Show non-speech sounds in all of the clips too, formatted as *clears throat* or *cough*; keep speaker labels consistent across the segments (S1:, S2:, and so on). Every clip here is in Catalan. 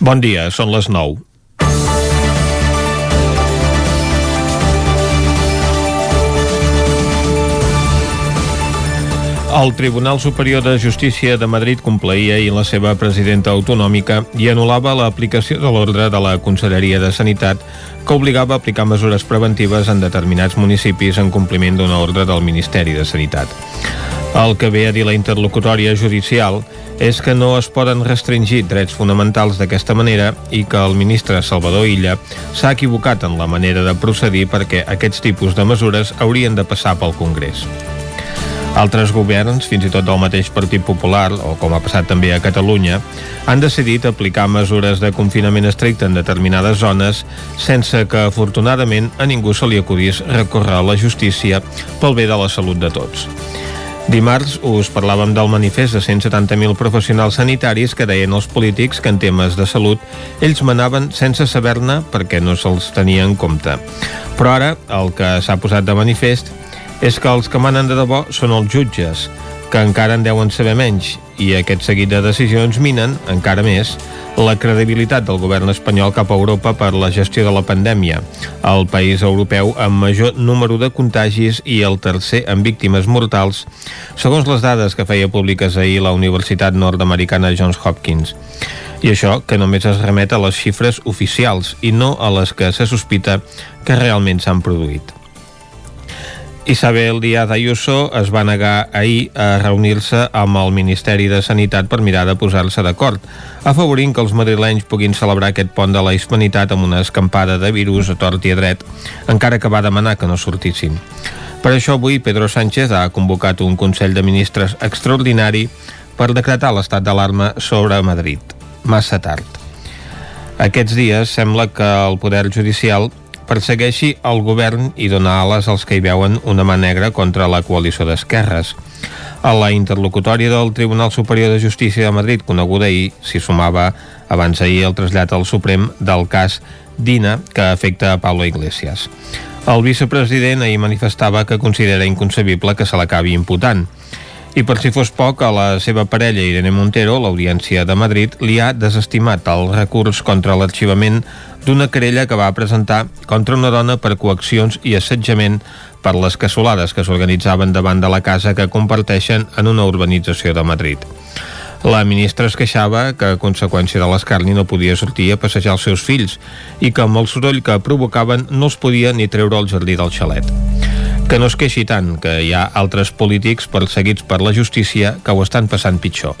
S1: Bon dia, són les 9. El Tribunal Superior de Justícia de Madrid compleïa i la seva presidenta autonòmica i anul·lava l'aplicació de l'ordre de la Conselleria de Sanitat que obligava a aplicar mesures preventives en determinats municipis en compliment d'una ordre del Ministeri de Sanitat. El que ve a dir la interlocutòria judicial és que no es poden restringir drets fonamentals d'aquesta manera i que el ministre Salvador Illa s'ha equivocat en la manera de procedir perquè aquests tipus de mesures haurien de passar pel Congrés. Altres governs, fins i tot del mateix Partit Popular, o com ha passat també a Catalunya, han decidit aplicar mesures de confinament estricte en determinades zones sense que, afortunadament, a ningú se li acudís recórrer a la justícia pel bé de la salut de tots. Dimarts us parlàvem del manifest de 170.000 professionals sanitaris que deien als polítics que en temes de salut ells manaven sense saber-ne perquè no se'ls tenia en compte. Però ara el que s'ha posat de manifest és que els que manen de debò són els jutges, que encara en deuen saber menys, i aquest seguit de decisions minen, encara més, la credibilitat del govern espanyol cap a Europa per la gestió de la pandèmia, el país europeu amb major número de contagis i el tercer en víctimes mortals, segons les dades que feia públiques ahir la Universitat Nord-Americana Johns Hopkins. I això que només es remet a les xifres oficials i no a les que se sospita que realment s'han produït. Isabel Díaz Ayuso es va negar ahir a reunir-se amb el Ministeri de Sanitat per mirar de posar-se d'acord, afavorint que els madrilenys puguin celebrar aquest pont de la hispanitat amb una escampada de virus a tort i a dret, encara que va demanar que no sortissin. Per això avui Pedro Sánchez ha convocat un Consell de Ministres extraordinari per decretar l'estat d'alarma sobre Madrid. Massa tard. Aquests dies sembla que el Poder Judicial persegueixi el govern i donar ales als que hi veuen una mà negra contra la coalició d'esquerres. A la interlocutòria del Tribunal Superior de Justícia de Madrid, coneguda ahir, s'hi sumava abans ahir el trasllat al Suprem del cas Dina, que afecta a Pablo Iglesias. El vicepresident ahir manifestava que considera inconcebible que se l'acabi imputant. I per si fos poc, a la seva parella Irene Montero, l'Audiència de Madrid, li ha desestimat el recurs contra l'arxivament d'una querella que va presentar contra una dona per coaccions i assetjament per les cassolades que s'organitzaven davant de la casa que comparteixen en una urbanització de Madrid. La ministra es queixava que a conseqüència de l'escarni no podia sortir a passejar els seus fills i que amb el soroll que provocaven no els podia ni treure al jardí del xalet. Que no es queixi tant, que hi ha altres polítics perseguits per la justícia que ho estan passant pitjor.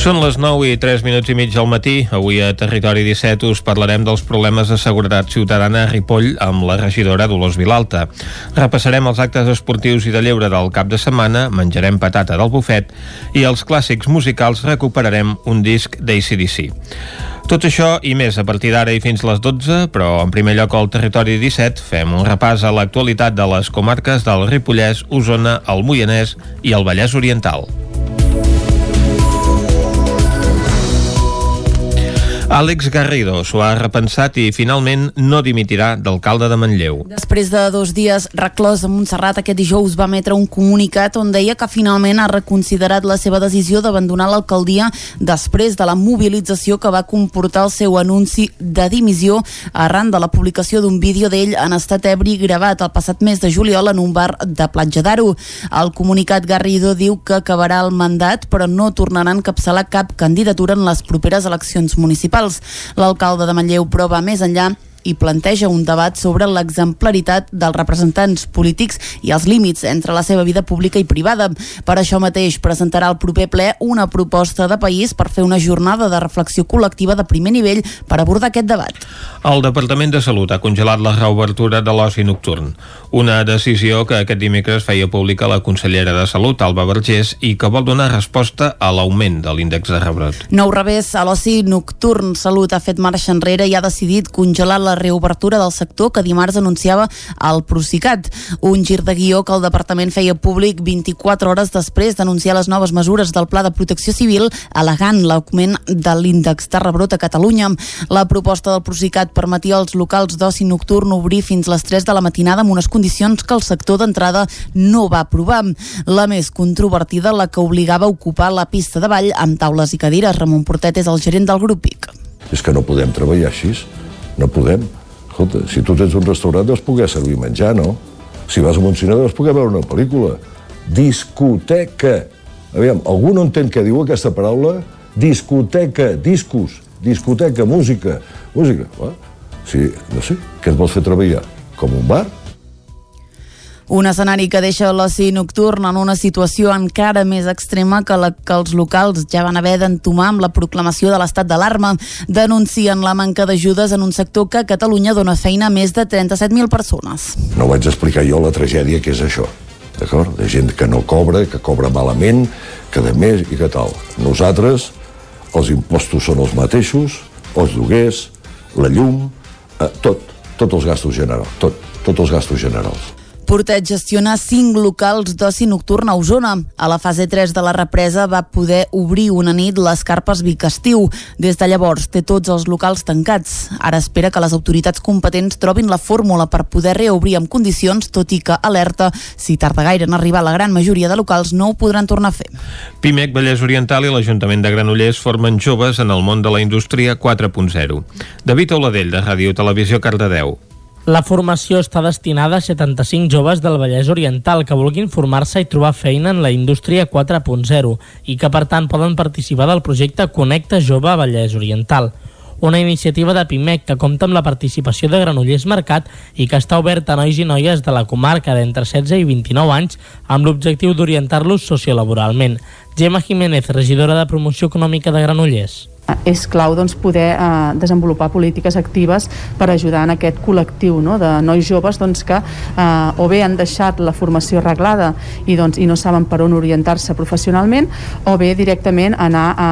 S1: Són les 9 i 3 minuts i mig del matí. Avui a Territori 17 us parlarem dels problemes de seguretat ciutadana a Ripoll amb la regidora Dolors Vilalta. Repassarem els actes esportius i de lleure del cap de setmana, menjarem patata del bufet i els clàssics musicals recuperarem un disc d'ACDC. Tot això i més a partir d'ara i fins les 12, però en primer lloc al Territori 17 fem un repàs a l'actualitat de les comarques del Ripollès, Osona, el Moianès i el Vallès Oriental. Àlex Garrido s'ho ha repensat i finalment no dimitirà d'alcalde de Manlleu.
S2: Després de dos dies reclòs a Montserrat, aquest dijous va emetre un comunicat on deia que finalment ha reconsiderat la seva decisió d'abandonar l'alcaldia després de la mobilització que va comportar el seu anunci de dimissió arran de la publicació d'un vídeo d'ell en estat ebri gravat el passat mes de juliol en un bar de Platja d'Aro. El comunicat Garrido diu que acabarà el mandat però no tornarà a encapçalar cap candidatura en les properes eleccions municipals municipals. L'alcalde de Manlleu, però, va més enllà i planteja un debat sobre l'exemplaritat dels representants polítics i els límits entre la seva vida pública i privada. Per això mateix presentarà al proper ple una proposta de país per fer una jornada de reflexió col·lectiva de primer nivell per abordar aquest debat.
S1: El Departament de Salut ha congelat la reobertura de l'oci nocturn, una decisió que aquest dimecres feia pública la consellera de Salut, Alba Vergés, i que vol donar resposta a l'augment de l'índex de rebrot.
S2: Nou revés a l'oci nocturn. Salut ha fet marxa enrere i ha decidit congelar la reobertura del sector que dimarts anunciava el Procicat. Un gir de guió que el departament feia públic 24 hores després d'anunciar les noves mesures del Pla de Protecció Civil, alegant l'augment de l'índex de rebrot a Catalunya. La proposta del Procicat permetia als locals d'oci nocturn obrir fins les 3 de la matinada amb unes condicions que el sector d'entrada no va aprovar. La més controvertida, la que obligava a ocupar la pista de ball amb taules i cadires. Ramon Portet és el gerent del grup PIC.
S3: És que no podem treballar així. No podem. Escolta, si tu tens un restaurant deus poder servir menjar, no? Si vas a un cinema deus poder veure una pel·lícula. Discoteca. Aviam, algú no entén què diu aquesta paraula? Discoteca, discos, discoteca, música, música. Va? Sí, no sé, què ens vols fer treballar? Com un bar?
S2: Un escenari que deixa l'oci nocturn en una situació encara més extrema que la que els locals ja van haver d'entomar amb la proclamació de l'estat d'alarma. Denuncien la manca d'ajudes en un sector que a Catalunya dona feina a més de 37.000 persones.
S3: No vaig explicar jo la tragèdia que és això, d'acord? De gent que no cobra, que cobra malament, que de més i que tal. Nosaltres, els impostos són els mateixos, els lloguers, la llum, eh, tot, tots els gastos generals, tot, tots els gastos generals.
S2: Portet gestiona cinc locals d'oci nocturn a Osona. A la fase 3 de la represa va poder obrir una nit les carpes Vicestiu. Des de llavors té tots els locals tancats. Ara espera que les autoritats competents trobin la fórmula per poder reobrir amb condicions, tot i que alerta, si tarda gaire en arribar la gran majoria de locals, no ho podran tornar a fer.
S1: Pimec, Vallès Oriental i l'Ajuntament de Granollers formen joves en el món de la indústria 4.0. David Oladell, de Ràdio Televisió Cardedeu.
S4: La formació està destinada a 75 joves del Vallès Oriental que vulguin formar-se i trobar feina en la indústria 4.0 i que per tant poden participar del projecte Connecta Jove Vallès Oriental una iniciativa de PIMEC que compta amb la participació de Granollers Mercat i que està oberta a nois i noies de la comarca d'entre 16 i 29 anys amb l'objectiu d'orientar-los sociolaboralment. Gemma Jiménez, regidora de Promoció Econòmica de Granollers
S5: és clau doncs, poder eh, desenvolupar polítiques actives per ajudar en aquest col·lectiu no? de nois joves doncs, que eh, o bé han deixat la formació arreglada i, doncs, i no saben per on orientar-se professionalment o bé directament anar a,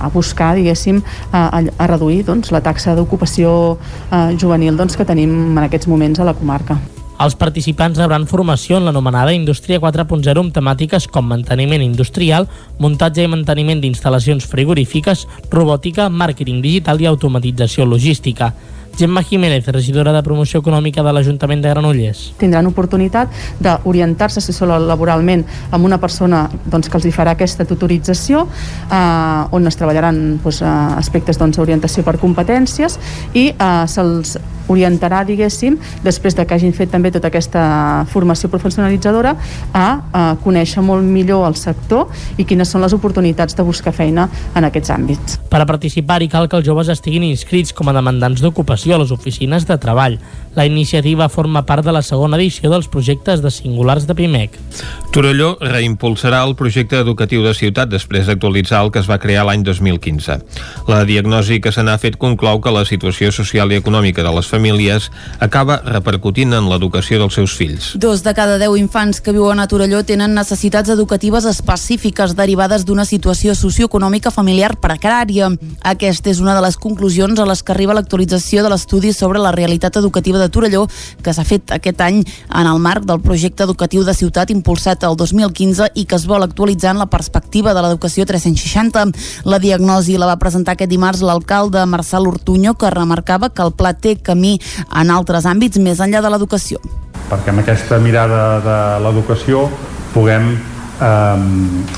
S5: a buscar diguéssim a, a reduir doncs, la taxa d'ocupació eh, juvenil doncs, que tenim en aquests moments a la comarca.
S4: Els participants rebran formació en l'anomenada Indústria 4.0 amb temàtiques com manteniment industrial, muntatge i manteniment d'instal·lacions frigorífiques, robòtica, màrqueting digital i automatització logística. Gemma Jiménez, regidora de Promoció Econòmica de l'Ajuntament de Granollers.
S5: Tindran oportunitat d'orientar-se laboralment amb una persona doncs, que els hi farà aquesta tutorització, eh, on es treballaran doncs, aspectes d'orientació doncs, per competències i eh, se'ls orientarà, diguéssim, després de que hagin fet també tota aquesta formació professionalitzadora, a, a conèixer molt millor el sector i quines són les oportunitats de buscar feina en aquests àmbits.
S4: Per a participar-hi cal que els joves estiguin inscrits com a demandants d'ocupació a les oficines de treball. La iniciativa forma part de la segona edició dels projectes de singulars de PIMEC.
S1: Torelló reimpulsarà el projecte educatiu de ciutat després d'actualitzar el que es va crear l'any 2015. La diagnosi que se n'ha fet conclou que la situació social i econòmica de les famílies acaba repercutint en l'educació dels seus fills.
S2: Dos de cada deu infants que viuen a Torelló tenen necessitats educatives específiques derivades d'una situació socioeconòmica familiar precària. Aquesta és una de les conclusions a les que arriba l'actualització de l'estudi sobre la realitat educativa de Torelló que s'ha fet aquest any en el marc del projecte educatiu de ciutat impulsat el 2015 i que es vol actualitzar en la perspectiva de l'educació 360. La diagnosi la va presentar aquest dimarts l'alcalde Marçal Ortuño que remarcava que el pla té camí en altres àmbits més enllà de l'educació.
S6: Perquè amb aquesta mirada de l'educació puguem eh,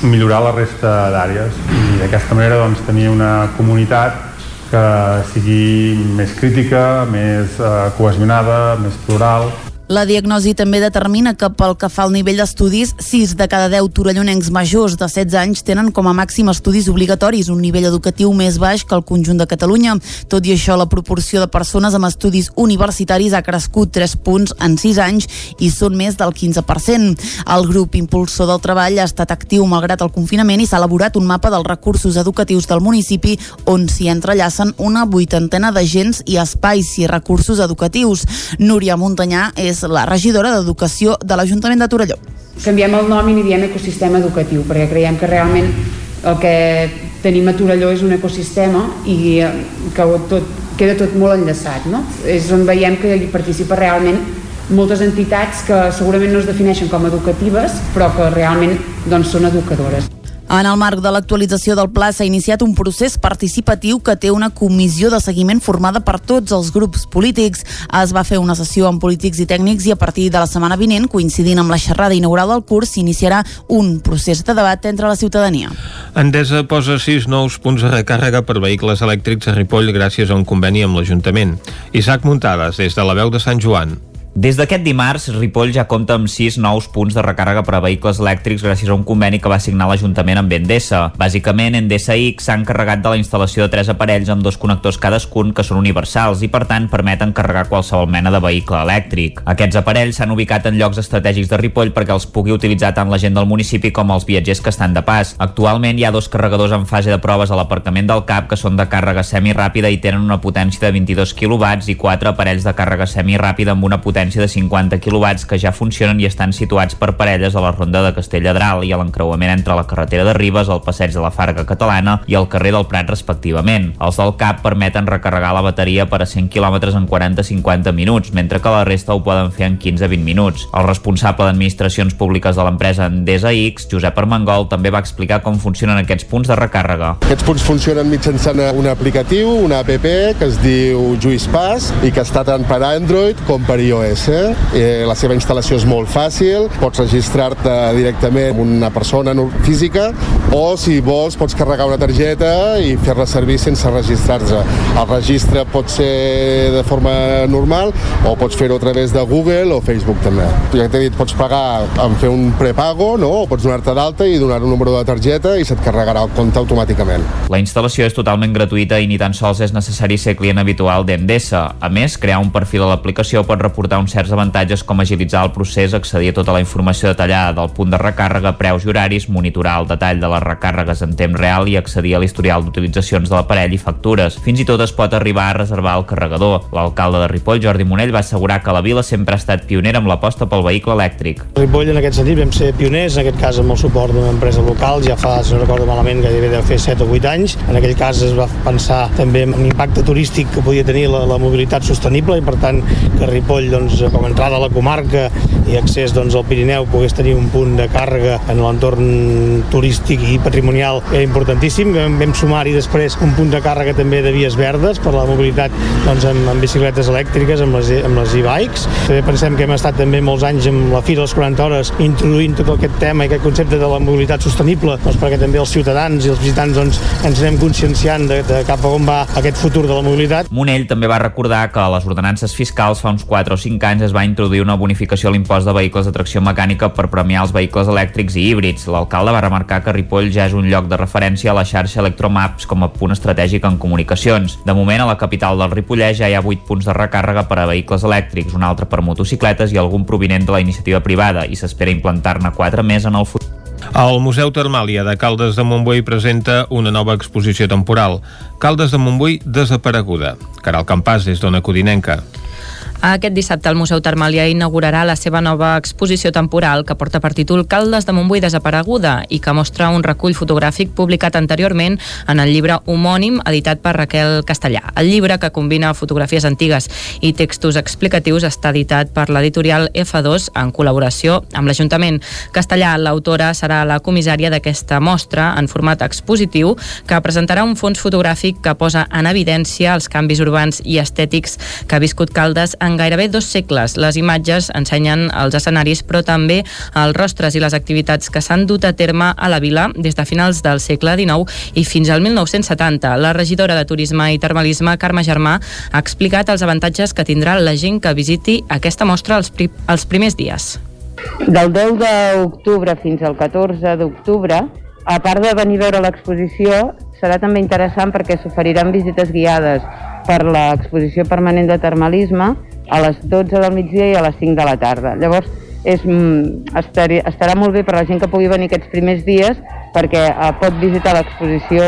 S6: millorar la resta d'àrees i d'aquesta manera doncs, tenir una comunitat que sigui més crítica, més eh, cohesionada, més plural.
S2: La diagnosi també determina que pel que fa al nivell d'estudis, 6 de cada 10 torellonencs majors de 16 anys tenen com a màxim estudis obligatoris, un nivell educatiu més baix que el conjunt de Catalunya. Tot i això, la proporció de persones amb estudis universitaris ha crescut 3 punts en 6 anys i són més del 15%. El grup impulsor del treball ha estat actiu malgrat el confinament i s'ha elaborat un mapa dels recursos educatius del municipi on s'hi entrellacen una vuitantena d'agents i espais i recursos educatius. Núria Montanyà és és la regidora d'Educació de l'Ajuntament de Torelló.
S7: Canviem el nom i n'hi diem ecosistema educatiu, perquè creiem que realment el que tenim a Torelló és un ecosistema i eh, que tot, queda tot molt enllaçat. No? És on veiem que hi participa realment moltes entitats que segurament no es defineixen com educatives, però que realment doncs, són educadores.
S2: En el marc de l'actualització del pla s'ha iniciat un procés participatiu que té una comissió de seguiment formada per tots els grups polítics. Es va fer una sessió amb polítics i tècnics i a partir de la setmana vinent, coincidint amb la xerrada inaugural del curs, s'iniciarà un procés de debat entre la ciutadania.
S1: Endesa posa sis nous punts de recàrrega per vehicles elèctrics a Ripoll gràcies a un conveni amb l'Ajuntament. Isaac Muntades, des de la veu de Sant Joan.
S8: Des d'aquest dimarts, Ripoll ja compta amb 6 nous punts de recàrrega per a vehicles elèctrics gràcies a un conveni que va signar l'Ajuntament amb Endesa. Bàsicament, Endesa X s'ha encarregat de la instal·lació de tres aparells amb dos connectors cadascun que són universals i, per tant, permeten carregar qualsevol mena de vehicle elèctric. Aquests aparells s'han ubicat en llocs estratègics de Ripoll perquè els pugui utilitzar tant la gent del municipi com els viatgers que estan de pas. Actualment hi ha dos carregadors en fase de proves a l'aparcament del CAP que són de càrrega semiràpida i tenen una potència de 22 kW i quatre aparells de càrrega semiràpida amb una potència potència de 50 kW que ja funcionen i estan situats per parelles a la ronda de Castelladral i a l'encreuament entre la carretera de Ribes, el passeig de la Farga Catalana i el carrer del Prat respectivament. Els del CAP permeten recarregar la bateria per a 100 km en 40-50 minuts, mentre que la resta ho poden fer en 15-20 minuts. El responsable d'administracions públiques de l'empresa Endesa X, Josep Armengol, també va explicar com funcionen aquests punts de recàrrega.
S9: Aquests punts funcionen mitjançant un aplicatiu, una app que es diu Juice Pass i que està tant per Android com per iOS iOS. Eh, la seva instal·lació és molt fàcil, pots registrar-te directament amb una persona física o si vols pots carregar una targeta i fer-la servir sense registrar-se. El registre pot ser de forma normal o pots fer-ho a través de Google o Facebook també. Ja t'he dit, pots pagar en fer un prepago no? o pots donar-te d'alta i donar un número de targeta i se't carregarà el compte automàticament.
S8: La instal·lació és totalment gratuïta i ni tan sols és necessari ser client habitual d'Endesa. A més, crear un perfil a l'aplicació pot reportar uns certs avantatges com agilitzar el procés, accedir a tota la informació detallada del punt de recàrrega, preus i horaris, monitorar el detall de les recàrregues en temps real i accedir a l'historial d'utilitzacions de l'aparell i factures. Fins i tot es pot arribar a reservar el carregador. L'alcalde de Ripoll, Jordi Monell, va assegurar que la vila sempre ha estat pionera amb l'aposta pel vehicle elèctric.
S10: Ripoll, en aquest sentit, vam ser pioners, en aquest cas amb el suport d'una empresa local, ja fa, si no recordo malament, que devia de fer 7 o 8 anys. En aquell cas es va pensar també en l'impacte turístic que podia tenir la, la mobilitat sostenible i, per tant, que Ripoll, doncs, com a entrada a la comarca i accés doncs, al Pirineu pogués tenir un punt de càrrega en l'entorn turístic i patrimonial era importantíssim. Vam, sumar-hi després un punt de càrrega també de vies verdes per la mobilitat doncs, amb, amb bicicletes elèctriques, amb les, amb les e-bikes. També pensem que hem estat també molts anys amb la Fira de les 40 Hores introduint tot aquest tema i aquest concepte de la mobilitat sostenible doncs, perquè també els ciutadans i els visitants doncs, ens anem conscienciant de, de cap a on va aquest futur de la mobilitat.
S8: Monell també va recordar que les ordenances fiscals fa uns 4 o 5 anys es va introduir una bonificació a l'impost de vehicles de tracció mecànica per premiar els vehicles elèctrics i híbrids. L'alcalde va remarcar que Ripoll ja és un lloc de referència a la xarxa Electromaps com a punt estratègic en comunicacions. De moment, a la capital del Ripollès ja hi ha 8 punts de recàrrega per a vehicles elèctrics, un altre per motocicletes i algun provinent de la iniciativa privada i s'espera implantar-ne 4 més en el futur.
S1: El Museu Termàlia de Caldes de Montbui presenta una nova exposició temporal. Caldes de Montbui desapareguda. Caral Campàs, des d'Ona Codinenca.
S11: Aquest dissabte el Museu Termàlia inaugurarà la seva nova exposició temporal que porta per títol Caldes de Montbui desapareguda i que mostra un recull fotogràfic publicat anteriorment en el llibre homònim editat per Raquel Castellà. El llibre, que combina fotografies antigues i textos explicatius, està editat per l'editorial F2 en col·laboració amb l'Ajuntament. Castellà, l'autora, serà la comissària d'aquesta mostra en format expositiu que presentarà un fons fotogràfic que posa en evidència els canvis urbans i estètics que ha viscut Caldes filmades en gairebé dos segles. Les imatges ensenyen els escenaris, però també els rostres i les activitats que s'han dut a terme a la vila des de finals del segle XIX i fins al 1970. La regidora de Turisme i Termalisme, Carme Germà, ha explicat els avantatges que tindrà la gent que visiti aquesta mostra els, pri els primers dies.
S12: Del 10 d'octubre fins al 14 d'octubre, a part de venir a veure l'exposició, serà també interessant perquè s'oferiran visites guiades per l'exposició permanent de termalisme a les 12 del migdia i a les 5 de la tarda. Llavors, és, mm, estarà, estarà molt bé per la gent que pugui venir aquests primers dies perquè eh, pot visitar l'exposició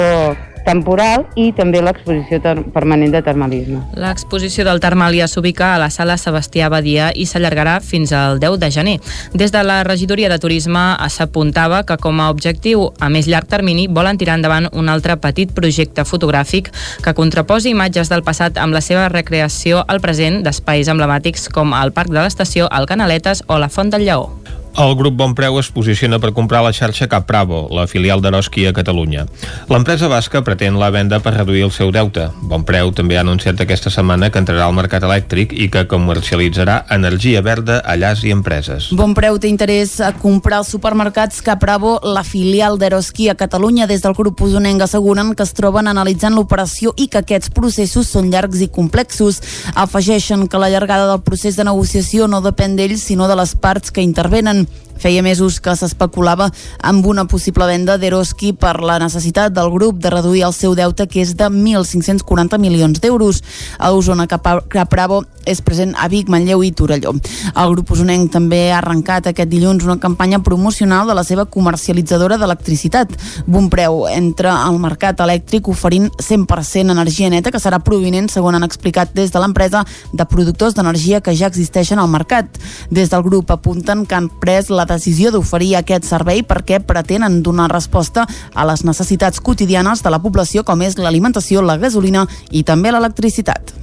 S12: temporal i també l'exposició permanent de termalisme.
S11: L'exposició del Termàlia s'ubica a la sala Sebastià Badia i s'allargarà fins al 10 de gener. Des de la regidoria de turisme s'apuntava que com a objectiu a més llarg termini volen tirar endavant un altre petit projecte fotogràfic que contraposi imatges del passat amb la seva recreació al present d'espais emblemàtics com el Parc de l'Estació, el Canaletes o la Font del Lleó.
S1: El grup Bonpreu es posiciona per comprar la xarxa Capravo, la filial d'Eroski a Catalunya. L'empresa basca pretén la venda per reduir el seu deute. Bonpreu també ha anunciat aquesta setmana que entrarà al mercat elèctric i que comercialitzarà energia verda a llars i empreses.
S2: Bonpreu té interès a comprar els supermercats Capravo, la filial d'Eroski a Catalunya. Des del grup usonenc asseguren que es troben analitzant l'operació i que aquests processos són llargs i complexos. Afegeixen que la llargada del procés de negociació no depèn d'ells, sinó de les parts que intervenen. Feia mesos que s'especulava amb una possible venda d'Eroski per la necessitat del grup de reduir el seu deute, que és de 1.540 milions d'euros. A Osona Capravo és present a Vic, Manlleu i Torelló. El grup usonenc també ha arrencat aquest dilluns una campanya promocional de la seva comercialitzadora d'electricitat. Bonpreu entra al mercat elèctric oferint 100% energia neta, que serà provinent, segons han explicat des de l'empresa, de productors d'energia que ja existeixen al mercat. Des del grup apunten que han pres la decisió d'oferir aquest servei perquè pretenen donar resposta a les necessitats quotidianes de la població com és l'alimentació, la gasolina i també l'electricitat.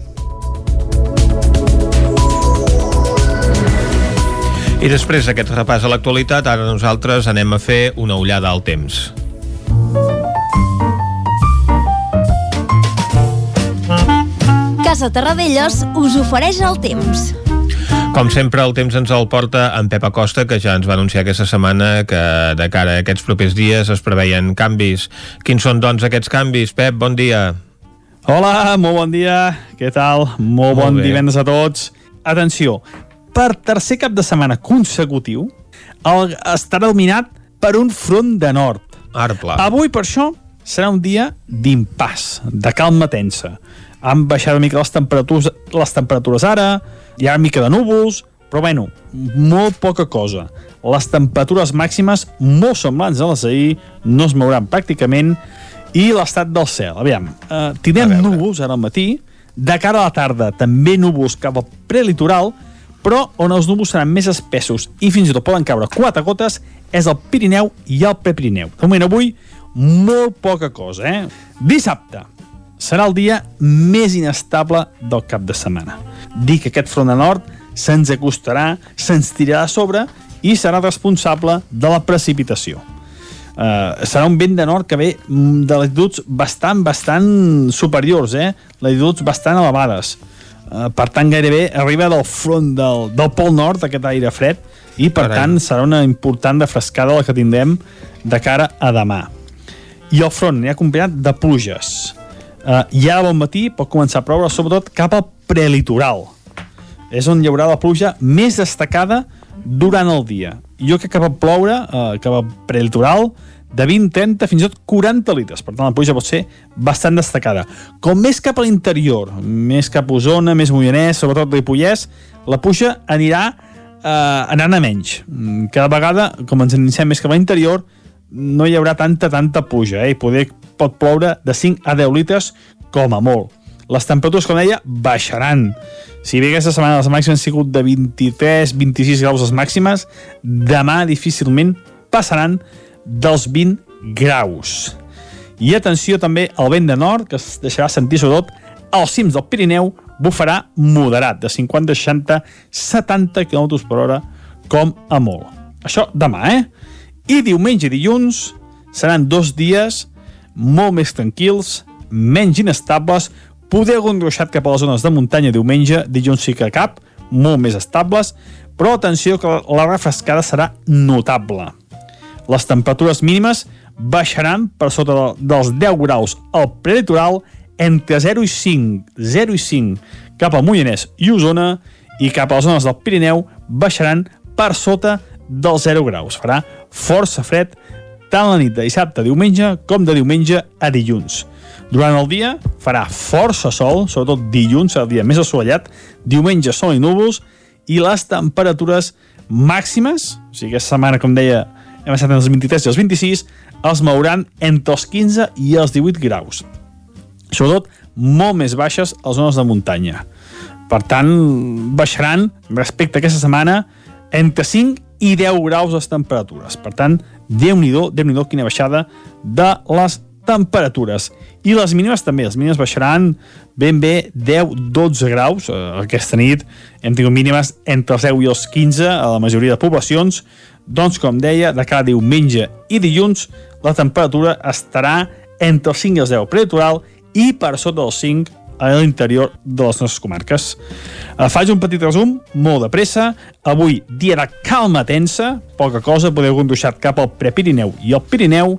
S1: I després d'aquest repàs a l'actualitat, ara nosaltres anem a fer una ullada al temps.
S13: Casa Terradellos us ofereix el temps.
S1: Com sempre, el temps ens el porta en Pep Acosta, que ja ens va anunciar aquesta setmana que de cara a aquests propers dies es preveien canvis. Quins són, doncs, aquests canvis? Pep, bon dia.
S14: Hola, molt bon dia. Què tal? Molt, molt bon bé. divendres a tots. Atenció, per tercer cap de setmana consecutiu el, estarà dominat per un front de nord.
S1: Arpla.
S14: Avui, per això, serà un dia d'impàs, de calma tensa. Han baixat una mica les temperatures, les temperatures ara, hi ha una mica de núvols, però bueno, molt poca cosa. Les temperatures màximes molt semblants a les d'ahir, no es mouran pràcticament, i l'estat del cel. Aviam, eh, tindrem núvols ara al matí, de cara a la tarda també núvols cap al prelitoral, però on els núvols seran més espessos i fins i tot poden caure quatre gotes és el Pirineu i el Prepirineu. De moment avui, molt poca cosa, eh? Dissabte serà el dia més inestable del cap de setmana dir que aquest front de nord se'ns acostarà, se'ns tirarà a sobre i serà responsable de la precipitació. Uh, serà un vent de nord que ve de latituds bastant, bastant superiors, eh? latituds bastant elevades. Uh, per tant, gairebé arriba del front del, del Pol Nord, aquest aire fred, i per Carai. tant serà una important defrescada la que tindrem de cara a demà. I el front n'hi ha acompanyat de pluges. Uh, I ara bon matí pot començar a ploure, sobretot cap al prelitoral. És on hi haurà la pluja més destacada durant el dia. Jo crec que va ploure uh, cap al prelitoral de 20, 30, fins i tot 40 litres. Per tant, la pluja pot ser bastant destacada. Com més cap a l'interior, més cap a Osona, més Moianès, sobretot Ripollès, la pluja anirà eh, anant a menys. Mm, cada vegada, com ens iniciem més cap a l'interior, no hi haurà tanta, tanta pluja, eh? I poder, pot ploure de 5 a 10 litres com a molt. Les temperatures, com deia, baixaran. Si bé aquesta setmana les màximes han sigut de 23-26 graus les màximes, demà difícilment passaran dels 20 graus. I atenció també al vent de nord, que es deixarà sentir sobretot als cims del Pirineu, bufarà moderat, de 50, 60, 70 km per hora, com a molt. Això demà, eh? I diumenge i dilluns seran dos dies molt més tranquils, menys inestables, poder algun ruixat cap a les zones de muntanya diumenge, dilluns sí que cap, molt més estables, però atenció que la refrescada serà notable. Les temperatures mínimes baixaran per sota de, dels 10 graus al prelitoral entre 0 i 5, 0 i 5 cap al Moianès i Osona i cap a les zones del Pirineu baixaran per sota dels 0 graus. Farà força fred tant la nit de dissabte a diumenge com de diumenge a dilluns. Durant el dia farà força sol, sobretot dilluns, el dia més assolellat, diumenge sol i núvols, i les temperatures màximes, o sigui, aquesta setmana, com deia, hem estat entre els 23 i els 26, els mouran entre els 15 i els 18 graus. Sobretot, molt més baixes a les zones de muntanya. Per tant, baixaran, respecte a aquesta setmana, entre 5 i 10 graus les temperatures. Per tant, Déu-n'hi-do, déu nhi déu quina baixada de les temperatures. I les mínimes també, les mínimes baixaran ben bé 10-12 graus. Eh, aquesta nit hem tingut mínimes entre els 10 i els 15 a la majoria de poblacions. Doncs, com deia, de cada diumenge i dilluns la temperatura estarà entre els 5 i els 10 preditoral i per sota dels 5 a l'interior de les nostres comarques. Eh, faig un petit resum, molt de pressa. Avui, dia de calma tensa, poca cosa, podeu conduixar cap al Prepirineu i al Pirineu.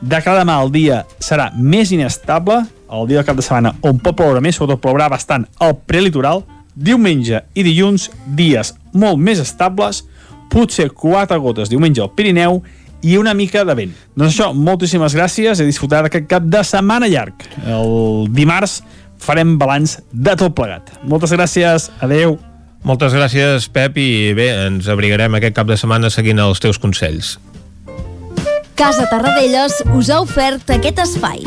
S14: De cada demà el dia serà més inestable, el dia del cap de setmana on pot ploure més, sobretot plourà bastant al prelitoral. Diumenge i dilluns, dies molt més estables, potser quatre gotes diumenge al Pirineu i una mica de vent. Doncs això, moltíssimes gràcies i disfrutar d'aquest cap de setmana llarg. El dimarts farem balanç de tot plegat. Moltes gràcies, adeu.
S1: Moltes gràcies, Pep, i bé, ens abrigarem aquest cap de setmana seguint els teus consells.
S13: Casa Tarradellas us ha ofert aquest espai.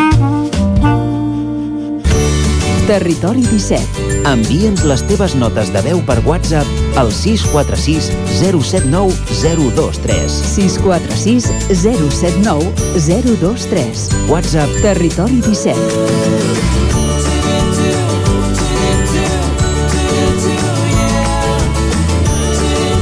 S15: Territori 17. Envia'ns les teves notes de veu per WhatsApp al 646 079 023.
S16: 646 079 023.
S15: WhatsApp
S16: Territori 17.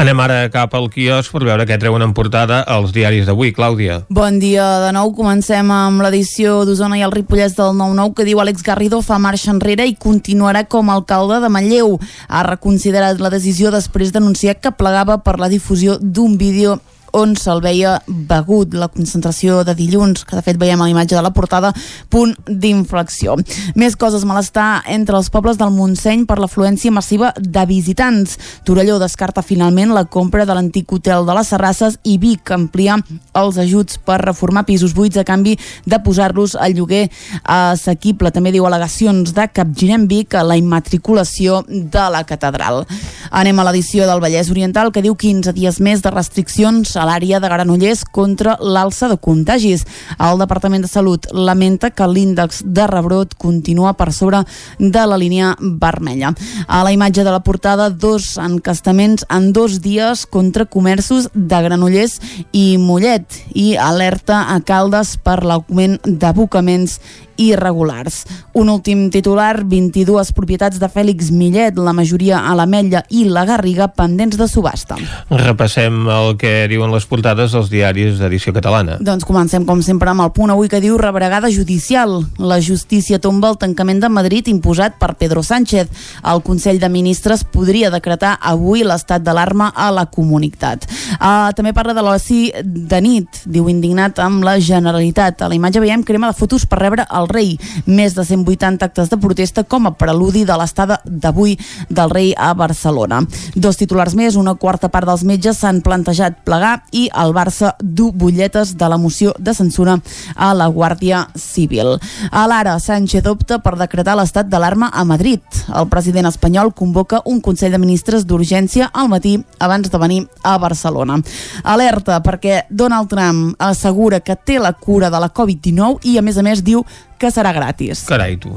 S1: Anem ara cap al quiosc per veure què treuen en portada els diaris d'avui, Clàudia.
S2: Bon dia de nou. Comencem amb l'edició d'Osona i el Ripollès del 9-9 que diu Àlex Garrido fa marxa enrere i continuarà com a alcalde de Manlleu. Ha reconsiderat la decisió després d'anunciar que plegava per la difusió d'un vídeo on se'l veia begut la concentració de dilluns, que de fet veiem a la imatge de la portada, punt d'inflexió. Més coses, malestar entre els pobles del Montseny per l'afluència massiva de visitants. Torelló descarta finalment la compra de l'antic hotel de les Serrasses i Vic amplia els ajuts per reformar pisos buits a canvi de posar-los al lloguer assequible. També diu al·legacions de Capgirem Vic a la immatriculació de la catedral. Anem a l'edició del Vallès Oriental que diu 15 dies més de restriccions a l'àrea de Granollers contra l'alça de contagis. El Departament de Salut lamenta que l'índex de rebrot continua per sobre de la línia vermella. A la imatge de la portada, dos encastaments en dos dies contra comerços de Granollers i Mollet i alerta a Caldes per l'augment d'abocaments irregulars. Un últim titular, 22 propietats de Fèlix Millet, la majoria a l'Ametlla i la Garriga pendents de subhasta.
S1: Repassem el que diuen les portades dels diaris d'edició catalana.
S2: Doncs comencem com sempre amb el punt avui que diu rebregada judicial. La justícia tomba el tancament de Madrid imposat per Pedro Sánchez. El Consell de Ministres podria decretar avui l'estat d'alarma a la comunitat. Uh, també parla de l'oci de nit, diu indignat amb la Generalitat. A la imatge veiem crema de fotos per rebre el rei. Més de 180 actes de protesta com a preludi de l'estada d'avui del rei a Barcelona. Dos titulars més, una quarta part dels metges s'han plantejat plegar i el Barça du butlletes de la moció de censura a la Guàrdia Civil. A l'ara, Sánchez opta per decretar l'estat d'alarma a Madrid. El president espanyol convoca un Consell de Ministres d'urgència al matí abans de venir a Barcelona. Alerta perquè Donald Trump assegura que té la cura de la Covid-19 i a més a més diu que serà gratis.
S1: Carai, tu.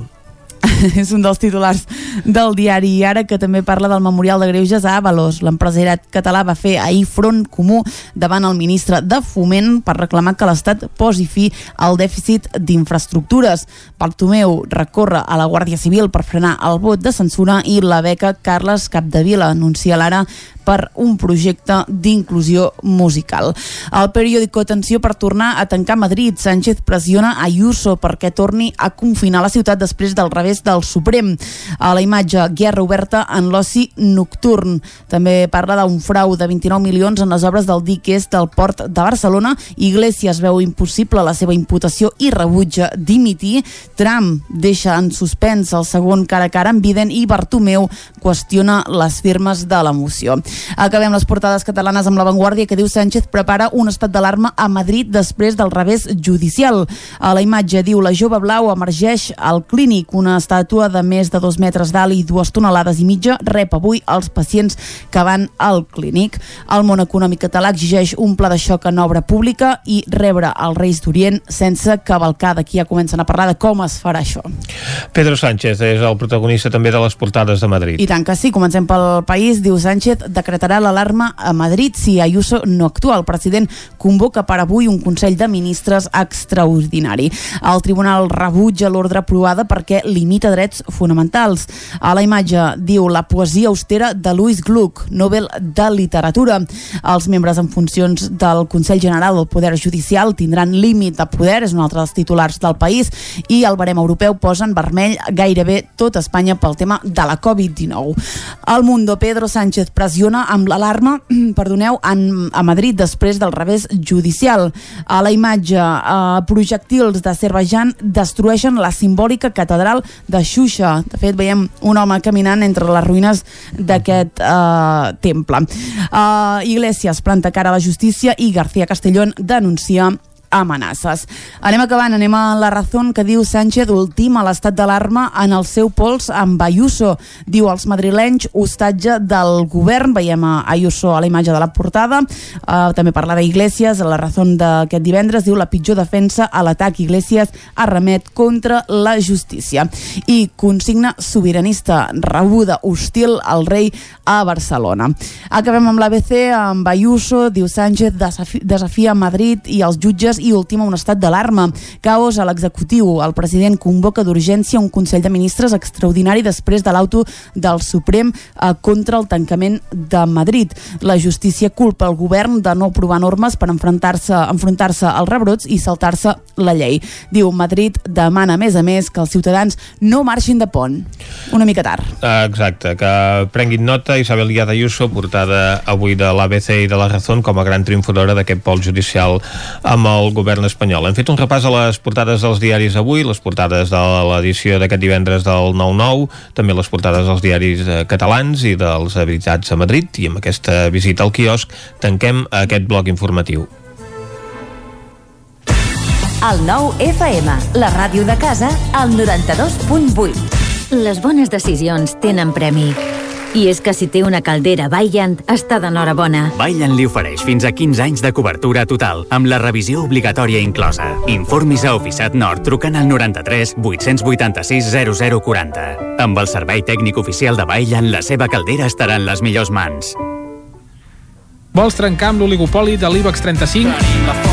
S1: *laughs*
S2: és un dels titulars del diari Ara, que també parla del Memorial de Greuges a Avalos. L'empresariat català va fer ahir front comú davant el ministre de Foment per reclamar que l'Estat posi fi al dèficit d'infraestructures. Bartomeu recorre a la Guàrdia Civil per frenar el vot de censura i la beca Carles Capdevila anuncia l'ara per un projecte d'inclusió musical. El periòdico Atenció per tornar a tancar Madrid. Sánchez pressiona Ayuso perquè torni a confinar la ciutat després del revés del Suprem. A la imatge, guerra oberta en l'oci nocturn. També parla d'un frau de 29 milions en les obres del dic est del port de Barcelona. Iglesias veu impossible la seva imputació i rebutja dimitir. Trump deixa en suspens el segon cara a cara amb Biden i Bartomeu qüestiona les firmes de la moció. Acabem les portades catalanes amb l'avantguàrdia que diu Sánchez prepara un estat d'alarma a Madrid després del revés judicial. A la imatge diu la jove blau emergeix al clínic, una estàtua de més de dos metres d'alt i dues tonelades i mitja rep avui els pacients que van al clínic. El món econòmic català exigeix un pla de xoc en obra pública i rebre els Reis d'Orient sense cavalcar. D'aquí ja comencen a parlar de com es farà això.
S1: Pedro Sánchez és el protagonista també de les portades de Madrid.
S2: I tant que sí, comencem pel país. Diu Sánchez decretarà l'alarma a Madrid si Ayuso no actua. El president convoca per avui un Consell de Ministres extraordinari. El Tribunal rebutja l'ordre aprovada perquè limita drets fonamentals. A la imatge diu la poesia austera de Louis Gluck, Nobel de Literatura. Els membres en funcions del Consell General del Poder Judicial tindran límit de poder, és un altre dels titulars del país, i el barem europeu posa en vermell gairebé tot Espanya pel tema de la Covid-19. El Mundo, Pedro Sánchez pressiona amb l'alarma, *clears throat* perdoneu, en, a Madrid després del revés judicial. A la imatge, eh, projectils d'Azerbaijan destrueixen la simbòlica catedral de Xuxa. De fet, veiem un home caminant entre les ruïnes d'aquest eh, temple. Eh, Iglesias planta cara a la justícia i García Castellón denuncia amenaces. Anem acabant, anem a la raó que diu Sánchez ultima l'estat d'alarma en el seu pols amb Ayuso. Diu els madrilenys hostatge del govern. Veiem a Ayuso a la imatge de la portada. Uh, també parla d'Iglesias, a la raó d'aquest divendres. Diu la pitjor defensa a l'atac Iglesias arremet contra la justícia. I consigna sobiranista rebuda hostil al rei a Barcelona. Acabem amb l'ABC, amb Ayuso, diu Sánchez, desafi desafia Madrid i els jutges i ultima un estat d'alarma. Caos a l'executiu. El president convoca d'urgència un Consell de Ministres extraordinari després de l'auto del Suprem eh, contra el tancament de Madrid. La justícia culpa el govern de no aprovar normes per enfrontar-se enfrontar als rebrots i saltar-se la llei. Diu Madrid demana, a més a més, que els ciutadans no marxin de pont. Una mica tard.
S1: Uh, exacte, que prenguin nota Isabel Díaz Ayuso, portada avui de l'ABC i de la Razón com a gran triomfadora d'aquest pol judicial amb el govern espanyol. Hem fet un repàs a les portades dels diaris avui, les portades de l'edició d'aquest divendres del 9-9, també les portades dels diaris eh, catalans i dels habilitats a Madrid, i amb aquesta visita al quiosc tanquem aquest bloc informatiu.
S17: El 9 FM, la ràdio de casa, al 92.8. Les bones decisions tenen premi. I és que si té una caldera Vaillant, està d'enhorabona.
S18: Vaillant li ofereix fins a 15 anys de cobertura total, amb la revisió obligatòria inclosa. Informis a Oficiat Nord trucant al 93 886 0040. Amb el servei tècnic oficial de Vaillant, la seva caldera estarà en les millors mans.
S19: Vols trencar amb l'oligopoli de l'IBEX 35?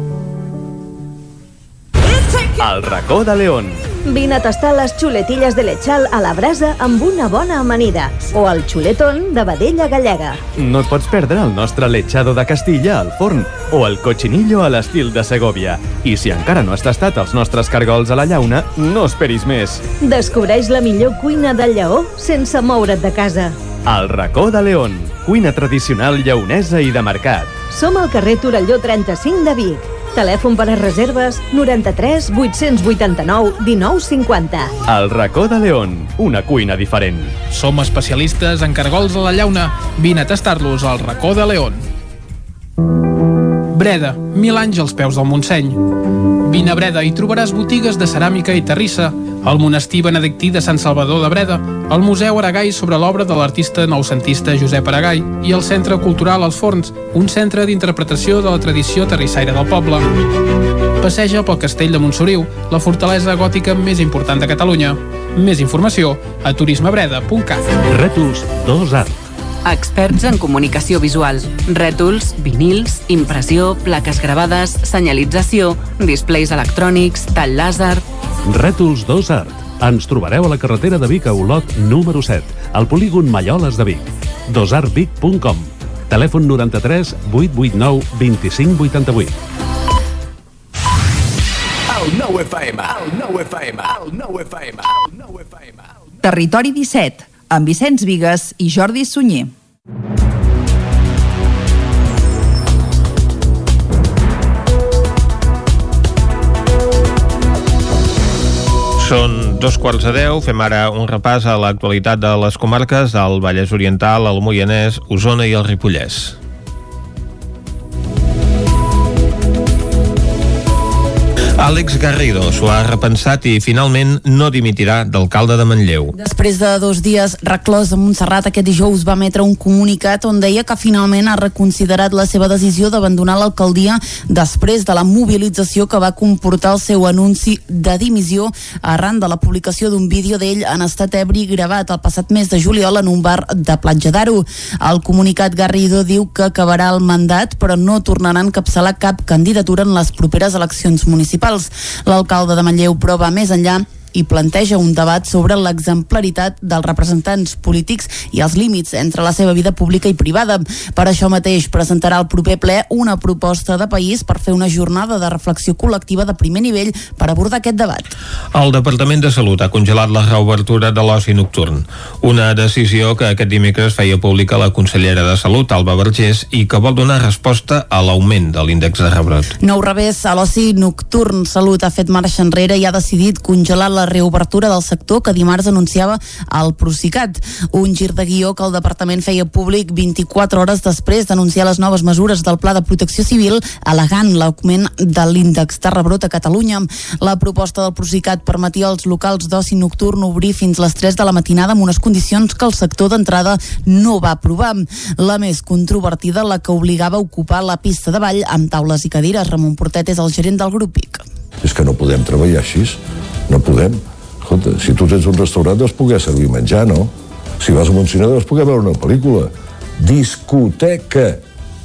S20: El racó de León.
S13: Vine a tastar les xuletilles de lechal a la brasa amb una bona amanida o el xuletón de vedella gallega.
S21: No et pots perdre el nostre lechado de Castilla al forn o el cochinillo a l'estil de Segovia. I si encara no has tastat els nostres cargols a la llauna, no esperis més.
S13: Descobreix la millor cuina del lleó sense moure't de casa.
S21: El racó de León, cuina tradicional lleonesa i de mercat.
S13: Som al carrer Torelló 35 de Vic. Telèfon per a reserves 93 889 1950.
S21: El racó de León, una cuina diferent.
S22: Som especialistes en cargols a la llauna. Vine a tastar-los al racó de León. Breda, mil anys als peus del Montseny. Vine a Breda i trobaràs botigues de ceràmica i terrissa, el monestir benedictí de Sant Salvador de Breda, el Museu Aragai sobre l'obra de l'artista noucentista Josep Aragai i el Centre Cultural Els Forns, un centre d'interpretació de la tradició terrissaire del poble. Passeja pel castell de Montsoriu, la fortalesa gòtica més important de Catalunya. Més informació a turismebreda.cat.
S23: Rètols 2 Art.
S24: Experts en comunicació visual. Rètols, vinils, impressió, plaques gravades, senyalització, displays electrònics, tall làser...
S23: Rètols 2 Art. Ens trobareu a la carretera de Vic a Olot número 7, al polígon Malloles de Vic. dosartvic.com Telèfon 93 889 2588.
S25: El nou FM, el nou FM, el nou FM, el nou FM.
S26: Territori 17, amb Vicenç Vigues i Jordi Sunyer.
S1: Són dos quarts de deu. Fem ara un repàs a l'actualitat de les comarques del Vallès Oriental, el Moianès, Osona i el Ripollès. Àlex Garrido s'ho ha repensat i finalment no dimitirà d'alcalde de Manlleu.
S2: Després de dos dies reclòs a Montserrat, aquest dijous va emetre un comunicat on deia que finalment ha reconsiderat la seva decisió d'abandonar l'alcaldia després de la mobilització que va comportar el seu anunci de dimissió arran de la publicació d'un vídeo d'ell en estat ebri gravat el passat mes de juliol en un bar de Platja d'Aro. El comunicat Garrido diu que acabarà el mandat però no tornarà a encapçalar cap candidatura en les properes eleccions municipals. L'alcalde de Manlleu, però, va més enllà i planteja un debat sobre l'exemplaritat dels representants polítics i els límits entre la seva vida pública i privada. Per això mateix presentarà al proper ple una proposta de país per fer una jornada de reflexió col·lectiva de primer nivell per abordar aquest debat.
S1: El Departament de Salut ha congelat la reobertura de l'oci nocturn, una decisió que aquest dimecres feia pública la consellera de Salut, Alba Vergés, i que vol donar resposta a l'augment de l'índex de rebrot.
S2: Nou revés a l'oci nocturn. Salut ha fet marxa enrere i ha decidit congelar la reobertura del sector que dimarts anunciava el Procicat. Un gir de guió que el departament feia públic 24 hores després d'anunciar les noves mesures del Pla de Protecció Civil alegant l'augment de l'índex de rebrot a Catalunya. La proposta del Procicat permetia als locals d'oci nocturn obrir fins les 3 de la matinada amb unes condicions que el sector d'entrada no va aprovar. La més controvertida, la que obligava a ocupar la pista de ball amb taules i cadires. Ramon Portet és el gerent del grup PIC.
S27: És que no podem treballar així. No podem. Escolta, si tu tens un restaurant deus poder servir menjar, no? Si vas a un cinema deus poder veure una pel·lícula. Discoteca.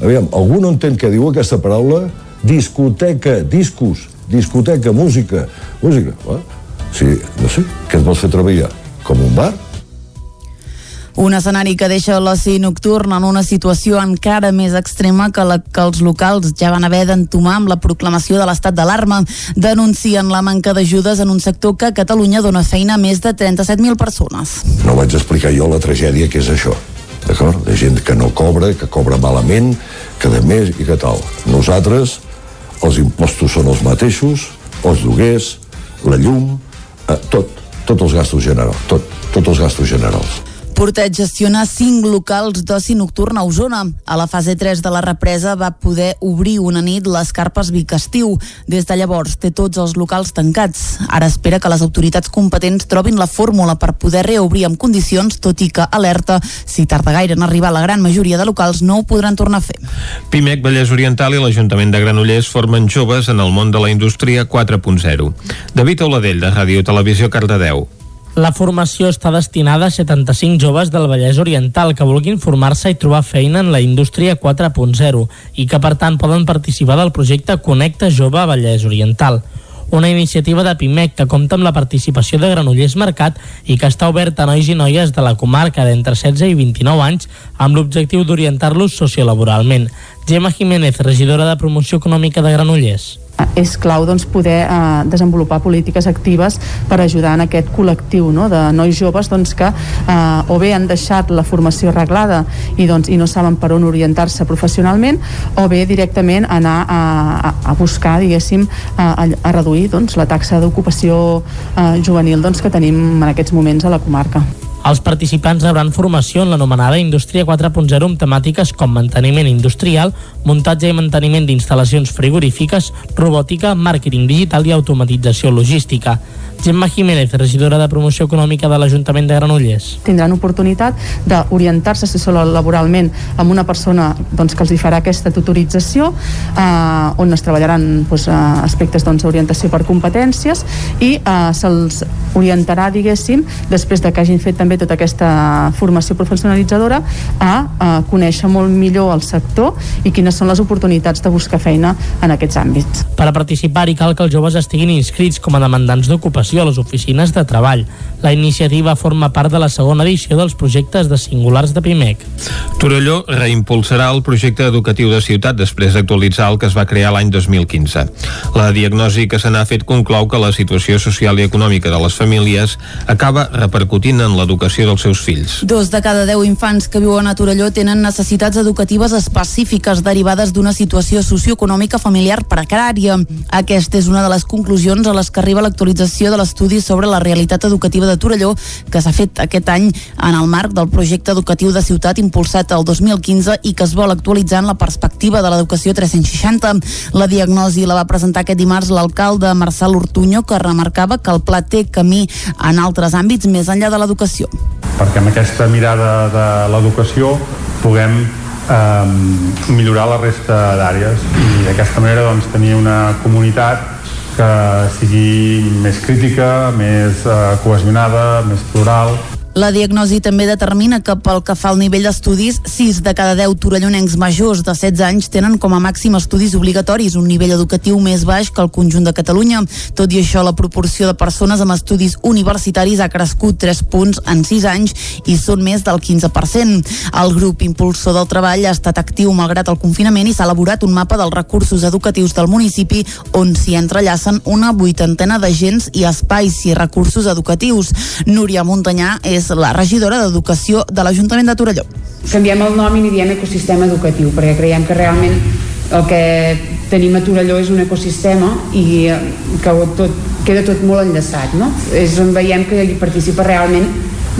S27: Aviam, algú no entén què diu aquesta paraula? Discoteca, discos, discoteca, música, música. Va? Sí, no sé, què et vols fer treballar? Com un bar?
S2: Un escenari que deixa l'oci nocturn en una situació encara més extrema que la que els locals ja van haver d'entomar amb la proclamació de l'estat d'alarma. Denuncien la manca d'ajudes en un sector que a Catalunya dona feina a més de 37.000 persones.
S27: No vaig explicar jo la tragèdia que és això. D'acord? De gent que no cobra, que cobra malament, que de més i que tal. Nosaltres, els impostos són els mateixos, els lloguers, la llum, eh, tot, tots els gastos generals, tot, tots els gastos generals.
S2: Portet gestiona cinc locals d'oci nocturn a Osona. A la fase 3 de la represa va poder obrir una nit les carpes Vic Estiu. Des de llavors té tots els locals tancats. Ara espera que les autoritats competents trobin la fórmula per poder reobrir amb condicions, tot i que alerta si tarda gaire en arribar la gran majoria de locals no ho podran tornar a fer.
S1: Pimec, Vallès Oriental i l'Ajuntament de Granollers formen joves en el món de la indústria 4.0. David Oladell, de Ràdio Televisió Cardedeu.
S4: La formació està destinada a 75 joves del Vallès Oriental que vulguin formar-se i trobar feina en la indústria 4.0 i que per tant poden participar del projecte Connecta Jove Vallès Oriental una iniciativa de PIMEC que compta amb la participació de Granollers Mercat i que està oberta a nois i noies de la comarca d'entre 16 i 29 anys amb l'objectiu d'orientar-los sociolaboralment. Gemma Jiménez, regidora de Promoció Econòmica de Granollers
S5: és clau doncs, poder eh, desenvolupar polítiques actives per ajudar en aquest col·lectiu no? de nois joves doncs, que eh, o bé han deixat la formació reglada i, doncs, i no saben per on orientar-se professionalment o bé directament anar a, a, a buscar diguéssim a, a reduir doncs, la taxa d'ocupació eh, juvenil doncs, que tenim en aquests moments a la comarca.
S4: Els participants rebran formació en l'anomenada Indústria 4.0 amb temàtiques com manteniment industrial, muntatge i manteniment d'instal·lacions frigorífiques, robòtica, màrqueting digital i automatització logística. Gemma Jiménez, regidora de Promoció Econòmica de l'Ajuntament de Granollers.
S5: Tindran oportunitat d'orientar-se laboralment amb una persona doncs, que els hi farà aquesta tutorització, eh, on es treballaran doncs, aspectes d'orientació doncs, per competències i eh, se'ls orientarà, diguéssim, després de que hagin fet també tota aquesta formació professionalitzadora, a, a conèixer molt millor el sector i quines són les oportunitats de buscar feina en aquests àmbits.
S4: Per a participar-hi cal que els joves estiguin inscrits com a demandants d'ocupació a les oficines de treball. La iniciativa forma part de la segona edició dels projectes de singulars de PIMEC.
S1: Torelló reimpulsarà el projecte educatiu de ciutat després d'actualitzar el que es va crear l'any 2015. La diagnosi que se n'ha fet conclou que la situació social i econòmica de les famílies acaba repercutint en l'educació dels seus fills.
S2: Dos de cada deu infants que viuen a Torelló tenen necessitats educatives específiques derivades d'una situació socioeconòmica familiar precària. Aquesta és una de les conclusions a les que arriba l'actualització de l'estudi sobre la realitat educativa de Torelló que s'ha fet aquest any en el marc del projecte educatiu de ciutat impulsat el 2015 i que es vol actualitzar en la perspectiva de l'educació 360. La diagnosi la va presentar aquest dimarts l'alcalde Marcel Ortuño que remarcava que el pla té camí en altres àmbits més enllà de l'educació.
S6: Perquè amb aquesta mirada de l'educació puguem eh, millorar la resta d'àrees i d'aquesta manera doncs, tenir una comunitat que sigui més crítica, més eh, cohesionada, més plural
S2: la diagnosi també determina que pel que fa al nivell d'estudis, 6 de cada 10 torellonencs majors de 16 anys tenen com a màxim estudis obligatoris, un nivell educatiu més baix que el conjunt de Catalunya. Tot i això, la proporció de persones amb estudis universitaris ha crescut 3 punts en 6 anys i són més del 15%. El grup impulsor del treball ha estat actiu malgrat el confinament i s'ha elaborat un mapa dels recursos educatius del municipi on s'hi entrellacen una vuitantena d'agents i espais i recursos educatius. Núria Montanyà és és la regidora d'Educació de l'Ajuntament de Torelló.
S7: Canviem el nom i n'hi diem ecosistema educatiu, perquè creiem que realment el que tenim a Torelló és un ecosistema i eh, que tot, queda tot molt enllaçat, no? És on veiem que hi participa realment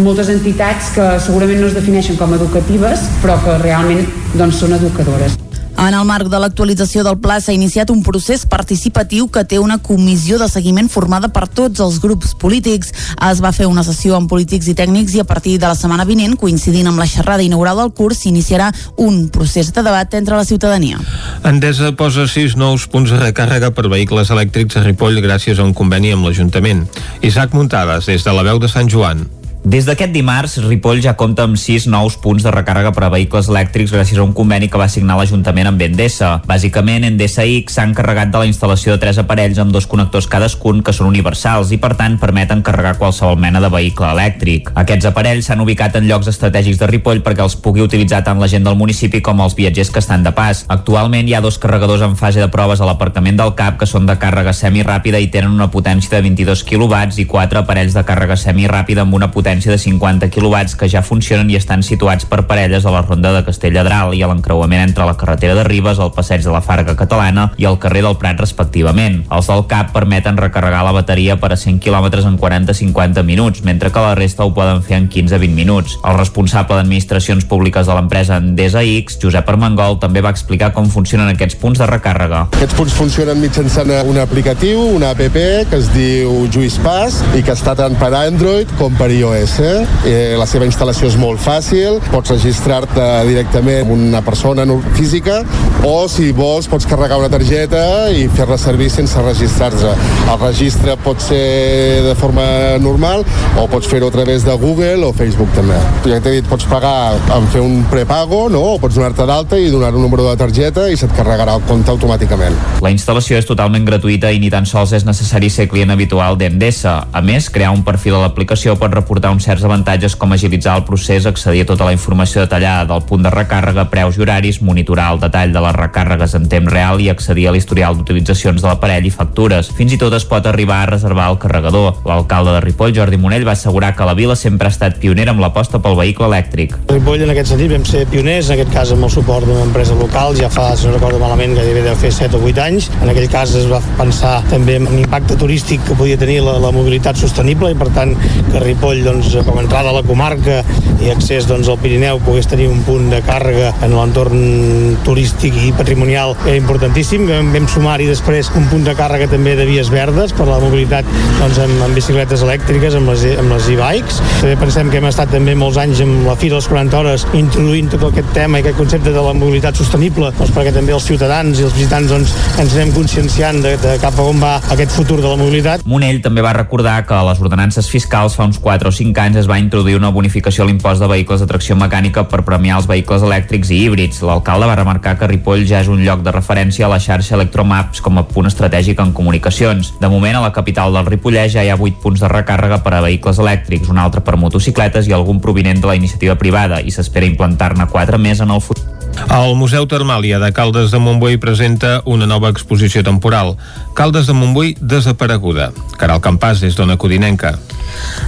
S7: moltes entitats que segurament no es defineixen com educatives, però que realment doncs, són educadores.
S2: En el marc de l'actualització del pla s'ha iniciat un procés participatiu que té una comissió de seguiment formada per tots els grups polítics. Es va fer una sessió amb polítics i tècnics i a partir de la setmana vinent, coincidint amb la xerrada inaugural del curs, s'iniciarà un procés de debat entre la ciutadania.
S1: Endesa posa sis nous punts de recàrrega per vehicles elèctrics a Ripoll gràcies a un conveni amb l'Ajuntament. Isaac Muntades, des de la veu de Sant Joan.
S8: Des d'aquest dimarts, Ripoll ja compta amb 6 nous punts de recàrrega per a vehicles elèctrics gràcies a un conveni que va signar l'Ajuntament amb Endesa. Bàsicament, Endesa X s'ha encarregat de la instal·lació de tres aparells amb dos connectors cadascun que són universals i, per tant, permeten carregar qualsevol mena de vehicle elèctric. Aquests aparells s'han ubicat en llocs estratègics de Ripoll perquè els pugui utilitzar tant la gent del municipi com els viatgers que estan de pas. Actualment hi ha dos carregadors en fase de proves a l'aparcament del CAP que són de càrrega semiràpida i tenen una potència de 22 kW i quatre aparells de càrrega semiràpida amb una potència potència de 50 kW que ja funcionen i estan situats per parelles a la ronda de Castelladral i a l'encreuament entre la carretera de Ribes, el passeig de la Farga Catalana i el carrer del Prat respectivament. Els del CAP permeten recarregar la bateria per a 100 km en 40-50 minuts, mentre que la resta ho poden fer en 15-20 minuts. El responsable d'administracions públiques de l'empresa Endesa X, Josep Armengol, també va explicar com funcionen aquests punts de recàrrega.
S9: Aquests punts funcionen mitjançant un aplicatiu, una app que es diu Juice Pass i que està tant per Android com per iOS Endesa. Eh, la seva instal·lació és molt fàcil, pots registrar-te directament amb una persona física o si vols pots carregar una targeta i fer-la servir sense registrar-se. El registre pot ser de forma normal o pots fer-ho a través de Google o Facebook també. Ja t'he dit, pots pagar en fer un prepago no? o pots donar-te d'alta i donar un número de targeta i se't carregarà el compte automàticament.
S8: La instal·lació és totalment gratuïta i ni tan sols és necessari ser client habitual d'Endesa. A més, crear un perfil a l'aplicació pot reportar uns certs avantatges com agilitzar el procés, accedir a tota la informació detallada del punt de recàrrega, preus i horaris, monitorar el detall de les recàrregues en temps real i accedir a l'historial d'utilitzacions de l'aparell i factures. Fins i tot es pot arribar a reservar el carregador. L'alcalde de Ripoll, Jordi Monell, va assegurar que la vila sempre ha estat pionera amb l'aposta pel vehicle elèctric.
S10: Ripoll en aquest sentit vam ser pioners, en aquest cas amb el suport d'una empresa local, ja fa, si no recordo malament, gairebé deu fer 7 o 8 anys. En aquell cas es va pensar també en l'impacte turístic que podia tenir la, la mobilitat sostenible i per tant que Ripoll doncs, com a entrada a la comarca i accés doncs, al Pirineu pogués tenir un punt de càrrega en l'entorn turístic i patrimonial era importantíssim. Vam, vam sumar-hi després un punt de càrrega també de vies verdes per la mobilitat doncs, amb, amb bicicletes elèctriques, amb les, amb les e-bikes. També pensem que hem estat també molts anys amb la Fira de les 40 Hores introduint tot aquest tema i aquest concepte de la mobilitat sostenible doncs, perquè també els ciutadans i els visitants doncs, ens anem conscienciant de, de cap a on va aquest futur de la mobilitat.
S8: Monell també va recordar que les ordenances fiscals fa uns 4 o 5 anys es va introduir una bonificació a l'impost de vehicles de tracció mecànica per premiar els vehicles elèctrics i híbrids. L'alcalde va remarcar que Ripoll ja és un lloc de referència a la xarxa Electromaps com a punt estratègic en comunicacions. De moment, a la capital del Ripollès ja hi ha 8 punts de recàrrega per a vehicles elèctrics, un altre per motocicletes i algun provinent de la iniciativa privada i s'espera implantar-ne 4 més en el futur.
S1: El Museu Termàlia de Caldes de Montbui presenta una nova exposició temporal. Caldes de Montbui desapareguda. Caral Campàs, des d'Ona Codinenca.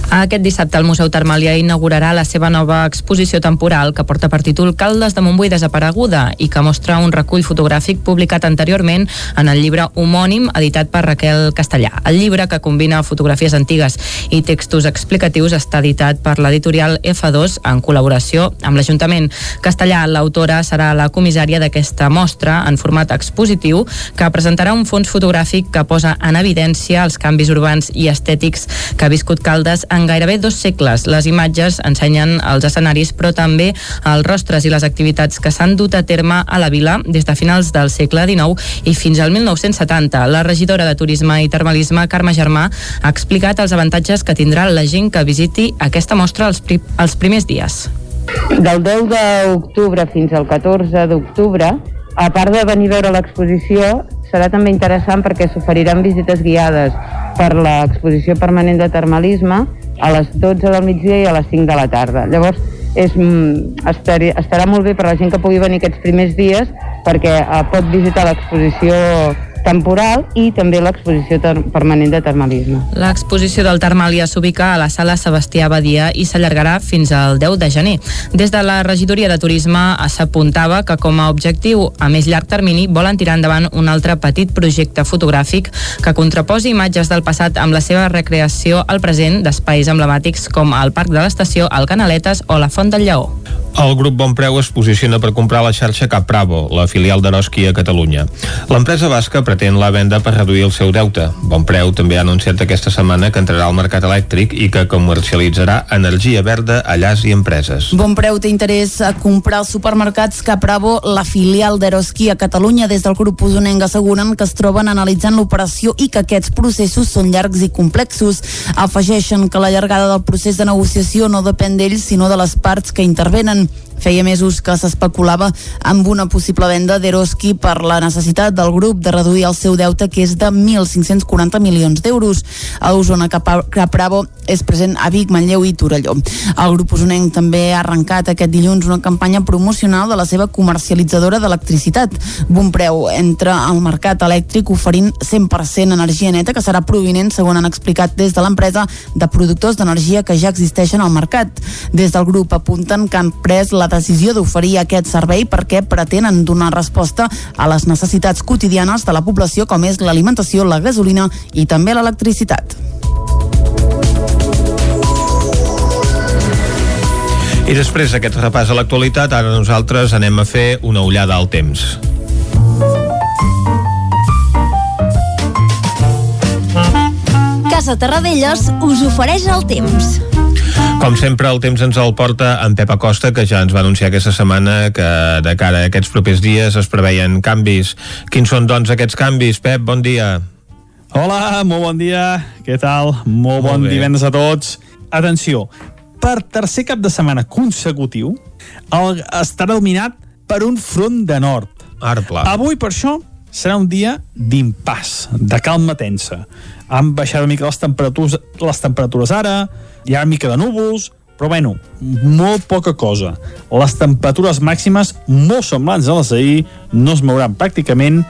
S11: Aquest dissabte el Museu Termàlia inaugurarà la seva nova exposició temporal que porta per títol Caldes de Montbui desapareguda i que mostra un recull fotogràfic publicat anteriorment en el llibre homònim editat per Raquel Castellà. El llibre, que combina fotografies antigues i textos explicatius, està editat per l'editorial F2 en col·laboració amb l'Ajuntament. Castellà, l'autora, serà la comissària d'aquesta mostra en format expositiu que presentarà un fons fotogràfic que posa en evidència els canvis urbans i estètics que ha viscut Caldes en gairebé dos segles. Les imatges ensenyen els escenaris, però també els rostres i les activitats que s'han dut a terme a la vila des de finals del segle XIX i fins al 1970. La regidora de Turisme i Termalisme, Carme Germà, ha explicat els avantatges que tindrà la gent que visiti aquesta mostra els, pri els primers dies.
S12: Del 10 d'octubre fins al 14 d'octubre, a part de venir a veure l'exposició, serà també interessant perquè s'oferiran visites guiades per l'exposició permanent de termalisme a les 12 del migdia i a les 5 de la tarda. Llavors, és, mm, estarà, estarà molt bé per la gent que pugui venir aquests primers dies perquè eh, pot visitar l'exposició temporal i també l'exposició permanent de termalisme.
S11: L'exposició del Termàlia s'ubica a la sala Sebastià Badia i s'allargarà fins al 10 de gener. Des de la regidoria de turisme s'apuntava que com a objectiu a més llarg termini volen tirar endavant un altre petit projecte fotogràfic que contraposi imatges del passat amb la seva recreació al present d'espais emblemàtics com el Parc de l'Estació, el Canaletes o la Font del Lleó.
S1: El grup Bonpreu es posiciona per comprar la xarxa Capravo, la filial d'Eroski a Catalunya. L'empresa basca pretén la venda per reduir el seu deute. Bonpreu també ha anunciat aquesta setmana que entrarà al mercat elèctric i que comercialitzarà energia verda a llars i empreses.
S2: Bon preu té interès a comprar els supermercats Capravo, la filial d'Eroski a Catalunya. Des del grup usonenc asseguren que es troben analitzant l'operació i que aquests processos són llargs i complexos. Afegeixen que la llargada del procés de negociació no depèn d'ells, sinó de les parts que intervenen. Feia mesos que s'especulava amb una possible venda d'Eroski per la necessitat del grup de reduir el seu deute, que és de 1.540 milions d'euros. A Osona Capravo és present a Vic, Manlleu i Torelló. El grup usonenc també ha arrencat aquest dilluns una campanya promocional de la seva comercialitzadora d'electricitat. Bonpreu entra al mercat elèctric oferint 100% energia neta que serà provinent, segons han explicat des de l'empresa, de productors d'energia que ja existeixen al mercat. Des del grup apunten que han pres la decisió d'oferir aquest servei perquè pretenen donar resposta a les necessitats quotidianes de la població com és l'alimentació, la gasolina i també l'electricitat.
S1: I després d'aquest repàs a l'actualitat, ara nosaltres anem a fer una ullada al temps.
S13: Casa Terradellos us ofereix el temps.
S1: Com sempre, el temps ens el porta en Pep Acosta, que ja ens va anunciar aquesta setmana que de cara a aquests propers dies es preveien canvis. Quins són, doncs, aquests canvis? Pep, bon dia.
S14: Hola, molt bon dia. Què tal? Molt, bon
S1: bé.
S14: divendres a tots. Atenció, per tercer cap de setmana consecutiu, el, estarà dominat per un front de nord.
S1: Arpla.
S14: Avui, per això, serà un dia d'impàs, de calma tensa. Han baixat una mica les temperatures, les temperatures ara, hi ha una mica de núvols, però bueno, molt poca cosa. Les temperatures màximes molt semblants a les d'ahir, no es mouran pràcticament,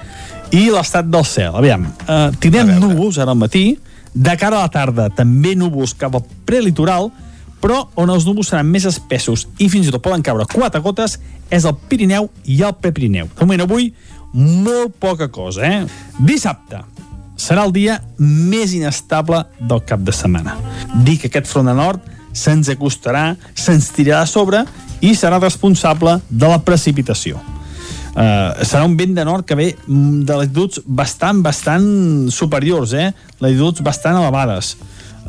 S14: i l'estat del cel. Aviam, eh, tindrem núvols ara al matí, de cara a la tarda també núvols cap al prelitoral, però on els núvols seran més espessos i fins i tot poden caure quatre gotes és el Pirineu i el Prepirineu. De moment avui, molt poca cosa, eh? Dissabte, serà el dia més inestable del cap de setmana. Dic que aquest front de nord se'ns acostarà, se'ns tirarà a sobre i serà responsable de la precipitació. Uh, serà un vent de nord que ve de latituds bastant, bastant superiors, eh? latituds bastant elevades.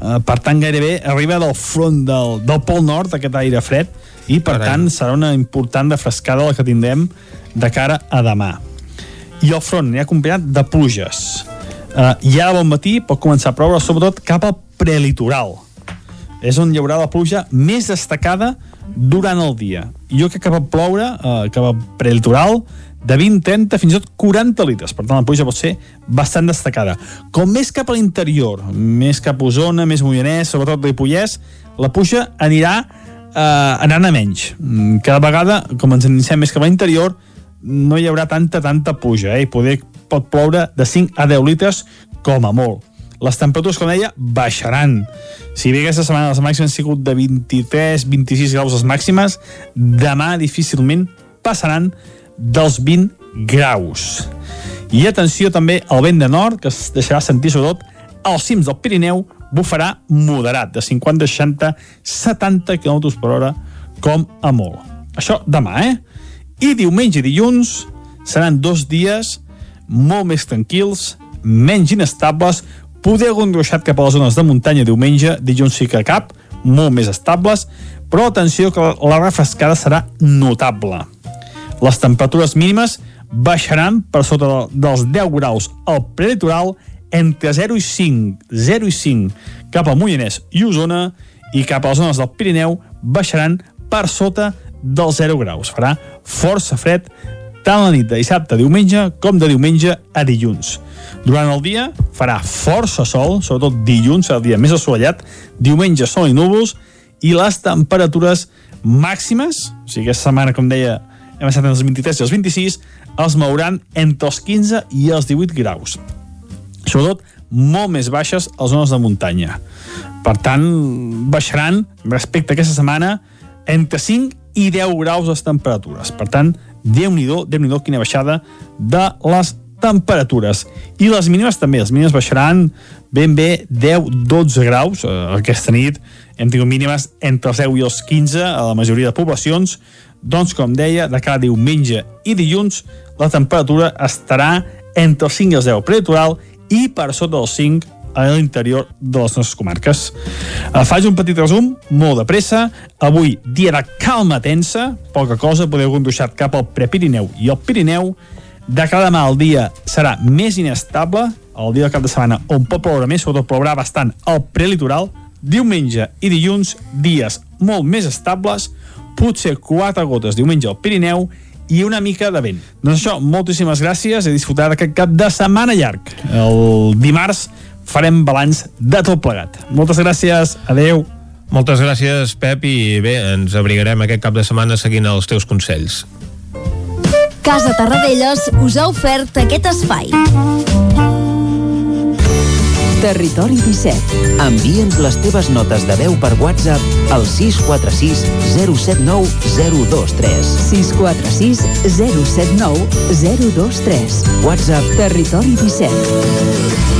S14: Uh, per tant, gairebé arriba del front del, del Pol Nord, aquest aire fred, i per
S1: Carai.
S14: tant serà una important refrescada la que tindrem de cara a demà. I el front anirà acompanyat de pluges. Uh, I ara bon matí pot començar a ploure, sobretot cap al prelitoral. És on hi haurà la pluja més destacada durant el dia. Jo crec que va ploure, eh, que va prelitoral, de 20, 30, fins i tot 40 litres. Per tant, la pluja pot ser bastant destacada. Com més cap a l'interior, més cap a Osona, més Moianès, sobretot Ripollès, la pluja anirà eh, anant a menys. Mm, Cada vegada, com ens iniciem més cap a l'interior, no hi haurà tanta, tanta pluja, eh? I poder, pot ploure de 5 a 10 litres com a molt. Les temperatures, com deia, baixaran. Si bé aquesta setmana les màximes han sigut de 23-26 graus les màximes, demà difícilment passaran dels 20 graus. I atenció també al vent de nord, que es deixarà sentir sobretot als cims del Pirineu, bufarà moderat, de 50, 60, 70 km per hora, com a molt. Això demà, eh? I diumenge i dilluns seran dos dies molt més tranquils, menys inestables, poder algun ruixat cap a les zones de muntanya diumenge, dilluns sí que cap, molt més estables, però atenció que la refrescada serà notable. Les temperatures mínimes baixaran per sota de- dels 10 graus al prelitoral entre 0 i 5, 0 i 5 cap al Moianès i Osona i cap a les zones del Pirineu baixaran per sota dels 0 graus. Farà força fred tant la nit de dissabte a diumenge com de diumenge a dilluns. Durant el dia farà força sol, sobretot dilluns, el dia més assolellat, diumenge sol i núvols, i les temperatures màximes, o sigui, aquesta setmana, com deia, hem estat entre els 23 i els 26, els mouran entre els 15 i els 18 graus. Sobretot, molt més baixes a les zones de muntanya. Per tant, baixaran, respecte a aquesta setmana, entre 5 i 10 graus les temperatures. Per tant, Déu-n'hi-do, déu nhi déu quina baixada de les temperatures. I les mínimes també, les mínimes baixaran ben bé 10-12 graus. Eh, aquesta nit hem tingut mínimes entre els 10 i els 15 a la majoria de poblacions. Doncs, com deia, de cada diumenge i dilluns la temperatura estarà entre els 5 i els 10 prelitoral i per sota dels 5 a l'interior de les nostres comarques. Eh, faig un petit resum, molt de pressa. Avui, dia de calma tensa, poca cosa, podeu conduixar cap al Prepirineu i al Pirineu. De cada demà el dia serà més inestable, el dia del cap de setmana on pot ploure més, sobretot plourà bastant al prelitoral. Diumenge i dilluns, dies molt més estables, potser quatre gotes diumenge al Pirineu i una mica de vent. Doncs això, moltíssimes gràcies i disfrutar d'aquest cap de setmana llarg. El dimarts farem balanç de tot plegat. Moltes gràcies, adeu.
S1: Moltes gràcies, Pep, i bé, ens abrigarem aquest cap de setmana seguint els teus consells.
S17: Casa Tarradellas us ha ofert aquest espai.
S15: Territori 17. Envia'ns les teves notes de veu per WhatsApp al 646 079 023.
S16: 646 079 023.
S15: WhatsApp
S16: Territori 17.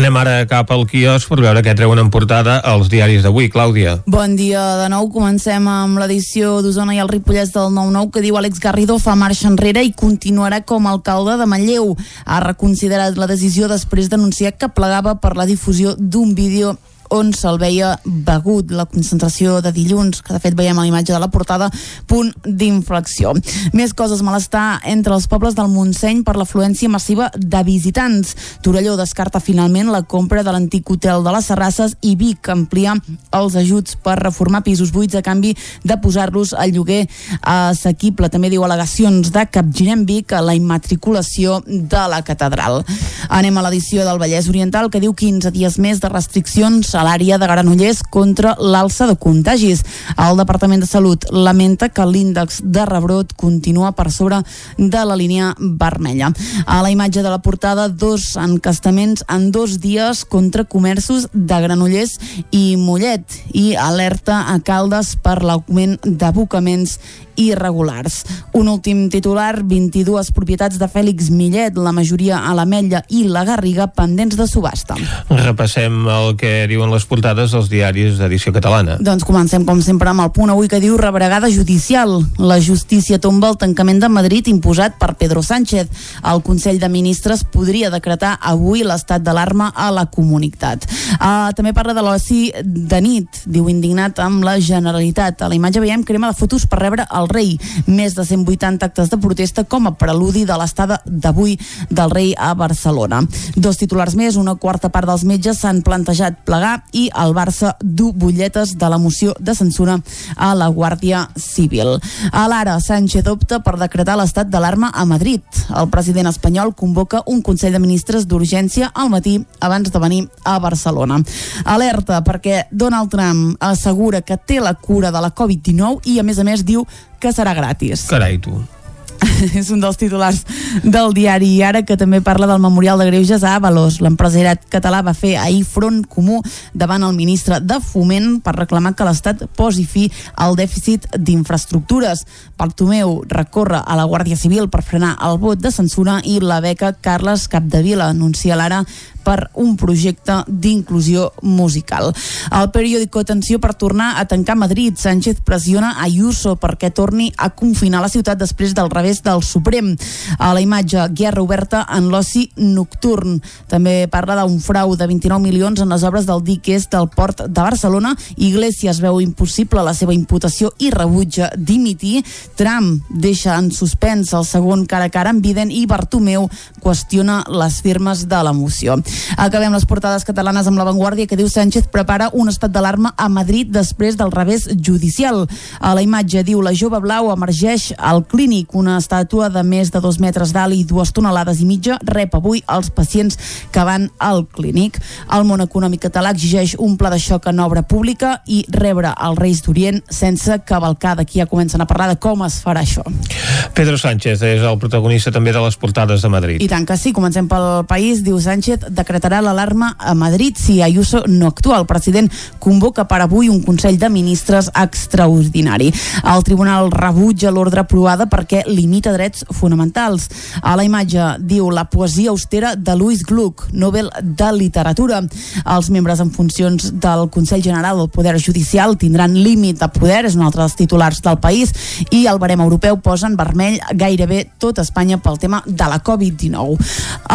S1: Anem ara cap al quios per veure què treuen en portada els diaris d'avui. Clàudia.
S2: Bon dia de nou. Comencem amb l'edició d'Osona i el Ripollès del 9-9 que diu Àlex Garrido fa marxa enrere i continuarà com a alcalde de Manlleu. Ha reconsiderat la decisió després d'anunciar que plegava per la difusió d'un vídeo on se'l veia begut la concentració de dilluns, que de fet veiem a la imatge de la portada, punt d'inflexió. Més coses, malestar entre els pobles del Montseny per l'afluència massiva de visitants. Torelló descarta finalment la compra de l'antic hotel de les Serrasses i Vic amplia els ajuts per reformar pisos buits a canvi de posar-los al lloguer assequible. També diu al·legacions de Capgirem Vic a la immatriculació de la catedral. Anem a l'edició del Vallès Oriental que diu 15 dies més de restriccions a l'àrea de Granollers contra l'alça de contagis. El Departament de Salut lamenta que l'índex de rebrot continua per sobre de la línia vermella. A la imatge de la portada, dos encastaments en dos dies contra comerços de Granollers i Mollet i alerta a Caldes per l'augment d'abocaments irregulars. Un últim titular, 22 propietats de Fèlix Millet, la majoria a l'Ametlla i la Garriga pendents de subhasta.
S1: Repassem el que diuen les portades dels diaris d'edició catalana.
S2: Doncs comencem com sempre amb el punt avui que diu rebregada judicial. La justícia tomba el tancament de Madrid imposat per Pedro Sánchez. El Consell de Ministres podria decretar avui l'estat d'alarma a la comunitat. Uh, també parla de l'oci de nit, diu indignat amb la Generalitat. A la imatge veiem crema de fotos per rebre el rei. Més de 180 actes de protesta com a preludi de l'estada d'avui del rei a Barcelona. Dos titulars més, una quarta part dels metges s'han plantejat plegar i el Barça du butlletes de la moció de censura a la Guàrdia Civil. A l'ara, Sánchez opta per decretar l'estat d'alarma a Madrid. El president espanyol convoca un Consell de Ministres d'urgència al matí abans de venir a Barcelona. Alerta perquè Donald Trump assegura que té la cura de la Covid-19 i a més a més diu que serà gratis.
S1: Carai, tu. *laughs*
S2: és un dels titulars del diari i ara que també parla del Memorial de Greuges a Avalos. L'empresariat català va fer ahir front comú davant el ministre de Foment per reclamar que l'Estat posi fi al dèficit d'infraestructures. Bartomeu recorre a la Guàrdia Civil per frenar el vot de censura i la beca Carles Capdevila anuncia l'ara per un projecte d'inclusió musical. El periòdico Atenció per tornar a tancar Madrid. Sánchez pressiona Ayuso perquè torni a confinar la ciutat després del revés del Suprem. A la imatge, guerra oberta en l'oci nocturn. També parla d'un frau de 29 milions en les obres del dic est del port de Barcelona. Iglesias veu impossible la seva imputació i rebutja dimitir. Trump deixa en suspens el segon cara a cara amb Biden i Bartomeu qüestiona les firmes de la moció. Acabem les portades catalanes amb l'avantguàrdia que diu Sánchez prepara un estat d'alarma a Madrid després del revés judicial. A la imatge diu la jove blau emergeix al clínic, una estàtua de més de dos metres d'alt i dues tonelades i mitja rep avui els pacients que van al clínic. El món econòmic català exigeix un pla de xoc en obra pública i rebre els Reis d'Orient sense cavalcar. D'aquí ja comencen a parlar de com es farà això.
S1: Pedro Sánchez és el protagonista també de les portades de Madrid.
S2: I tant que sí, comencem pel país, diu Sánchez, decretarà l'alarma a Madrid si Ayuso no actua. El president convoca per avui un Consell de Ministres extraordinari. El Tribunal rebutja l'ordre aprovada perquè limita drets fonamentals. A la imatge diu la poesia austera de Louis Gluck, Nobel de Literatura. Els membres en funcions del Consell General del Poder Judicial tindran límit de poder, és un altre dels titulars del país, i el barem europeu posa en vermell gairebé tot Espanya pel tema de la Covid-19.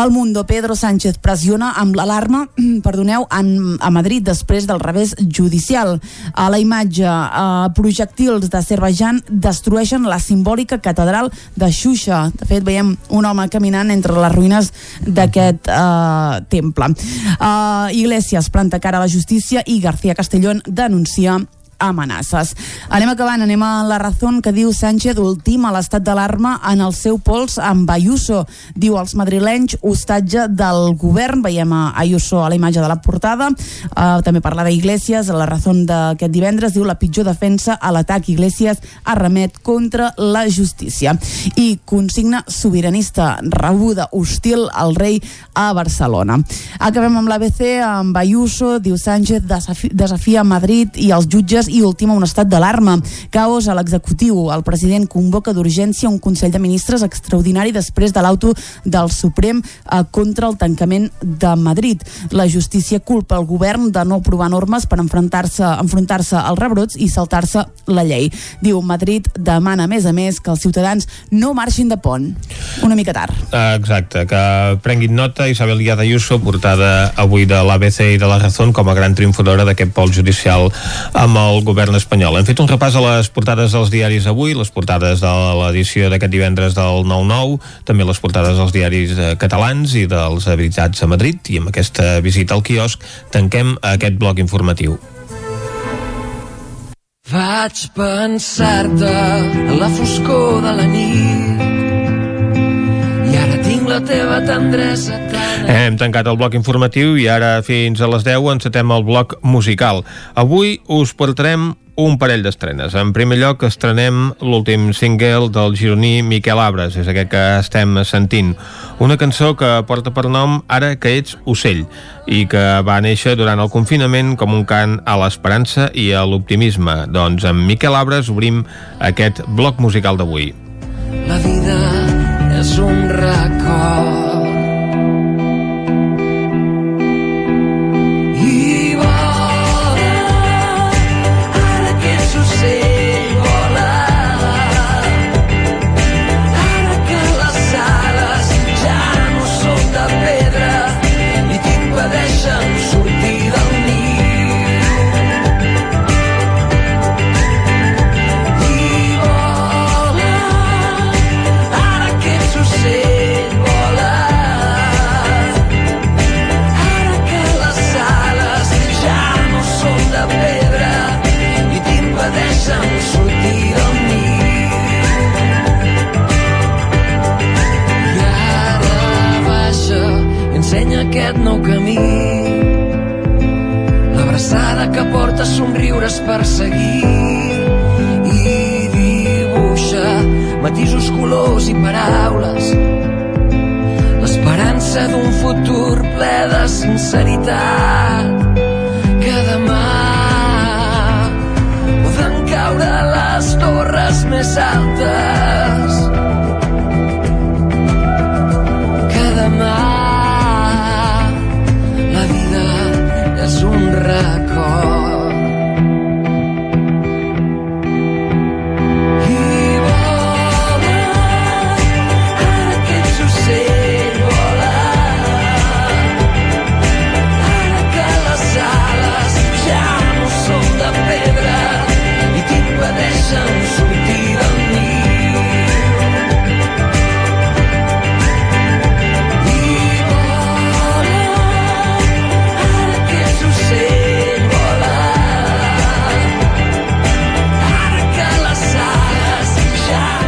S2: El Mundo Pedro Sánchez pressiona amb l'alarma, *clears throat* perdoneu, en, a Madrid després del revés judicial. A la imatge, eh, projectils d'Azerbaijan destrueixen la simbòlica catedral de Xuxa. De fet, veiem un home caminant entre les ruïnes d'aquest eh, temple. Eh, Iglesias planta cara a la justícia i García Castellón denuncia amenaces. Anem acabant, anem a la raó que diu Sánchez ultima l'estat d'alarma en el seu pols amb Ayuso. Diu els madrilenys hostatge del govern, veiem a Ayuso a la imatge de la portada, uh, també parla d'Iglesias, la raó d'aquest divendres, diu la pitjor defensa a l'atac Iglesias arremet contra la justícia. I consigna sobiranista rebuda hostil al rei a Barcelona. Acabem amb l'ABC, amb Ayuso, diu Sánchez, desafi desafia Madrid i els jutges ministres i última un estat d'alarma. Caos a l'executiu. El president convoca d'urgència un Consell de Ministres extraordinari després de l'auto del Suprem eh, contra el tancament de Madrid. La justícia culpa el govern de no aprovar normes per enfrontar-se enfrontar-se als rebrots i saltar-se la llei. Diu Madrid demana a més a més que els ciutadans no marxin de pont. Una mica tard.
S1: Uh, exacte, que prenguin nota Isabel Díaz Ayuso, portada avui de l'ABC i de la Razón com a gran triomfadora d'aquest pol judicial amb el govern espanyol. Hem fet un repàs a les portades dels diaris avui, les portades de l'edició d'aquest divendres del 9-9, també les portades dels diaris eh, catalans i dels habilitats a Madrid, i amb aquesta visita al quiosc tanquem aquest bloc informatiu.
S28: Vaig pensar-te a la foscor de la nit i ara tinc la teva tendresa tan...
S1: Hem tancat el bloc informatiu i ara fins a les 10 encetem el bloc musical. Avui us portarem un parell d'estrenes. En primer lloc estrenem l'últim single del gironí Miquel Abres, és aquest que estem sentint. Una cançó que porta per nom Ara que ets ocell i que va néixer durant el confinament com un cant a l'esperança i a l'optimisme. Doncs amb Miquel Abres obrim aquest bloc musical d'avui.
S28: La vida és un record somriures per seguir i dibuixa matisos, colors i paraules. L'esperança d'un futur ple de sinceritat. Que demà poden caure les torres més altes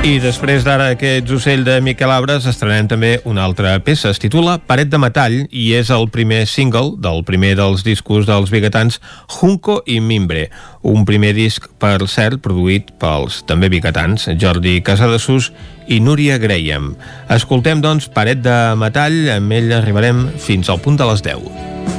S28: I
S1: després d'ara aquests ocell de Miquel Abres estrenem també una altra peça. Es titula Paret de metall i és el primer single del primer dels discos dels biguetans Junco i Mimbre. Un primer disc, per cert, produït pels també biguetans Jordi Casadesús i Núria Graham. Escoltem, doncs, Paret de metall. Amb ell arribarem fins al punt de les 10.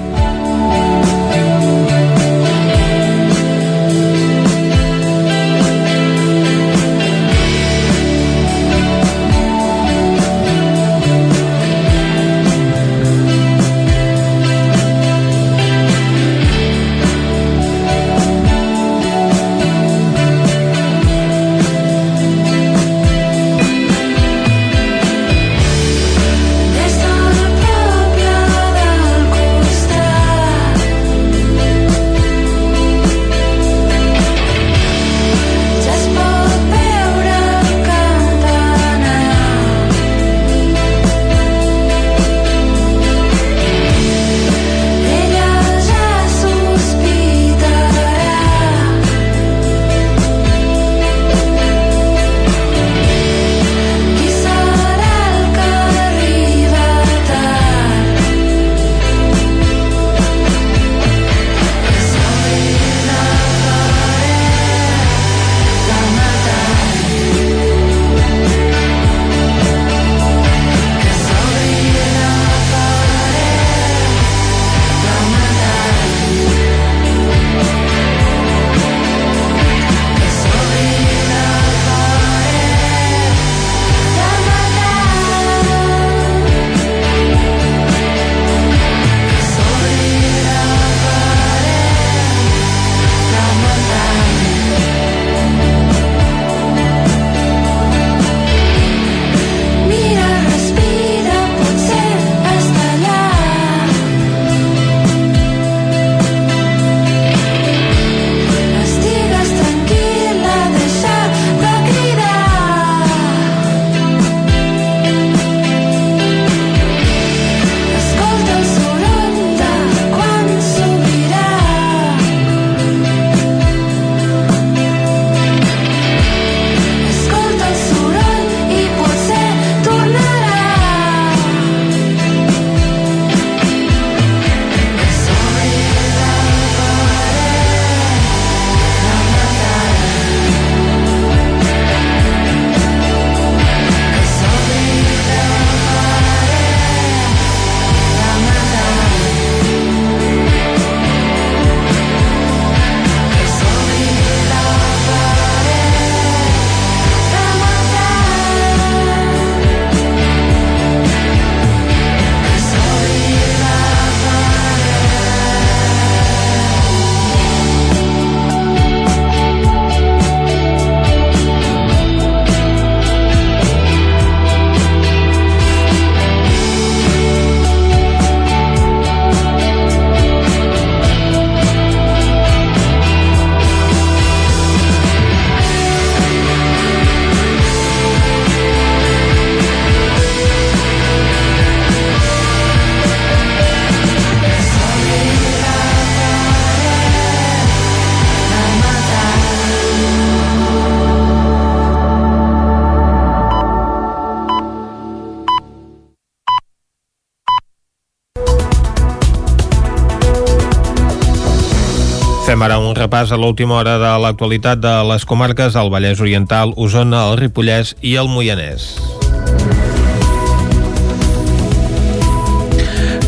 S1: Repàs a l'última hora de l'actualitat de les comarques del Vallès Oriental, Osona, el Ripollès i el Moianès.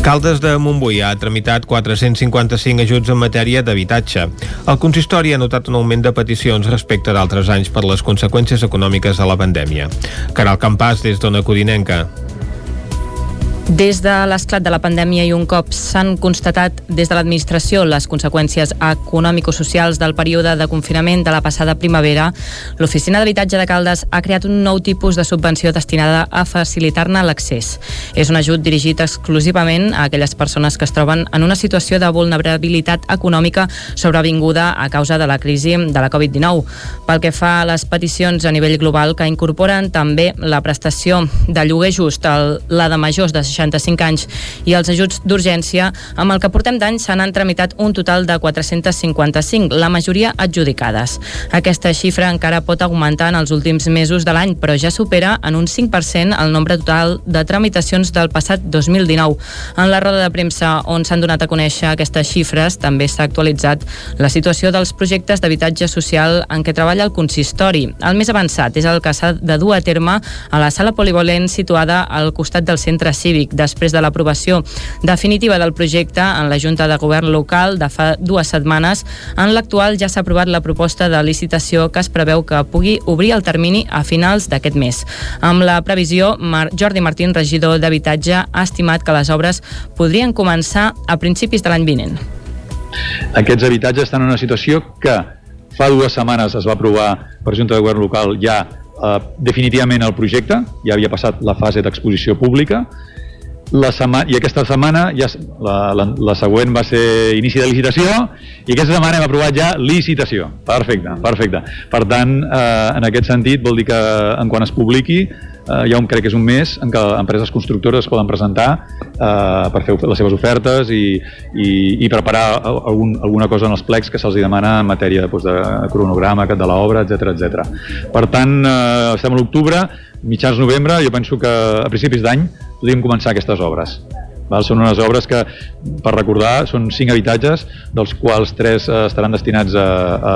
S1: Caldes de Montbui ha tramitat 455 ajuts en matèria d'habitatge. El consistori ha notat un augment de peticions respecte d'altres anys per les conseqüències econòmiques de la pandèmia. Caral Campàs, des d'Ona Codinenca.
S11: Des de l'esclat de la pandèmia i un cop s'han constatat des de l'administració les conseqüències econòmico-socials del període de confinament de la passada primavera, l'Oficina d'Habitatge de Caldes ha creat un nou tipus de subvenció destinada a facilitar-ne l'accés. És un ajut dirigit exclusivament a aquelles persones que es troben en una situació de vulnerabilitat econòmica sobrevinguda a causa de la crisi de la Covid-19. Pel que fa a les peticions a nivell global que incorporen també la prestació de lloguer just, el, la de majors de 65 anys i els ajuts d'urgència, amb el que portem d'any se n'han tramitat un total de 455, la majoria adjudicades. Aquesta xifra encara pot augmentar en els últims mesos de l'any, però ja supera en un 5% el nombre total de tramitacions del passat 2019. En la roda de premsa on s'han donat a conèixer aquestes xifres també s'ha actualitzat la situació dels projectes d'habitatge social en què treballa el consistori. El més avançat és el que s'ha de dur a terme a la sala polivalent situada al costat del centre cívic després de l'aprovació definitiva del projecte en la Junta de Govern local de fa dues setmanes. En l'actual ja s'ha aprovat la proposta de licitació que es preveu que pugui obrir el termini a finals d'aquest mes. Amb la previsió, Jordi Martín, regidor d'Habitatge, ha estimat que les obres podrien començar a principis de l'any vinent.
S29: Aquests habitatges estan en una situació que fa dues setmanes es va aprovar per Junta de Govern local ja eh, definitivament el projecte, ja havia passat la fase d'exposició pública, la setmana, i aquesta setmana ja, la, la, la següent va ser inici de licitació i aquesta setmana hem aprovat ja licitació. Perfecte, perfecte. Per tant, eh, en aquest sentit vol dir que en quan es publiqui eh, hi ha un, crec que és un mes en què empreses constructores es poden presentar eh, per fer les seves ofertes i, i, i preparar algun, alguna cosa en els plecs que se'ls demana en matèria doncs, de cronograma de l'obra, etc etc. Per tant, eh, estem a l'octubre, mitjans novembre, jo penso que a principis d'any podríem començar aquestes obres. Val? Són unes obres que, per recordar, són cinc habitatges, dels quals tres eh, estaran destinats a, a,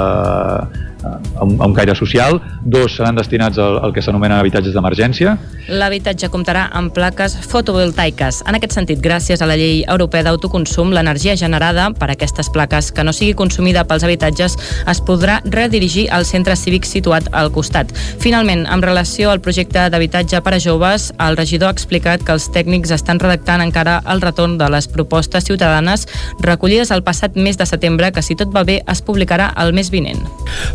S29: a, un, a un caire social, dos seran destinats al, al que s'anomenen habitatges d'emergència.
S11: L'habitatge comptarà amb plaques fotovoltaiques. En aquest sentit, gràcies a la llei europea d'autoconsum, l'energia generada per aquestes plaques que no sigui consumida pels habitatges es podrà redirigir al centre cívic situat al costat. Finalment, en relació al projecte d'habitatge per a joves, el regidor ha explicat que els tècnics estan redactant encara el retorn de les propostes ciutadanes recollides el passat mes de setembre, que si tot va bé es publicarà el mes vinent.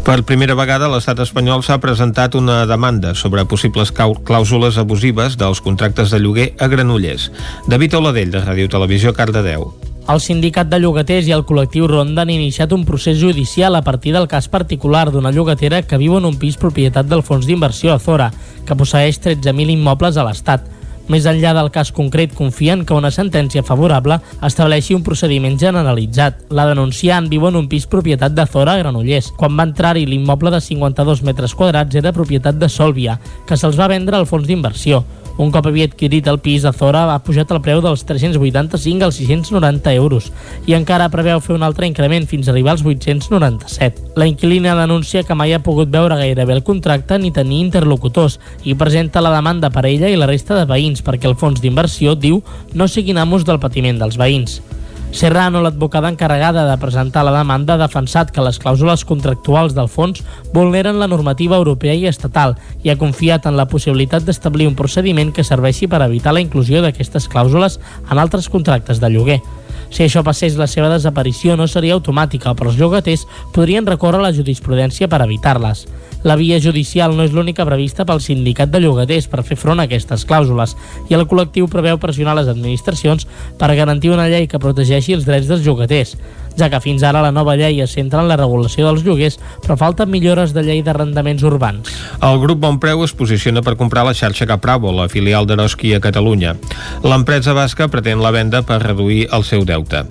S1: Per primera vegada, l'estat espanyol s'ha presentat una demanda sobre possibles clàusules abusives dels contractes de lloguer a Granollers. David Oladell, de Ràdio Televisió, Cardedeu.
S4: El sindicat de llogaters i el col·lectiu Ronda han iniciat un procés judicial a partir del cas particular d'una llogatera que viu en un pis propietat del fons d'inversió Azora, que posseix 13.000 immobles a l'Estat. Més enllà del cas concret, confien que una sentència favorable estableixi un procediment generalitzat. La denunciant viu en un pis propietat de Zora a Granollers. Quan va entrar-hi l'immoble de 52 metres quadrats era propietat de Solvia, que se'ls va vendre al fons d'inversió. Un cop havia adquirit el pis, Azora ha pujat el preu dels 385 als 690 euros i encara preveu fer un altre increment fins a arribar als 897. La inquilina denuncia que mai ha pogut veure gairebé el contracte ni tenir interlocutors i presenta la demanda per ella i la resta de veïns perquè el fons d'inversió, diu, no siguin amos del patiment dels veïns. Serrano, l'advocada encarregada de presentar la demanda, ha defensat que les clàusules contractuals del fons vulneren la normativa europea i estatal i ha confiat en la possibilitat d'establir un procediment que serveixi per evitar la inclusió d'aquestes clàusules en altres contractes de lloguer. Si això passés, la seva desaparició no seria automàtica, però els llogaters podrien recórrer a la jurisprudència per evitar-les. La via judicial no és l'única prevista pel sindicat de llogaters per fer front a aquestes clàusules i el col·lectiu preveu pressionar les administracions per garantir una llei que protegeixi els drets dels llogaters ja que fins ara la nova llei es centra en la regulació dels lloguers, però falten millores de llei d'arrendaments urbans.
S1: El grup Bonpreu es posiciona per comprar la xarxa Capravo, la filial d'Eroski a Catalunya. L'empresa basca pretén la venda per reduir el seu deute.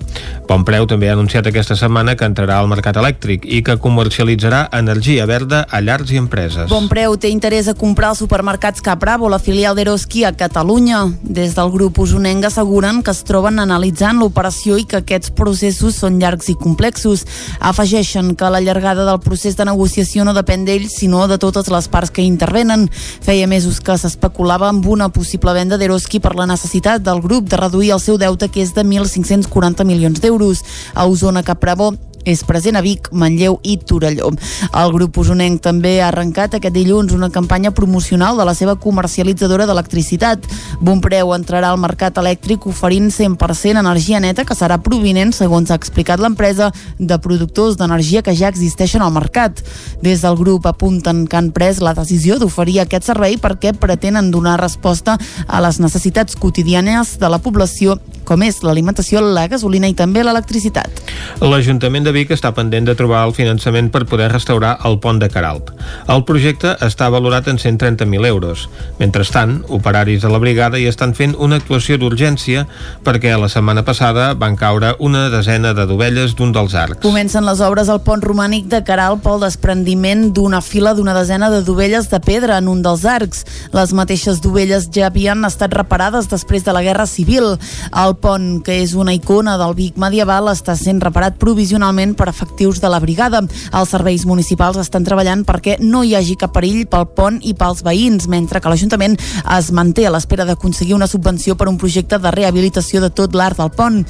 S1: Bonpreu també ha anunciat aquesta setmana que entrarà al mercat elèctric i que comercialitzarà energia verda a llars i empreses.
S2: Bonpreu té interès a comprar els supermercats Capravo, la filial d'Eroski a Catalunya. Des del grup usonenc asseguren que es troben analitzant l'operació i que aquests processos són llargs llargs i complexos. Afegeixen que la llargada del procés de negociació no depèn d'ells, sinó de totes les parts que intervenen. Feia mesos que s'especulava amb una possible venda d'Eroski per la necessitat del grup de reduir el seu deute, que és de 1.540 milions d'euros. A Osona Caprabó és present a Vic, Manlleu i Torelló. El grup usonenc també ha arrencat aquest dilluns una campanya promocional de la seva comercialitzadora d'electricitat. Bonpreu entrarà al mercat elèctric oferint 100% energia neta que serà provinent, segons ha explicat l'empresa, de productors d'energia que ja existeixen al mercat. Des del grup apunten que han pres la decisió d'oferir aquest servei perquè pretenen donar resposta a les necessitats quotidianes de la població com és l'alimentació, la gasolina i també l'electricitat.
S1: L'Ajuntament de Vic està pendent de trobar el finançament per poder restaurar el pont de Caralt. El projecte està valorat en 130.000 euros. Mentrestant, operaris de la brigada hi estan fent una actuació d'urgència perquè la setmana passada van caure una desena de dovelles d'un dels arcs.
S2: Comencen les obres al pont romànic de Caralt pel desprendiment d'una fila d'una desena de dovelles de pedra en un dels arcs. Les mateixes dovelles ja havien estat reparades després de la Guerra Civil. El pont, que és una icona del Vic medieval, està sent reparat provisionalment per efectius de la brigada. Els serveis municipals estan treballant perquè no hi hagi cap perill pel pont i pels veïns, mentre que l'Ajuntament es manté a l'espera d'aconseguir una subvenció per un projecte de rehabilitació de tot l'art del pont.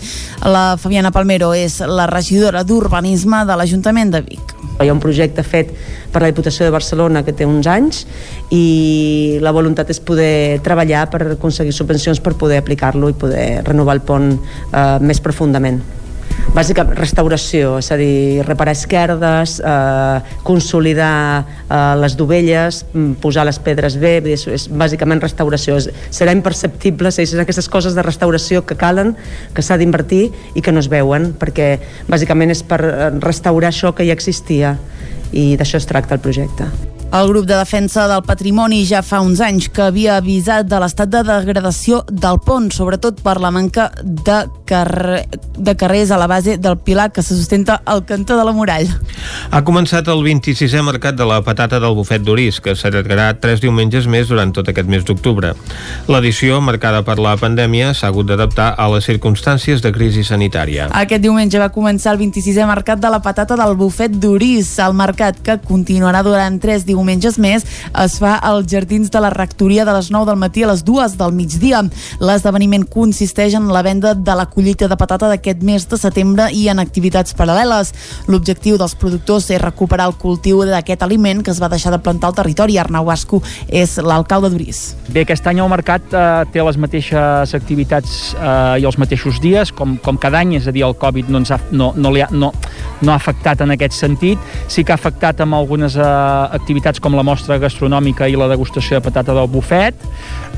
S2: La Fabiana Palmero és la regidora d'Urbanisme de l'Ajuntament de Vic.
S30: Hi ha un projecte fet per la Diputació de Barcelona que té uns anys i la voluntat és poder treballar per aconseguir subvencions per poder aplicar-lo i poder renovar el pont eh, més profundament bàsicament restauració, és a dir, reparar esquerdes, eh, consolidar eh, les dovelles, mm, posar les pedres bé, és, és bàsicament restauració. És, serà imperceptible, és aquestes coses de restauració que calen, que s'ha d'invertir i que no es veuen, perquè bàsicament és per eh, restaurar això que ja existia i d'això es tracta el projecte.
S2: El grup de defensa del patrimoni ja fa uns anys que havia avisat de l'estat de degradació del pont, sobretot per la manca de, carrer, de carrers a la base del pilar que se sustenta al cantó de la muralla.
S1: Ha començat el 26è mercat de la patata del bufet d'Uris, que s'allargarà tres diumenges més durant tot aquest mes d'octubre. L'edició, marcada per la pandèmia, s'ha hagut d'adaptar a les circumstàncies de crisi sanitària.
S2: Aquest diumenge va començar el 26è mercat de la patata del bufet d'Uris, el mercat que continuarà durant tres diumenges més es fa als Jardins de la Rectoria de les 9 del matí a les 2 del migdia. L'esdeveniment consisteix en la venda de la collita de patata d'aquest mes de setembre i en activitats paral·leles. L'objectiu dels productors és recuperar el cultiu d'aquest aliment que es va deixar de plantar al territori. Arnau Basco és l'alcalde d'Uris.
S31: Bé, aquest any el mercat eh, té les mateixes activitats eh, i els mateixos dies, com, com cada any, és a dir, el Covid no, ens ha, no, no, li ha, no, no ha afectat en aquest sentit. Sí que ha afectat amb algunes eh, activitats com la mostra gastronòmica i la degustació de patata del bufet,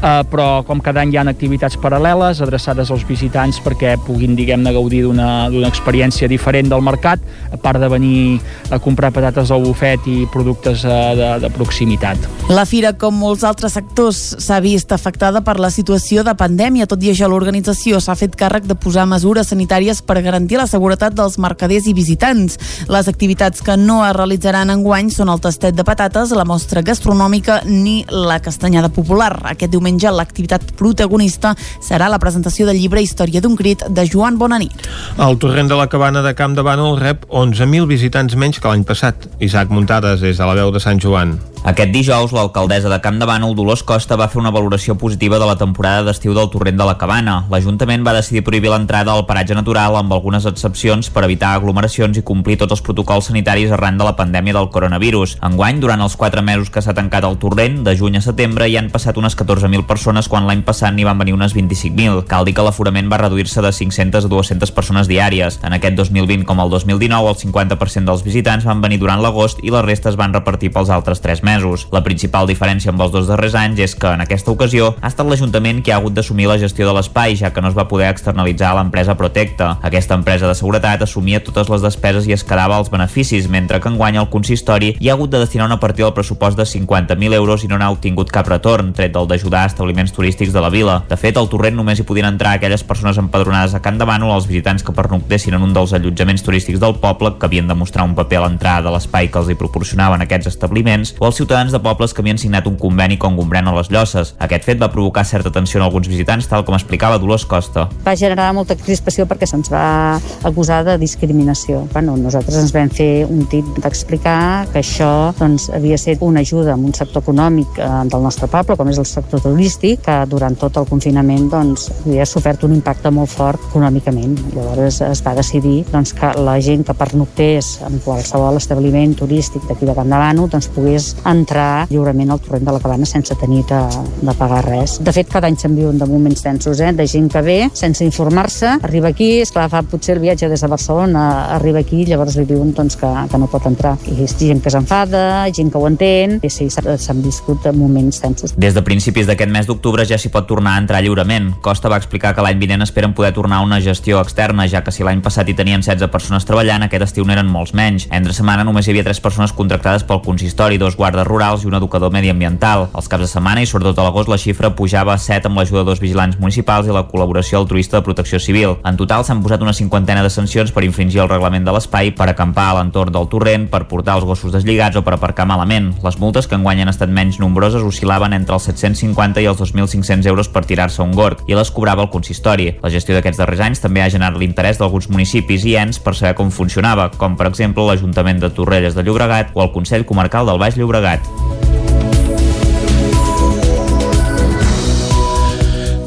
S31: eh, però com cada any hi ha activitats paral·leles adreçades als visitants perquè puguin, diguem-ne, gaudir d'una experiència diferent del mercat, a part de venir a comprar patates del bufet i productes eh, de, de proximitat.
S2: La fira, com molts altres sectors, s'ha vist afectada per la situació de pandèmia. Tot i això, l'organització s'ha fet càrrec de posar mesures sanitàries per garantir la seguretat dels mercaders i visitants. Les activitats que no es realitzaran enguany són el tastet de patates, la mostra gastronòmica ni la castanyada popular. Aquest diumenge l'activitat protagonista serà la presentació del llibre Història d'un crit de Joan Bonanit.
S1: El torrent de la cabana de Camp de Bànol rep 11.000 visitants menys que l'any passat. Isaac Muntades des de la veu de Sant Joan.
S8: Aquest dijous, l'alcaldessa de Camp de Bànol, Dolors Costa, va fer una valoració positiva de la temporada d'estiu del torrent de la Cabana. L'Ajuntament va decidir prohibir l'entrada al paratge natural amb algunes excepcions per evitar aglomeracions i complir tots els protocols sanitaris arran de la pandèmia del coronavirus. Enguany, durant els quatre mesos que s'ha tancat el torrent, de juny a setembre, hi han passat unes 14.000 persones quan l'any passat n'hi van venir unes 25.000. Cal dir que l'aforament va reduir-se de 500 a 200 persones diàries. En aquest 2020 com el 2019, el 50% dels visitants van venir durant l'agost i la resta es van repartir pels altres 3 mesos mesos. La principal diferència amb els dos darrers anys és que en aquesta ocasió ha estat l'Ajuntament qui ha hagut d'assumir la gestió de l'espai, ja que no es va poder externalitzar l'empresa Protecta. Aquesta empresa de seguretat assumia totes les despeses i es quedava els beneficis, mentre que enguany el consistori hi ha hagut de destinar una partida del pressupost de 50.000 euros i no n'ha obtingut cap retorn, tret del d'ajudar a establiments turístics de la vila. De fet, al torrent només hi podien entrar aquelles persones empadronades a Can de Bànol, els visitants que pernoctessin en un dels allotjaments turístics del poble, que havien de mostrar un paper a l'entrada de l'espai que els hi proporcionaven aquests establiments, o els ciutadans de pobles que havien signat un conveni com Gombrèn o les Llosses. Aquest fet va provocar certa tensió en alguns visitants, tal com explicava Dolors Costa.
S32: Va generar molta crispació perquè se'ns va acusar de discriminació. Bueno, nosaltres ens vam fer un tip d'explicar que això doncs, havia estat una ajuda a un sector econòmic eh, del nostre poble, com és el sector turístic, que durant tot el confinament doncs, havia sofert un impacte molt fort econòmicament. Llavors es va decidir doncs, que la gent que pernoctés en qualsevol establiment turístic d'aquí de Can Davano doncs, pogués entrar lliurement al torrent de la cabana sense tenir de, de pagar res. De fet, cada any se'n viuen de moments tensos, eh? de gent que ve sense informar-se, arriba aquí, esclar, fa potser el viatge des de Barcelona, arriba aquí, llavors li diuen doncs, que, que no pot entrar. I és gent que s'enfada, gent que ho entén, i sí, s'han viscut moments tensos.
S8: Des de principis d'aquest mes d'octubre ja s'hi pot tornar a entrar lliurement. Costa va explicar que l'any vinent esperen poder tornar a una gestió externa, ja que si l'any passat hi tenien 16 persones treballant, aquest estiu n'eren molts menys. Entre setmana només hi havia 3 persones contractades pel consistori, dos guardes rurals i un educador mediambiental. Els caps de setmana i sobretot a l'agost la xifra pujava a 7 amb l'ajuda de dos vigilants municipals i la col·laboració altruista de protecció civil. En total s'han posat una cinquantena de sancions per infringir el reglament de l'espai, per acampar a l'entorn del torrent, per portar els gossos deslligats o per aparcar malament. Les multes que enguany han estat menys nombroses oscil·laven entre els 750 i els 2.500 euros per tirar-se un gorg i les cobrava el consistori. La gestió d'aquests darrers anys també ha generat l'interès d'alguns municipis i ens per saber com funcionava, com per exemple l'Ajuntament de Torrelles de Llobregat o el Consell Comarcal del Baix Llobregat.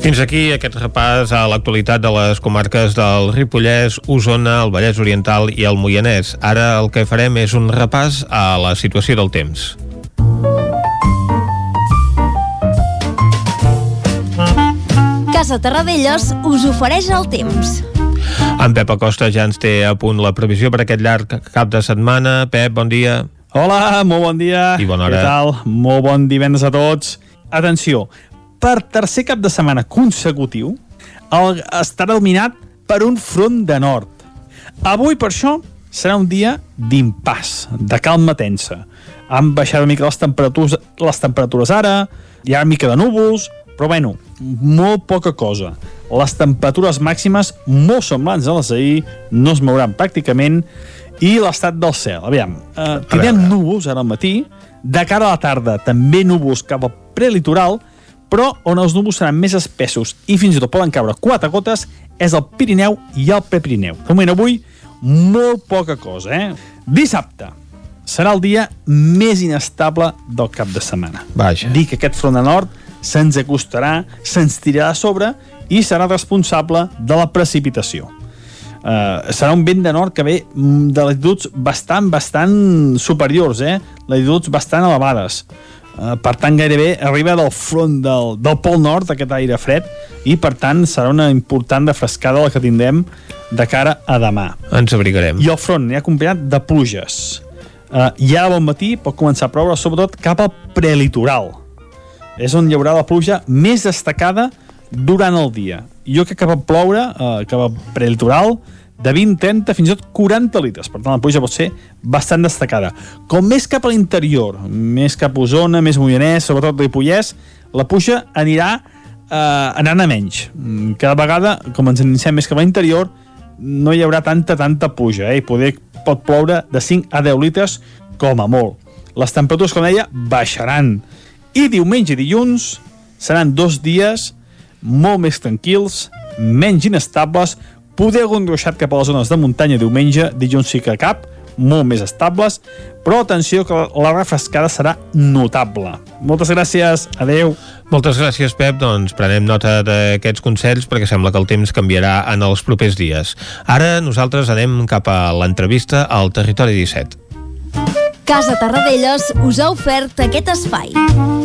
S1: Fins aquí aquest repàs a l'actualitat de les comarques del Ripollès, Osona, el Vallès Oriental i el Moianès. Ara el que farem és un repàs a la situació del temps.
S13: Casa Terradellos us ofereix el temps.
S1: En Pep Acosta ja ens té a punt la previsió per aquest llarg cap de setmana. Pep, bon dia.
S14: Hola, molt bon dia.
S1: I bona hora.
S14: Què tal? Molt bon divendres a tots. Atenció, per tercer cap de setmana consecutiu el, estarà dominat per un front de nord. Avui, per això, serà un dia d'impàs, de calma tensa. Han baixat una mica les temperatures, les temperatures ara, hi ha una mica de núvols, però bueno, molt poca cosa. Les temperatures màximes molt semblants a les d'ahir, no es mouran pràcticament, i l'estat del cel. Aviam, eh, tindrem núvols ara al matí, de cara a la tarda també núvols cap al prelitoral, però on els núvols seran més espessos i fins i tot poden caure quatre gotes és el Pirineu i el Prepirineu. De moment avui, molt poca cosa, eh? Dissabte serà el dia més inestable del cap de setmana.
S1: Vaja.
S14: Dic que aquest front de nord se'ns acostarà, se'ns tirarà a sobre i serà responsable de la precipitació. Uh, serà un vent de nord que ve mm, de latituds bastant, bastant superiors, eh? latituds bastant elevades. Uh, per tant, gairebé arriba del front del, del Pol Nord, aquest aire fred, i per tant serà una important defrescada la que tindrem de cara a demà.
S1: Ens abrigarem.
S14: I el front ja acompanyat de pluges. Uh, I ara bon matí pot començar a ploure, sobretot cap al prelitoral. És on hi haurà la pluja més destacada durant el dia. Jo crec que va ploure uh, cap al prelitoral de 20, 30, fins i tot 40 litres. Per tant, la pluja pot ser bastant destacada. Com més cap a l'interior, més cap a Osona, més Moianès, sobretot Ripollès, la pluja anirà eh, anant a menys. Mm, Cada vegada, com ens iniciem més cap a l'interior, no hi haurà tanta, tanta pluja, eh? I poder, pot ploure de 5 a 10 litres com a molt. Les temperatures, com deia, baixaran. I diumenge i dilluns seran dos dies molt més tranquils, menys inestables, poder algun ruixat cap a les zones de muntanya diumenge, dilluns sí que cap, molt més estables, però atenció que la refrescada serà notable. Moltes gràcies, adeu.
S1: Moltes gràcies, Pep. Doncs prenem nota d'aquests consells perquè sembla que el temps canviarà en els propers dies. Ara nosaltres anem cap a l'entrevista al Territori 17.
S13: Casa Tarradellas us ha ofert aquest espai.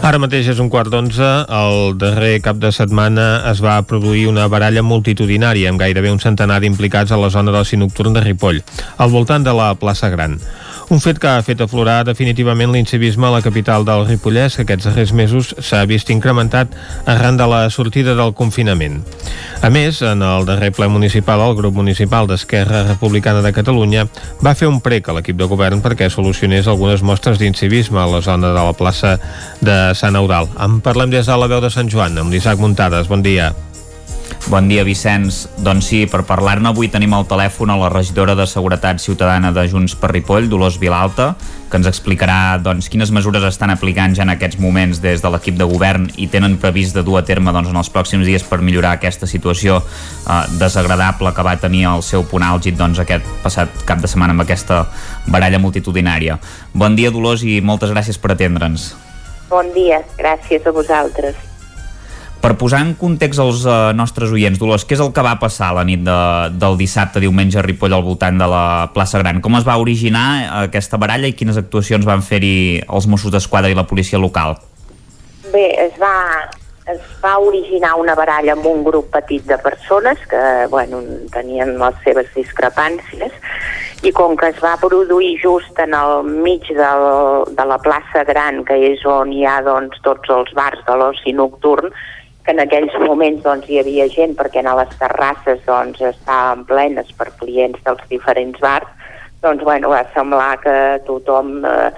S1: Ara mateix és un quart d'onze. El darrer cap de setmana es va produir una baralla multitudinària amb gairebé un centenar d'implicats a la zona d'oci nocturn de Ripoll, al voltant de la plaça Gran. Un fet que ha fet aflorar definitivament l'incivisme a la capital del Ripollès, que aquests darrers mesos s'ha vist incrementat arran de la sortida del confinament. A més, en el darrer ple municipal, el grup municipal d'Esquerra Republicana de Catalunya va fer un prec a l'equip de govern perquè solucionés algunes mostres d'incivisme a la zona de la plaça de Sant Eudal. En parlem des de la veu de Sant Joan, amb l'Isaac Muntades. Bon dia.
S8: Bon dia, Vicenç. Doncs sí, per parlar-ne avui tenim al telèfon a la regidora de Seguretat Ciutadana de Junts per Ripoll, Dolors Vilalta, que ens explicarà doncs, quines mesures estan aplicant ja en aquests moments des de l'equip de govern i tenen previst de dur a terme doncs, en els pròxims dies per millorar aquesta situació eh, desagradable que va tenir el seu punt àlgid doncs, aquest passat cap de setmana amb aquesta baralla multitudinària. Bon dia, Dolors, i moltes gràcies per atendre'ns.
S33: Bon dia, gràcies a vosaltres.
S8: Per posar en context als uh, nostres oients, Dolors, què és el que va passar la nit de, del dissabte, diumenge, a Ripoll, al voltant de la plaça Gran? Com es va originar aquesta baralla i quines actuacions van fer-hi els Mossos d'Esquadra i la policia local?
S33: Bé, es va, es va originar una baralla amb un grup petit de persones que bueno, tenien les seves discrepàncies i com que es va produir just en el mig del, de la plaça Gran, que és on hi ha doncs, tots els bars de l'oci nocturn, que en aquells moments doncs, hi havia gent perquè a les terrasses doncs, estaven plenes per clients dels diferents bars, doncs bueno, va semblar que tothom eh,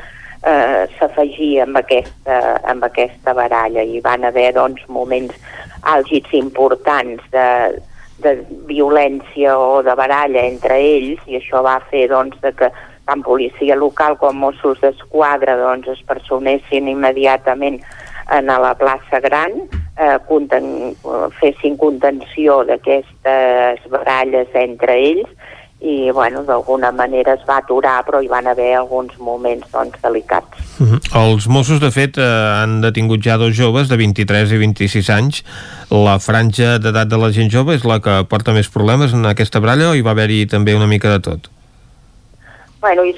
S33: eh, s'afegia amb, aquesta, amb aquesta baralla. I van haver doncs, moments àlgids importants de, de violència o de baralla entre ells i això va fer doncs, de que tant policia local com Mossos d'Esquadra doncs, es personessin immediatament en la plaça Gran, eh, conten, fessin contenció d'aquestes baralles entre ells i bueno, d'alguna manera es va aturar però hi van haver alguns moments doncs, delicats.
S1: Uh -huh. Els Mossos, de fet, eh, han detingut ja dos joves de 23 i 26 anys. La franja d'edat de la gent jove és la que porta més problemes en aquesta baralla o hi va haver-hi també una mica de tot?
S33: Bueno, i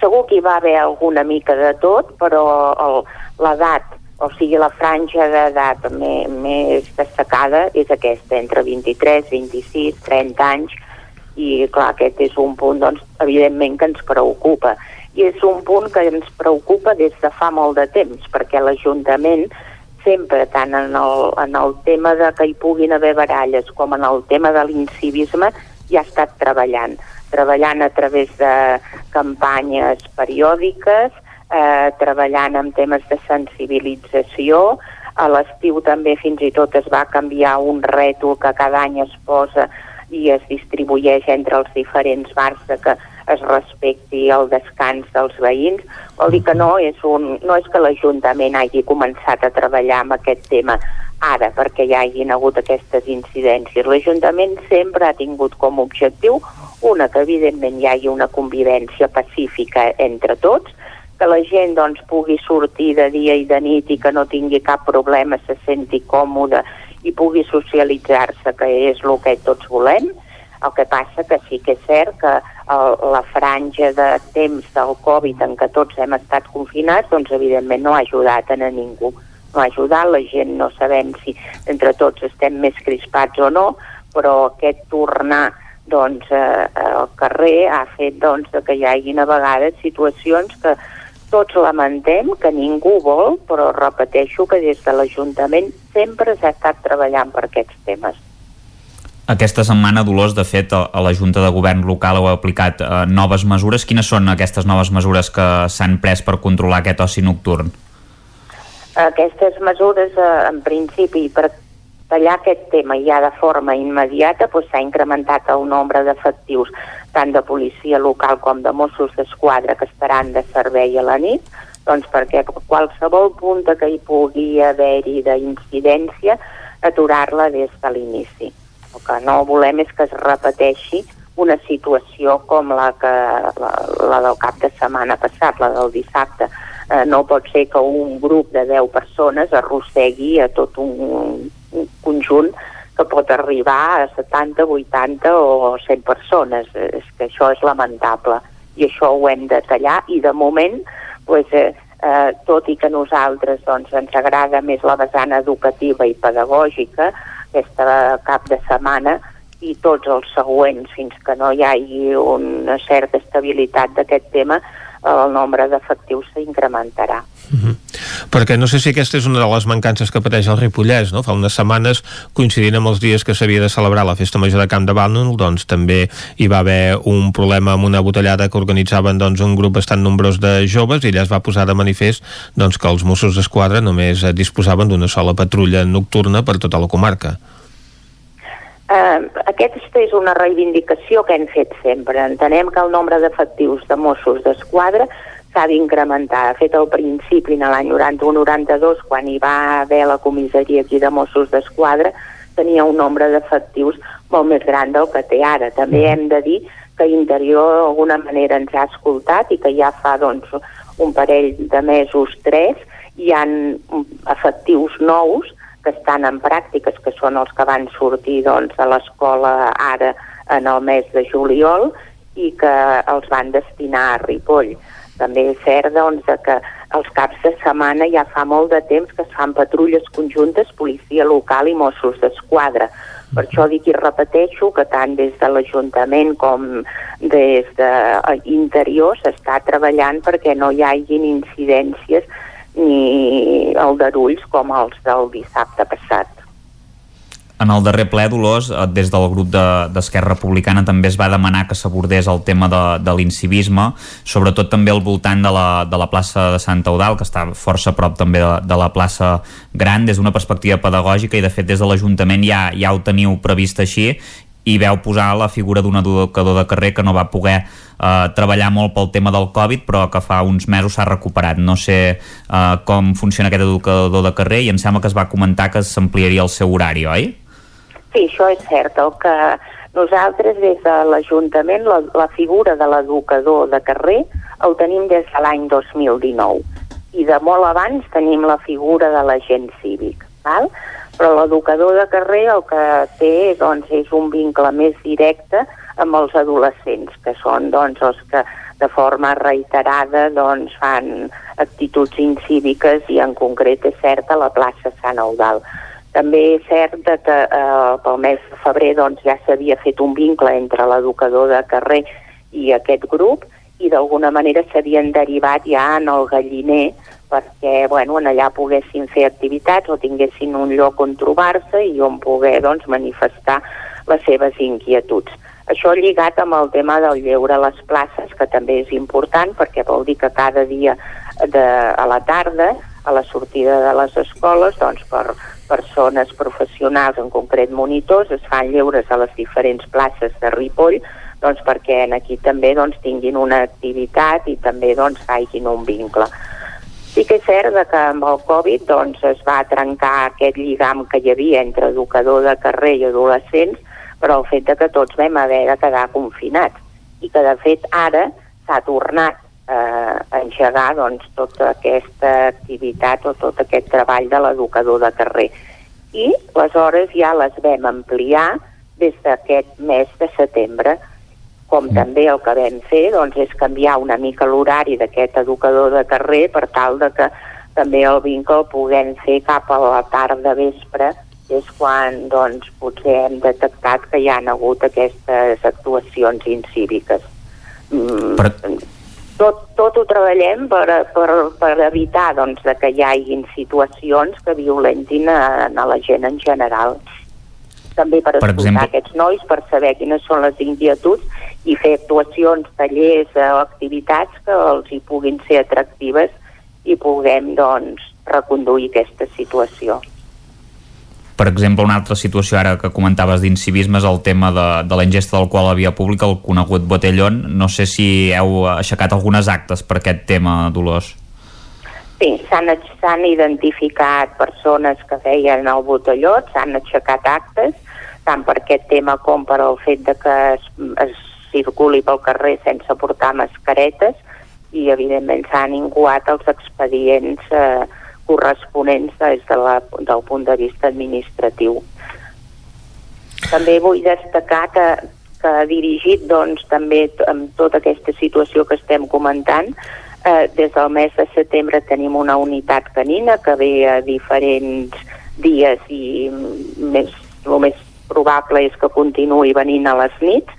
S33: segur que hi va haver alguna mica de tot, però l'edat o sigui, la franja d'edat més destacada és aquesta, entre 23, 26, 30 anys, i clar, aquest és un punt, doncs, evidentment que ens preocupa. I és un punt que ens preocupa des de fa molt de temps, perquè l'Ajuntament sempre, tant en el, en el tema de que hi puguin haver baralles com en el tema de l'incivisme, ja ha estat treballant. Treballant a través de campanyes periòdiques, eh, treballant en temes de sensibilització. A l'estiu també fins i tot es va canviar un rètol que cada any es posa i es distribueix entre els diferents bars de que es respecti el descans dels veïns. Vol dir que no és, un, no és que l'Ajuntament hagi començat a treballar amb aquest tema ara perquè hi hagin hagut aquestes incidències. L'Ajuntament sempre ha tingut com a objectiu una, que evidentment hi hagi una convivència pacífica entre tots, que la gent doncs, pugui sortir de dia i de nit i que no tingui cap problema, se senti còmode i pugui socialitzar-se, que és el que tots volem. El que passa que sí que és cert que el, la franja de temps del Covid en què tots hem estat confinats, doncs evidentment no ha ajudat a ningú. No ha ajudat, la gent no sabem si entre tots estem més crispats o no, però aquest tornar doncs, eh, al carrer ha fet doncs, que hi hagin a vegades situacions que tots lamentem que ningú vol, però repeteixo que des de l'Ajuntament sempre s'ha estat treballant per aquests temes.
S8: Aquesta setmana, Dolors, de fet, a la Junta de Govern local heu aplicat eh, noves mesures. Quines són aquestes noves mesures que s'han pres per controlar aquest oci nocturn?
S33: Aquestes mesures, eh, en principi, per tallar aquest tema ja de forma immediata, doncs s'ha incrementat el nombre d'efectius tant de policia local com de Mossos d'Esquadra que estaran de servei a la nit, doncs perquè qualsevol punta que hi pugui haver-hi d'incidència, aturar-la des de l'inici. El que no volem és que es repeteixi una situació com la, que, la, la del cap de setmana passat, la del dissabte. Eh, no pot ser que un grup de 10 persones arrossegui a tot un conjunt que pot arribar a 70, 80 o 100 persones. És que això és lamentable i això ho hem de tallar i de moment pues, eh, eh, tot i que nosaltres doncs, ens agrada més la vessant educativa i pedagògica, aquesta cap de setmana, i tots els següents, fins que no hi hagi una certa estabilitat d'aquest tema, el nombre d'efectius s'incrementarà.
S1: Mm -hmm. Perquè no sé si aquesta és una de les mancances que pateix el Ripollès, no? Fa unes setmanes, coincidint amb els dies que s'havia de celebrar la Festa Major de Camp de Bànol, doncs també hi va haver un problema amb una botellada que organitzaven doncs, un grup bastant nombrós de joves i allà es va posar de manifest doncs, que els Mossos d'Esquadra només disposaven d'una sola patrulla nocturna per tota la comarca.
S33: Eh, aquesta és una reivindicació que hem fet sempre. Entenem que el nombre d'efectius de Mossos d'Esquadra s'ha d'incrementar. De fet, al principi, en l'any 91-92, quan hi va haver la comissaria aquí de Mossos d'Esquadra, tenia un nombre d'efectius molt més gran del que té ara. També hem de dir que Interior d'alguna manera ens ha escoltat i que ja fa doncs, un parell de mesos, tres, hi han efectius nous que estan en pràctiques, que són els que van sortir doncs, a l'escola ara en el mes de juliol i que els van destinar a Ripoll. També és cert doncs, que els caps de setmana ja fa molt de temps que es fan patrulles conjuntes, policia local i Mossos d'Esquadra. Per això dic i repeteixo que tant des de l'Ajuntament com des d'interior s'està treballant perquè no hi hagin incidències ni aldarulls com els del dissabte passat.
S8: En el darrer ple, Dolors, eh, des del grup d'Esquerra de, Republicana també es va demanar que s'abordés el tema de, de l'incivisme, sobretot també al voltant de la, de la plaça de Sant Eudal, que està força prop també de, de la plaça Gran, des d'una perspectiva pedagògica, i de fet des de l'Ajuntament ja, ja ho teniu previst així, i veu posar la figura d'un educador de carrer que no va poder eh, treballar molt pel tema del Covid però que fa uns mesos s'ha recuperat no sé eh, com funciona aquest educador de carrer i em sembla que es va comentar que s'ampliaria el seu horari, oi?
S33: Sí, això és cert el que nosaltres des de l'Ajuntament la, la figura de l'educador de carrer el tenim des de l'any 2019 i de molt abans tenim la figura de l'agent cívic val? però l'educador de carrer el que té doncs, és un vincle més directe amb els adolescents, que són doncs, els que de forma reiterada doncs, fan actituds incíviques i en concret és cert a la plaça Sant Eudal. També és cert que eh, pel mes de febrer doncs, ja s'havia fet un vincle entre l'educador de carrer i aquest grup i d'alguna manera s'havien derivat ja en el galliner perquè bueno, en allà poguessin fer activitats o tinguessin un lloc on trobar-se i on poder doncs, manifestar les seves inquietuds. Això lligat amb el tema del lleure a les places, que també és important perquè vol dir que cada dia de, a la tarda, a la sortida de les escoles, doncs per persones professionals, en concret monitors, es fan lleures a les diferents places de Ripoll, doncs perquè en aquí també doncs, tinguin una activitat i també doncs, facin un vincle. Sí que és cert que amb el Covid doncs, es va trencar aquest lligam que hi havia entre educador de carrer i adolescents, però el fet de que tots vam haver de quedar confinats i que de fet ara s'ha tornat eh, engegar doncs, tota aquesta activitat o tot aquest treball de l'educador de carrer. I les hores ja les vam ampliar des d'aquest mes de setembre com mm. també el que vam fer doncs, és canviar una mica l'horari d'aquest educador de carrer per tal de que també el vincle el puguem fer cap a la tarda vespre és quan doncs, potser hem detectat que hi han hagut aquestes actuacions incíviques. Mm, per... Tot, tot ho treballem per, per, per evitar doncs, que hi hagin situacions que violentin a, a la gent en general també per, per escoltar exemple... aquests nois, per saber quines són les inquietuds i fer actuacions, tallers o activitats que els hi puguin ser atractives i puguem, doncs, reconduir aquesta situació.
S8: Per exemple, una altra situació ara que comentaves d'incivisme és el tema de, de la ingesta d'alcohol a via pública, el conegut botellón. No sé si heu aixecat algunes actes per aquest tema, Dolors.
S33: Sí, s'han identificat persones que feien el botellot, s'han aixecat actes, tant per aquest tema com per el fet de que es, es circuli pel carrer sense portar mascaretes i evidentment s'han incoat els expedients eh, corresponents des de la, del punt de vista administratiu. També vull destacar que, que dirigit doncs, també amb tota aquesta situació que estem comentant, Eh, des del mes de setembre tenim una unitat canina que ve a diferents dies i més, el més probable és que continuï venint a les nits,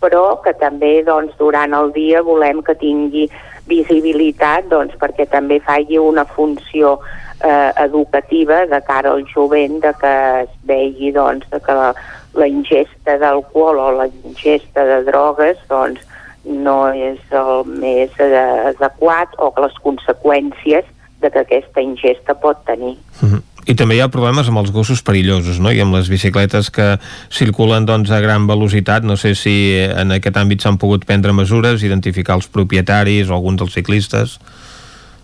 S33: però que també doncs, durant el dia volem que tingui visibilitat doncs, perquè també faci una funció eh, educativa de cara al jovent, de que es vegi doncs, de que la, la ingesta d'alcohol o la ingesta de drogues doncs, no és el més eh, adequat o les conseqüències de que aquesta ingesta pot tenir.
S1: Mm -hmm. I també hi ha problemes amb els gossos perillosos, no? I amb les bicicletes que circulen doncs, a gran velocitat. No sé si en aquest àmbit s'han pogut prendre mesures, identificar els propietaris o alguns dels ciclistes.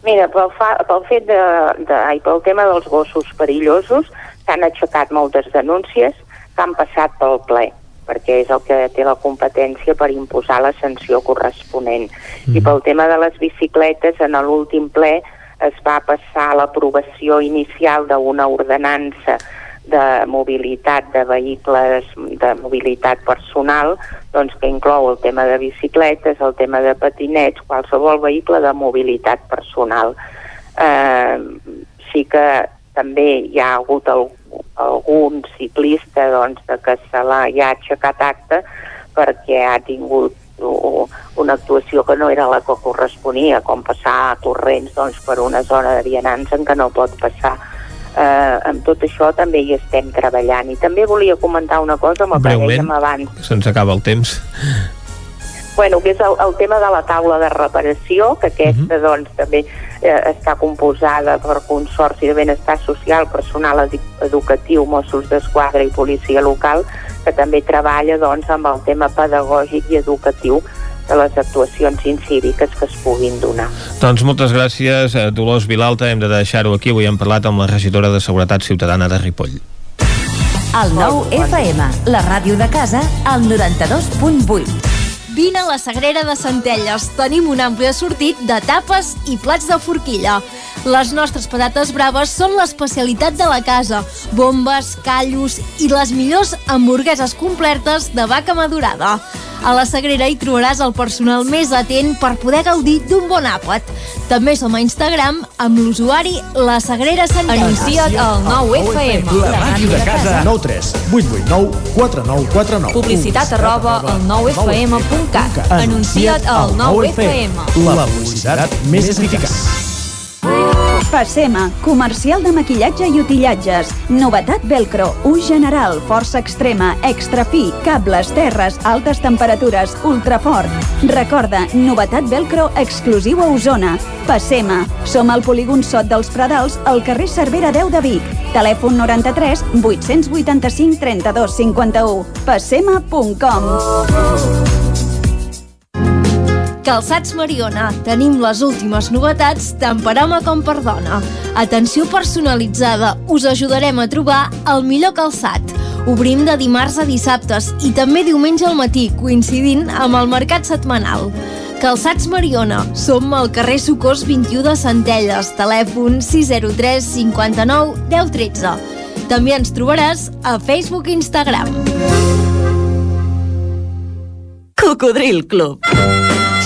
S33: Mira, pel, fa, pel fet de, de, ai, pel tema dels gossos perillosos s'han aixecat moltes denúncies que han passat pel ple perquè és el que té la competència per imposar la sanció corresponent. Mm. I pel tema de les bicicletes, en l'últim ple es va passar l'aprovació inicial d'una ordenança de mobilitat de vehicles de mobilitat personal doncs que inclou el tema de bicicletes, el tema de patinets, qualsevol vehicle de mobilitat personal. Eh, sí que també hi ha hagut el, algun ciclista doncs, de que se l'ha ja aixecat acte perquè ha tingut o, una actuació que no era la que corresponia, com passar a Torrents doncs, per una zona de vianants en què no pot passar. Eh, amb tot això també hi estem treballant. I també volia comentar una cosa amb el que dèiem abans.
S1: se'ns acaba el temps.
S33: Bueno, que és el, el tema de la taula de reparació, que aquesta uh -huh. doncs també eh, està composada per Consorci de Benestar Social, Personal Educatiu, Mossos d'Esquadra i Policia Local, que també treballa doncs, amb el tema pedagògic i educatiu de les actuacions incíviques que es puguin donar.
S1: Doncs moltes gràcies, eh, Dolors Vilalta. Hem de deixar-ho aquí. Avui hem parlat amb la regidora de Seguretat Ciutadana de Ripoll.
S17: El nou FM, la ràdio de casa, al 92.8.
S13: Vine a la Sagrera de Centelles. Tenim un ampli assortit de tapes i plats de forquilla. Les nostres patates braves són l'especialitat de la casa. Bombes, callos i les millors hamburgueses completes de vaca madurada. A la Sagrera hi trobaràs el personal més atent per poder gaudir d'un bon àpat. També som a Instagram amb l'usuari La Sagrera Centelles.
S17: Anuncia't al 9FM.
S34: La màquina de casa. 9 3 8 8 9 4 9 4 9.
S17: Publicitat arroba al 9FM.cat. Anuncia't al 9FM.
S34: La publicitat més eficaç.
S35: Passema, comercial de maquillatge i utillatges. Novetat Velcro, ús general, força extrema, extra fi, cables, terres, altes temperatures, ultrafort. Recorda, novetat Velcro exclusiu a Osona. Passema, som al polígon Sot dels Pradals, al carrer Cervera 10 de Vic. Telèfon 93 885 32 51. Passema.com
S13: Calçats Mariona. Tenim les últimes novetats tant per home com per dona. Atenció personalitzada. Us ajudarem a trobar el millor calçat. Obrim de dimarts a dissabtes i també diumenge al matí, coincidint amb el mercat setmanal. Calçats Mariona. Som al carrer Socors 21 de Centelles. Telèfon 603 59 10 13. També ens trobaràs a Facebook i Instagram.
S16: Cocodril Club.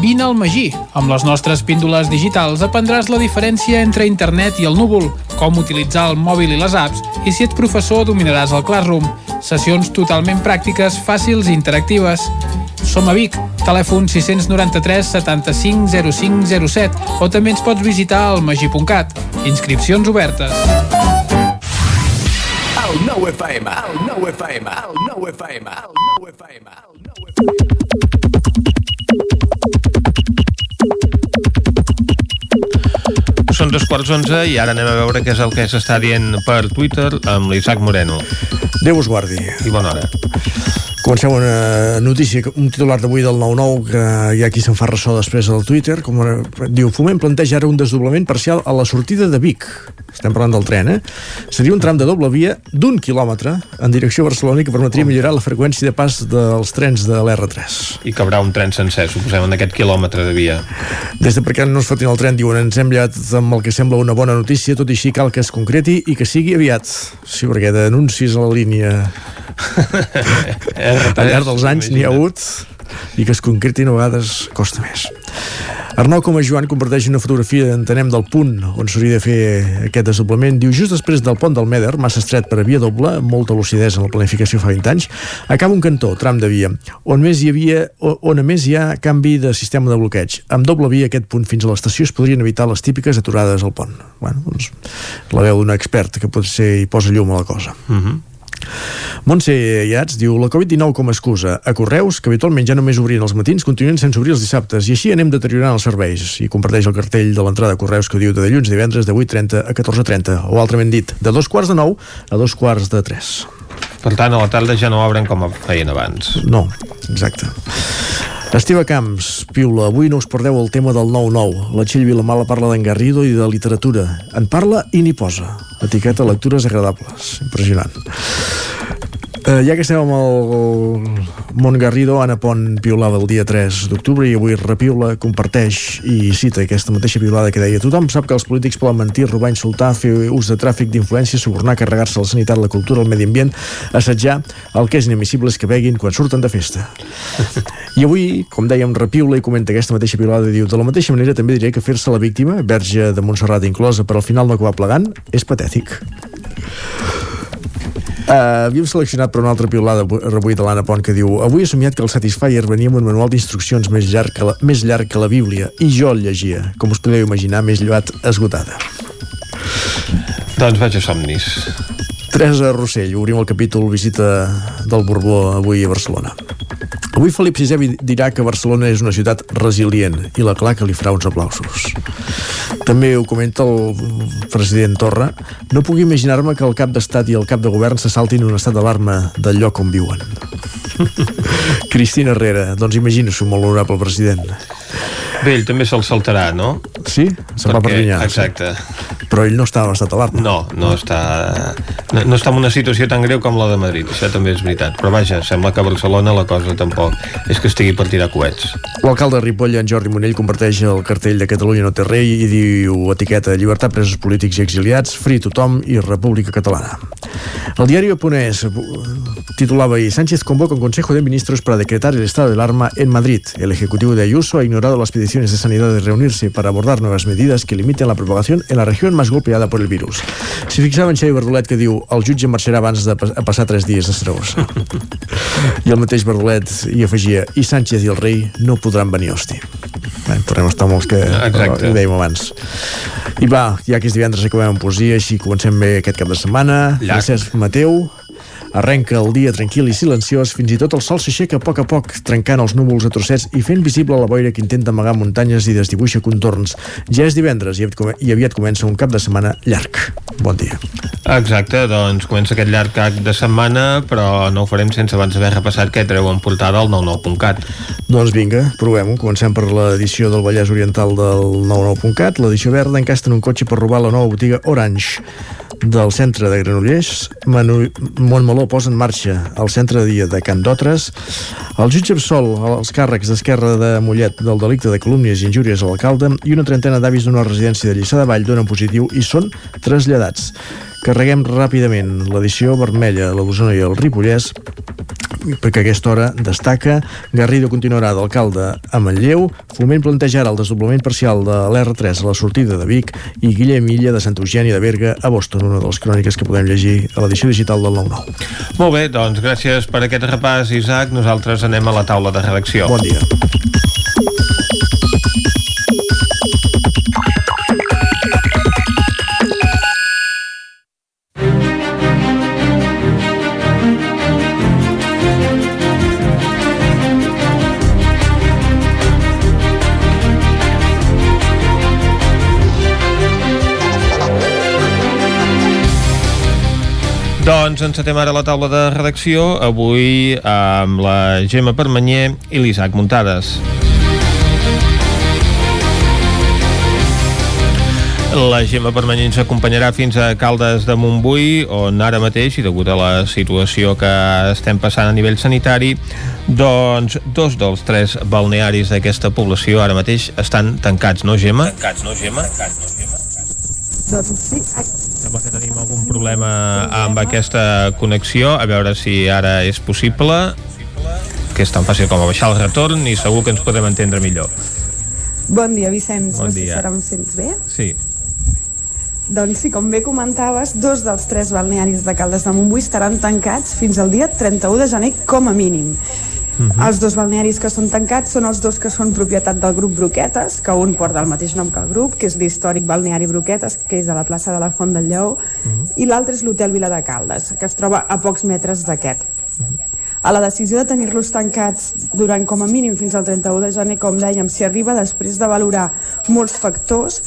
S22: Vine al Magí. Amb les nostres píndoles digitals aprendràs la diferència entre internet i el núvol, com utilitzar el mòbil i les apps, i si ets professor dominaràs el Classroom. Sessions totalment pràctiques, fàcils i interactives. som a Vic, telèfon 693 75 05 07 o també ens pots visitar al magi.cat. Inscripcions obertes.
S36: El nou FM, el nou FM, el nou FM, el nou FM, el nou FM.
S1: Són dos quarts onze i ara anem a veure què és el que s'està dient per Twitter amb l'Isaac Moreno.
S37: Déu us guardi.
S1: I bona hora.
S37: Comencem una notícia, un titular d'avui del 9-9 que hi ha qui se'n fa ressò després del Twitter, com diu, Foment planteja ara un desdoblament parcial a la sortida de Vic. Estem parlant del tren, eh? Seria un tram de doble via d'un quilòmetre en direcció a Barcelona que permetria millorar la freqüència de pas dels trens de l'R3.
S1: I cabrà un tren sencer, suposem, en aquest quilòmetre de via.
S37: Des de perquè no es fotin el tren, diuen, ens hem llevat amb el que sembla una bona notícia, tot i així cal que es concreti i que sigui aviat. Sí, perquè d'anuncis a la línia *laughs* al llarg dels anys n'hi ha hagut i que es concretin a vegades costa més. Arnau com a Joan comparteix una fotografia, entenem, del punt on s'hauria de fer aquest desdoblament. Diu, just després del pont del Meder, massa estret per a via doble, molta lucidesa en la planificació fa 20 anys, acaba un cantó, tram de via, on més hi havia, on a més hi ha canvi de sistema de bloqueig. Amb doble via aquest punt fins a l'estació es podrien evitar les típiques aturades al pont. Bueno, doncs, la veu d'un expert que potser hi posa llum a la cosa.
S1: Uh -huh.
S37: Montse Iats diu la Covid-19 com a excusa a Correus, que habitualment ja només obrien els matins, continuen sense obrir els dissabtes i així anem deteriorant els serveis i comparteix el cartell de l'entrada a Correus que diu de dilluns a divendres de 8.30 a 14.30 o altrament dit, de dos quarts de nou a dos quarts de tres.
S1: Per tant, a la tarda ja no obren com feien abans.
S37: No, exacte. Esteve Camps, Piula, avui no us perdeu el tema del 9-9. La Txell Vilamala parla d'en Garrido i de literatura. En parla i n'hi posa. Etiqueta lectures agradables. Impressionant. Uh, ja que estem amb el Mont Garrido, Anna Pont piulava el dia 3 d'octubre i avui repiula, comparteix i cita aquesta mateixa piulada que deia tothom sap que els polítics poden mentir, robar, insultar, fer ús de tràfic d'influència, subornar, carregar-se la sanitat, la cultura, el medi ambient, assetjar, el que és inadmissible és que beguin quan surten de festa. *laughs* I avui, com dèiem, repiula i comenta aquesta mateixa piulada i diu de la mateixa manera també diré que fer-se la víctima, verge de Montserrat inclosa, per al final no acabar plegant, és patètic. Uh, havíem seleccionat per una altra piulada avui de l'Anna Pont que diu Avui he somiat que el Satisfyer venia amb un manual d'instruccions més llarg, que la, més llarg que la Bíblia i jo el llegia, com us podeu imaginar, més llevat esgotada.
S1: Doncs vaig a somnis.
S37: Teresa Rossell, obrim el capítol visita del Borbó avui a Barcelona. Avui Felip VI dirà que Barcelona és una ciutat resilient i la clar que li farà uns aplausos. També ho comenta el president Torra. No puc imaginar-me que el cap d'estat i el cap de govern se saltin un estat d'alarma del lloc on viuen. *laughs* Cristina Herrera, doncs imagina-s'ho, molt honorable president.
S1: Bé, ell també se'l saltarà, no?
S37: Sí? Se'n va per.
S1: Exacte.
S37: Però ell no està en estat d'alarma.
S1: No, no està, no, no està en una situació tan greu com la de Madrid, això també és veritat. Però vaja, sembla que a Barcelona la cosa tampoc és que estigui per tirar coets.
S37: L'alcalde de Ripoll, en Jordi Monell, comparteix el cartell de Catalunya no té rei i diu etiqueta llibertat presos polítics i exiliats, fri tothom i República Catalana. El diari japonès titulava ahir Sánchez convoca un Consejo de Ministros para decretar el estado de alarma en Madrid. El Ejecutivo de Ayuso ha ignorado las peticiones de Sanidad de reunirse para abordar nuevas medidas que limiten la propagación en la región más golpeada por el virus. Si fixava en Xavi Bardolet que diu el jutge marxarà abans de pa passar tres dies a Saragossa. *laughs* I el mateix Bardolet hi afegia i Sánchez i el rei no podran venir, hosti. Bé, tornem a estar amb els que
S1: Exacte.
S37: ho dèiem abans. I va, ja que és divendres acabem amb poesia, així comencem bé aquest cap de setmana.
S1: Llac.
S37: Francesc Mateu, Arrenca el dia tranquil i silenciós, fins i tot el sol s'aixeca a poc a poc, trencant els núvols a trossets i fent visible la boira que intenta amagar muntanyes i desdibuixa contorns. Ja és divendres i aviat, comença un cap de setmana llarg. Bon dia.
S1: Exacte, doncs comença aquest llarg cap de setmana, però no ho farem sense abans haver repassat què treu en portada al 99.cat.
S37: Doncs vinga, provem-ho. Comencem per l'edició del Vallès Oriental del 99.cat. L'edició verda encasten un cotxe per robar la nova botiga Orange del centre de Granollers, Manu Montmeló posa en marxa el centre de dia de Can d'Otres, el jutge absol els càrrecs d'Esquerra de Mollet del delicte de calúmnies i injúries a l'alcalde i una trentena d'avis d'una residència de Lliçà de Vall donen positiu i són traslladats. Carreguem ràpidament l'edició vermella, la d'Osona i el Ripollès, perquè aquesta hora destaca Garrido continuarà d'alcalde a Manlleu, Foment plantejarà el desdoblament parcial de l'R3 a la sortida de Vic i Guillem Illa de Santa Eugènia de Berga a Boston, una de les cròniques que podem llegir a l'edició digital del 9-9.
S1: Molt bé, doncs gràcies per aquest repàs, Isaac. Nosaltres anem a la taula de redacció.
S37: Bon dia.
S1: Doncs encetem ara la taula de redacció, avui amb la Gemma Permanyer i l'Isaac Muntades. La Gemma Permanyer ens acompanyarà fins a Caldes de Montbui, on ara mateix, i degut a la situació que estem passant a nivell sanitari, doncs dos dels tres balnearis d'aquesta població ara mateix estan tancats, no, Gemma? Tancats, no, Gemma? Tancats, no, Gemma?
S38: Doncs sí,
S1: Sembla que tenim algun problema amb aquesta connexió, a veure si ara és possible, que és tan fàcil com baixar el retorn i segur que ens podem entendre millor.
S38: Bon dia, Vicenç.
S1: Bon
S38: no sé
S1: dia.
S38: si ara em sents bé.
S1: Sí.
S38: Doncs sí, com bé comentaves, dos dels tres balnearis de Caldes de Montbui estaran tancats fins al dia 31 de gener com a mínim.
S1: Mhm.
S38: Els dos balnearis que són tancats són els dos que són propietat del grup Broquetes, que un porta el mateix nom que el grup, que és l'històric balneari Broquetes, que és a la plaça de la Font del Lleó, i l'altre és l'hotel Vila de Caldes, que es troba a pocs metres d'aquest. A la decisió de tenir-los tancats durant com a mínim fins al 31 de gener, com dèiem, s'hi arriba després de valorar molts factors,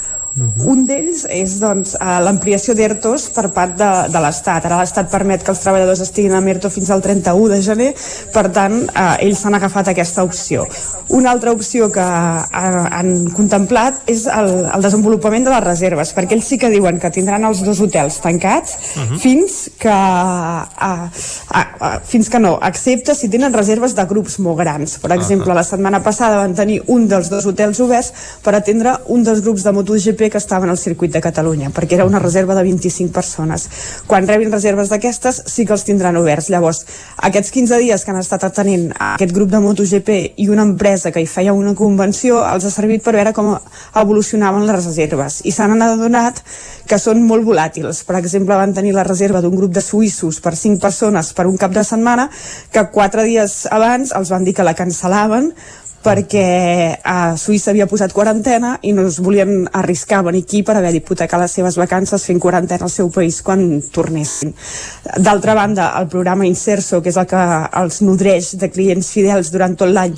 S38: un d'ells és doncs, eh, l'ampliació d'ERTOs per part de, de l'Estat. Ara l'Estat permet que els treballadors estiguin amb ERTO fins al 31 de gener, per tant, eh, ells s'han agafat aquesta opció. Una altra opció que eh, han contemplat és el, el desenvolupament de les reserves, perquè ells sí que diuen que tindran els dos hotels tancats
S11: Mhm.
S38: fins que eh, eh, eh, fins que no, excepte si tenen reserves de grups molt grans. Per exemple, la setmana passada van tenir un dels dos hotels oberts per atendre un dels grups de MotoGP que estaven al circuit de Catalunya, perquè era una reserva de 25 persones. Quan rebin reserves d'aquestes, sí que els tindran oberts. Llavors, aquests 15 dies que han estat atenent aquest grup de MotoGP i una empresa que hi feia una convenció, els ha servit per veure com evolucionaven les reserves. I s'han adonat que són molt volàtils. Per exemple, van tenir la reserva d'un grup de suïssos per 5 persones per un cap de setmana que 4 dies abans els van dir que la cancel·laven perquè a Suïssa havia posat quarantena i no es volien arriscar a venir aquí per haver d'hipotecar les seves vacances fent quarantena al seu país quan tornessin. D'altra banda, el programa Inserso, que és el que els nodreix de clients fidels durant tot l'any,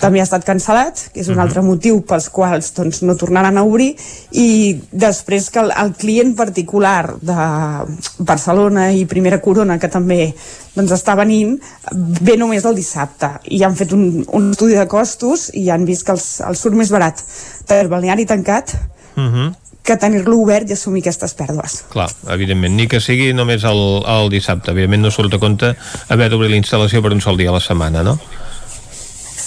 S38: també ha estat cancel·lat, que és un
S1: Mhm.
S38: altre motiu pels quals doncs, no tornaran a obrir, i després que el, el client particular de Barcelona i Primera Corona, que també doncs, està venint, ve només el dissabte, i han fet un, un estudi de costos i han vist que els, els surt més barat tenir el balneari tancat
S1: Uh -huh.
S38: que tenir-lo obert i assumir aquestes pèrdues.
S1: Clar, evidentment, ni que sigui només el, el dissabte. Evidentment no surt a compte haver d'obrir la instal·lació per un sol dia a la setmana, no?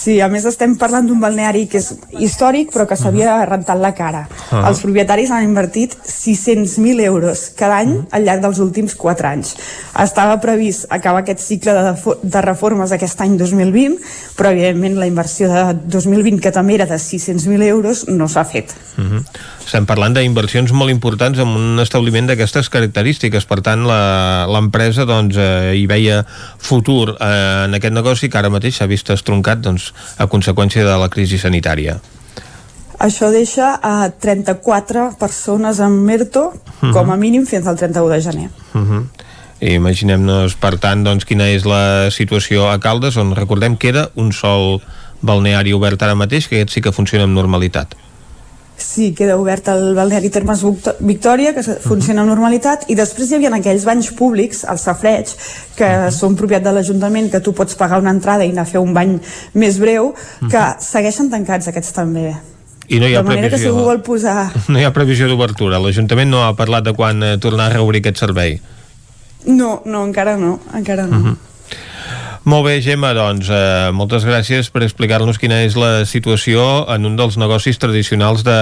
S38: Sí, a més estem parlant d'un balneari que és històric però que s'havia rentat la cara.
S1: Ah.
S38: Els propietaris han invertit 600.000 euros cada any al llarg dels últims 4 anys. Estava previst acabar aquest cicle de, de reformes aquest any 2020, però evidentment la inversió de 2020, que també era de 600.000 euros, no s'ha fet.
S1: Uh -huh. Estem parlant d'inversions molt importants en un establiment d'aquestes característiques. Per tant, la- l'empresa doncs, eh, hi veia futur eh, en aquest negoci que ara mateix s'ha vist estroncat doncs, a conseqüència de la crisi sanitària.
S38: Això deixa a 34 persones amb MERTO,
S1: Mhm.
S38: com a mínim, fins al 31 de gener.
S1: Uh -huh. I imaginem-nos, per tant, doncs, quina és la situació a Caldes, on recordem que era un sol balneari obert ara mateix, que aquest sí que funciona amb normalitat.
S38: Sí, queda obert el balneari Termes Victò- Victòria, que funciona amb normalitat, i després hi havia aquells banys públics, el safreig, que són propietat de l'Ajuntament, que tu pots pagar una entrada i anar a fer un bany més breu, que segueixen tancats aquests també.
S1: I no hi ha
S38: de manera que si
S1: previsió...
S38: algú vol posar... *laughs*
S1: No hi ha previsió d'obertura. L'Ajuntament no ha parlat de quan eh, tornar a reobrir aquest servei.
S38: No, no, encara no, encara no.
S1: Mhm. Molt bé, Gemma, doncs eh, moltes gràcies per explicar-nos quina és la situació en un dels negocis tradicionals de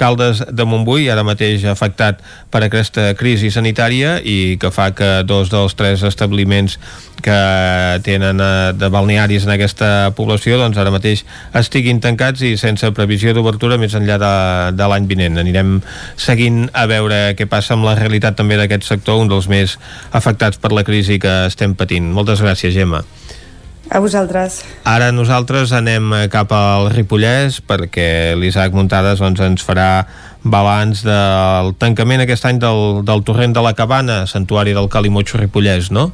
S1: Caldes de Montbui, ara mateix afectat per aquesta crisi sanitària i que fa que dos dels tres establiments que tenen eh, de balnearis en aquesta població doncs ara mateix estiguin tancats i sense previsió d'obertura més enllà de, de l'any vinent. Anirem seguint a veure què passa amb la realitat també d'aquest sector, un dels més afectats per la crisi que estem patint. Moltes gràcies, Gemma.
S38: A vosaltres.
S1: Ara nosaltres anem cap al Ripollès perquè l'Isaac Muntades doncs, ens farà balanç del tancament aquest any del, del torrent de la Cabana, santuari del Calimotxo Ripollès, no?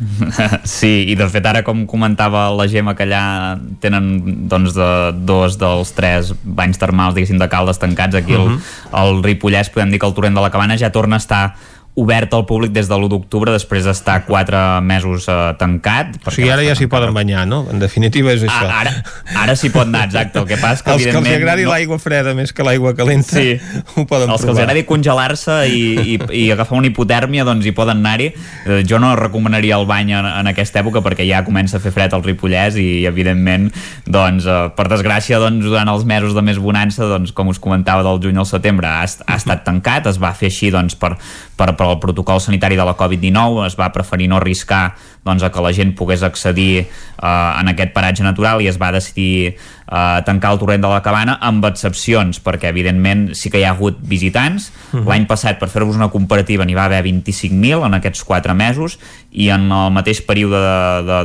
S1: *laughs*
S8: Sí, i de fet ara com comentava la Gemma que allà tenen doncs de, dos dels tres banys termals diguéssim de caldes tancats aquí uh -huh. el, el Ripollès podem dir que el torrent de la Cabana ja torna a estar obert al públic des de l'1 d'octubre després d'estar 4 mesos eh, tancat
S1: o sigui ara ja s'hi poden banyar, no? en definitiva és això
S8: ara, ara s'hi pot anar, exacte el que passa que *laughs*
S1: els que els agradi
S8: no...
S1: l'aigua freda més que l'aigua calenta sí. *laughs* ho poden
S8: els
S1: provar
S8: que els agradi congelar-se i, i, i agafar una hipotèrmia doncs hi poden anar-hi eh, jo no recomanaria el bany en, en aquesta època perquè ja comença a fer fred al Ripollès i evidentment doncs eh, per desgràcia doncs, durant els mesos de més bonança doncs, com us comentava del juny al setembre ha, ha estat tancat, es va fer així doncs, per, per, per al protocol sanitari de la Covid-19 es va preferir no arriscar doncs, a que la gent pogués accedir eh, en aquest paratge natural i es va decidir eh, tancar el torrent de la cabana amb excepcions, perquè evidentment sí que hi ha hagut visitants. Uh -huh. L'any passat, per fer-vos una comparativa, n'hi va haver 25.000 en aquests 4 mesos i en el mateix període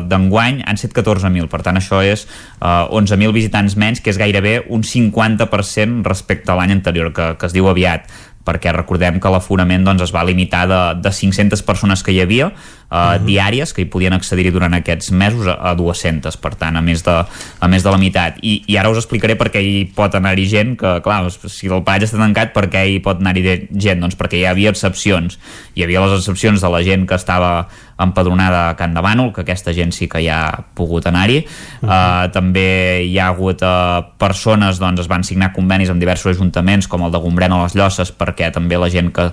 S8: d'enguany han set 14.000. Per tant, això és eh, 11.000 visitants menys, que és gairebé un 50% respecte a l'any anterior, que, que es diu aviat perquè recordem que l'aforament doncs, es va limitar de, de 500 persones que hi havia uh, uh -huh. diàries que hi podien accedir durant aquests mesos a, a 200, per tant a més de, a més de la meitat I, i ara us explicaré per què hi pot anar-hi gent que clar, si el paratge està tancat per què hi pot anar-hi gent? Doncs perquè hi havia excepcions hi havia les excepcions de la gent que estava empadronada a Can de Bànol, que aquesta gent sí que ja ha pogut anar-hi. Uh -huh. uh, també hi ha hagut uh, persones, doncs es van signar convenis amb diversos ajuntaments, com el de Gombrèn o les Llosses, perquè també la gent que,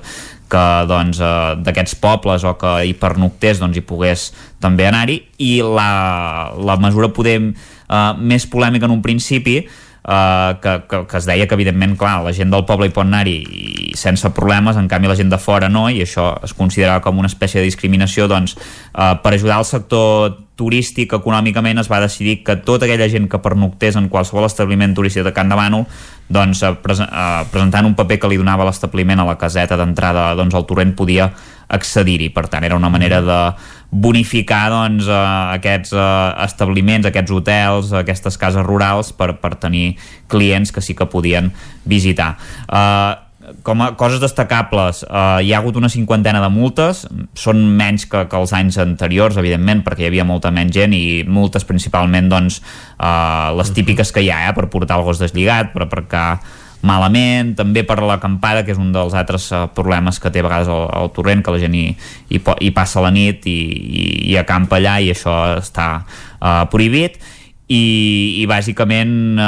S8: que doncs, uh, d'aquests pobles o que hi pernoctés doncs, hi pogués també anar-hi i la, la mesura podem uh, més polèmica en un principi Uh, que, que, que es deia que evidentment clar, la gent del poble hi pot anar-hi sense problemes, en canvi la gent de fora no i això es considerava com una espècie de discriminació doncs uh, per ajudar el sector turístic econòmicament es va decidir que tota aquella gent que pernoctés en qualsevol establiment turístic de Can de Bànol doncs, uh, pres uh, presentant un paper que li donava l'establiment a la caseta d'entrada doncs el torrent podia accedir-hi, per tant era una manera de bonificar doncs, eh, aquests eh, establiments, aquests hotels, aquestes cases rurals per, per tenir clients que sí que podien visitar. Eh, com a coses destacables, eh, hi ha hagut una cinquantena de multes, són menys que, que els anys anteriors, evidentment, perquè hi havia molta menys gent i multes principalment doncs, eh, les típiques que hi ha, eh, per portar el gos deslligat, per aparcar malament, també per l'acampada, que és un dels altres uh, problemes que té a vegades el, el torrent, que la gent hi, hi, hi passa la nit i, i, i acampa allà i això està uh, prohibit. I, i bàsicament eh,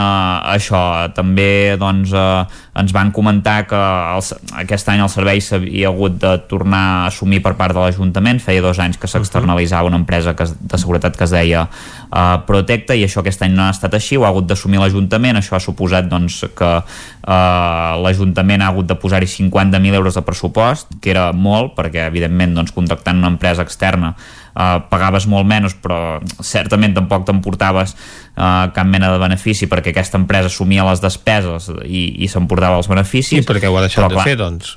S8: això també doncs, eh, ens van comentar que el, aquest any el servei s'havia hagut de tornar a assumir per part de l'Ajuntament. Feia dos anys que s'externalitzava una empresa que, de seguretat que es deia eh, Protecta i això aquest any no ha estat així ho ha hagut d'assumir l'Ajuntament. Això ha suposat doncs, que eh, l'Ajuntament ha hagut de posar-hi 50.000 euros de pressupost que era molt perquè evidentment doncs, contractant una empresa externa eh, pagaves molt menys però certament tampoc t'emportaves eh, cap mena de benefici perquè aquesta empresa assumia les despeses i, i s'emportava els beneficis.
S1: Sí, perquè ho ha deixat però, de fer, doncs?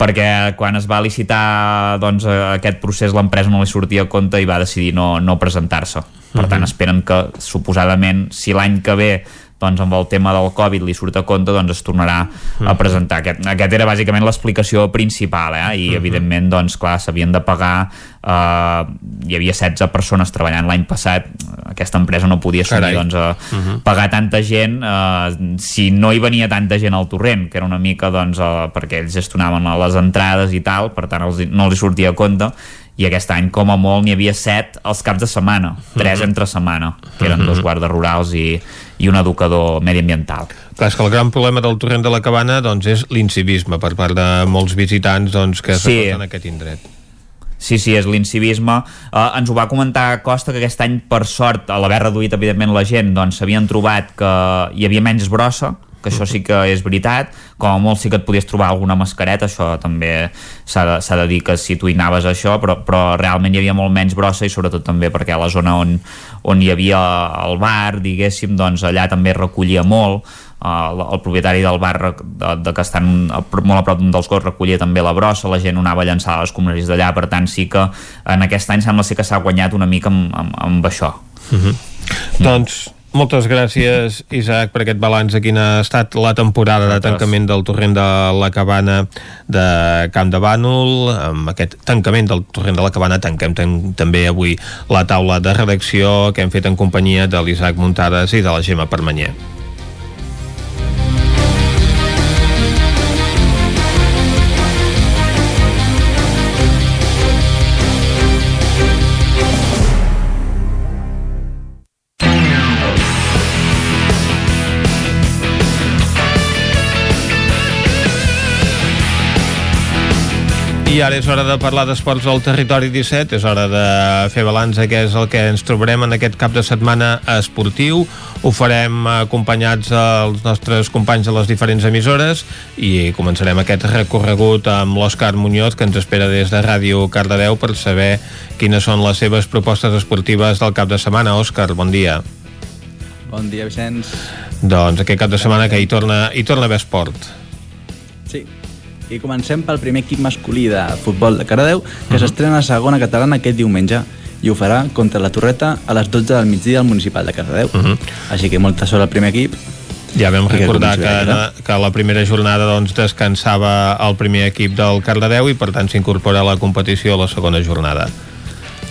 S8: perquè quan es va licitar doncs, aquest procés l'empresa no li sortia a compte i va decidir no, no presentar-se. Per tant, esperen que suposadament si l'any que ve doncs amb el tema del Covid li surt a compte doncs es tornarà a mhm. presentar aquest, aquest era bàsicament l'explicació principal eh? i mhm. evidentment doncs clar s'havien de pagar eh, hi havia 16 persones treballant l'any passat aquesta empresa no podia assumir doncs, a mhm. pagar tanta gent eh, si no hi venia tanta gent al torrent que era una mica doncs eh, perquè ells gestionaven les entrades i tal per tant els, no els sortia a compte i aquest any com a molt n'hi havia set els caps de setmana, tres -huh. entre setmana que eren -huh. dos guardes rurals i, i un educador mediambiental.
S1: Clar, és que el gran problema del torrent de la cabana doncs, és l'incivisme per part de molts visitants doncs, que sí. en aquest indret.
S8: Sí, sí, és l'incivisme. Uh, ens ho va comentar Costa que aquest any, per sort, a l'haver reduït, evidentment, la gent, doncs s'havien trobat que hi havia menys brossa, que això sí que és veritat, com a molt sí que et podies trobar alguna mascareta, això també s'ha de, de dir que si tu hi anaves això, però, però realment hi havia molt menys brossa i sobretot també perquè a la zona on, on hi havia el bar, diguéssim, doncs allà també recollia molt, el, el propietari del bar de, de que estan molt a prop dels gots recollia també la brossa, la gent anava a llançar les comuneries d'allà, per tant sí que en aquest any sembla ser que s'ha guanyat una mica amb, amb, amb això.
S1: Uh -huh. mm. Doncs moltes gràcies, Isaac, per aquest balanç de quina ha estat la temporada de tancament del torrent de la Cabana de Camp de Bànol. Amb aquest tancament del torrent de la Cabana tanquem ten també avui la taula de redacció que hem fet en companyia de l'Isaac Muntades i de la Gemma Permanyer. I ara és hora de parlar d'esports al territori 17, és hora de fer balanç de què és el que ens trobarem en aquest cap de setmana esportiu. Ho farem acompanyats als nostres companys de les diferents emissores i començarem aquest recorregut amb l'Òscar Muñoz, que ens espera des de Ràdio Cardedeu per saber quines són les seves propostes esportives del cap de setmana. Òscar, bon dia.
S39: Bon dia, Vicenç.
S1: Doncs aquest cap de setmana que hi torna, hi torna a haver esport.
S39: Sí, i comencem pel primer equip masculí de futbol de Caradeu, que uh -huh. s'estrena a segona catalana aquest diumenge i ho farà contra la Torreta a les 12 del migdia al municipal de Cardedeu. Uh -huh. Així que molta sort al primer equip.
S1: Ja vam recordar que, que, que la primera jornada doncs, descansava el primer equip del Cardedeu i per tant s'incorpora a la competició a la segona jornada.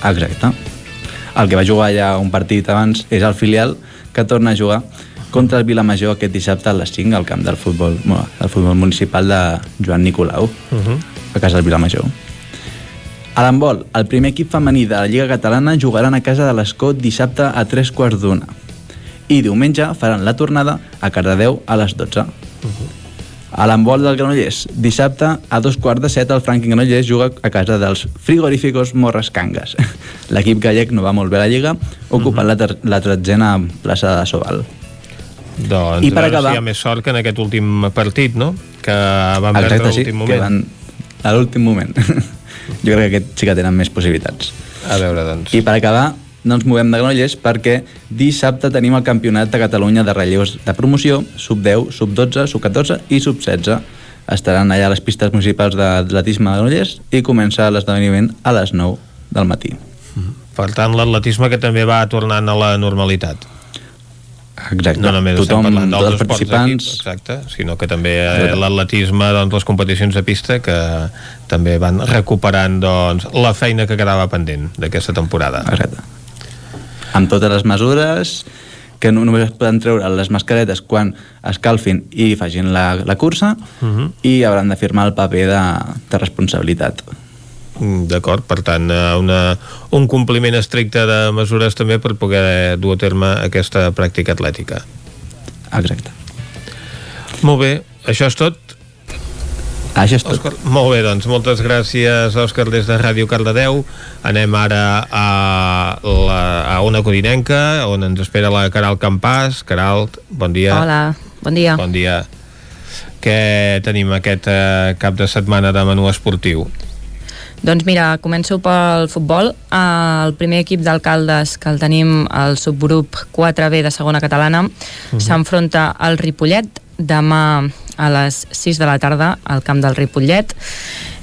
S39: Exacte. El que va jugar ja un partit abans és el filial que torna a jugar contra el Vilamajor aquest dissabte a les 5 al camp del futbol, bueno, del futbol municipal de Joan Nicolau, uh -huh. a casa del Vilamajor. A l'handbol, el primer equip femení de la Lliga Catalana jugaran a casa de l'Escot dissabte a 3 quarts d'una. I diumenge faran la tornada a Cardedeu a les 12. Uh -huh. A l'handbol del Granollers, dissabte a dos quarts de set el Franklin Granollers juga a casa dels frigoríficos Morres Cangas. *laughs* L'equip gallec no va molt bé a la Lliga, ocupant uh -huh. la, la tretzena plaça de Sobal.
S1: Doncs I per acabar... hi ha més sort que en aquest últim partit, no? Que van Exacte, perdre l'últim sí, moment. Van
S39: a l'últim moment. *laughs* jo crec que aquest sí que tenen més possibilitats.
S1: A veure, doncs.
S39: I per acabar, no ens movem de Granollers perquè dissabte tenim el Campionat de Catalunya de relleus de promoció, sub-10, sub-12, sub-14 i sub-16. Estaran allà a les pistes municipals d'atletisme de Granollers i comença l'esdeveniment a les 9 del matí.
S1: Per tant, l'atletisme que també va tornant a la normalitat.
S39: Exacte.
S1: No només
S39: Tothom,
S1: estem parlant dels
S39: participants...
S1: Equip, exacte, sinó que també eh, l'atletisme, doncs, les competicions de pista que també van recuperant doncs, la feina que quedava pendent d'aquesta temporada.
S39: Exacte. Amb totes les mesures que no, només es poden treure les mascaretes quan escalfin i facin la, la cursa uh
S1: Mhm.
S39: -huh. i hauran de firmar el paper de, de responsabilitat.
S1: Mm, D'acord, per tant, eh, una, un compliment estricte de mesures també per poder dur a terme aquesta pràctica atlètica.
S39: Exacte.
S1: Molt bé, això és tot?
S39: Això és tot.
S1: Òscar, molt bé, doncs moltes gràcies, Òscar, des de Ràdio Cardedeu. Anem ara a, la, a una codinenca, on ens espera la Caral Campàs. Caral, bon dia.
S11: Hola, bon dia.
S1: Bon dia. Què tenim aquest eh, cap de setmana de menú esportiu?
S11: Doncs mira, començo pel futbol. El primer equip d'alcaldes que el tenim al subgrup 4B de segona catalana uh -huh. s'enfronta al Ripollet demà a les 6 de la tarda al camp del Ripollet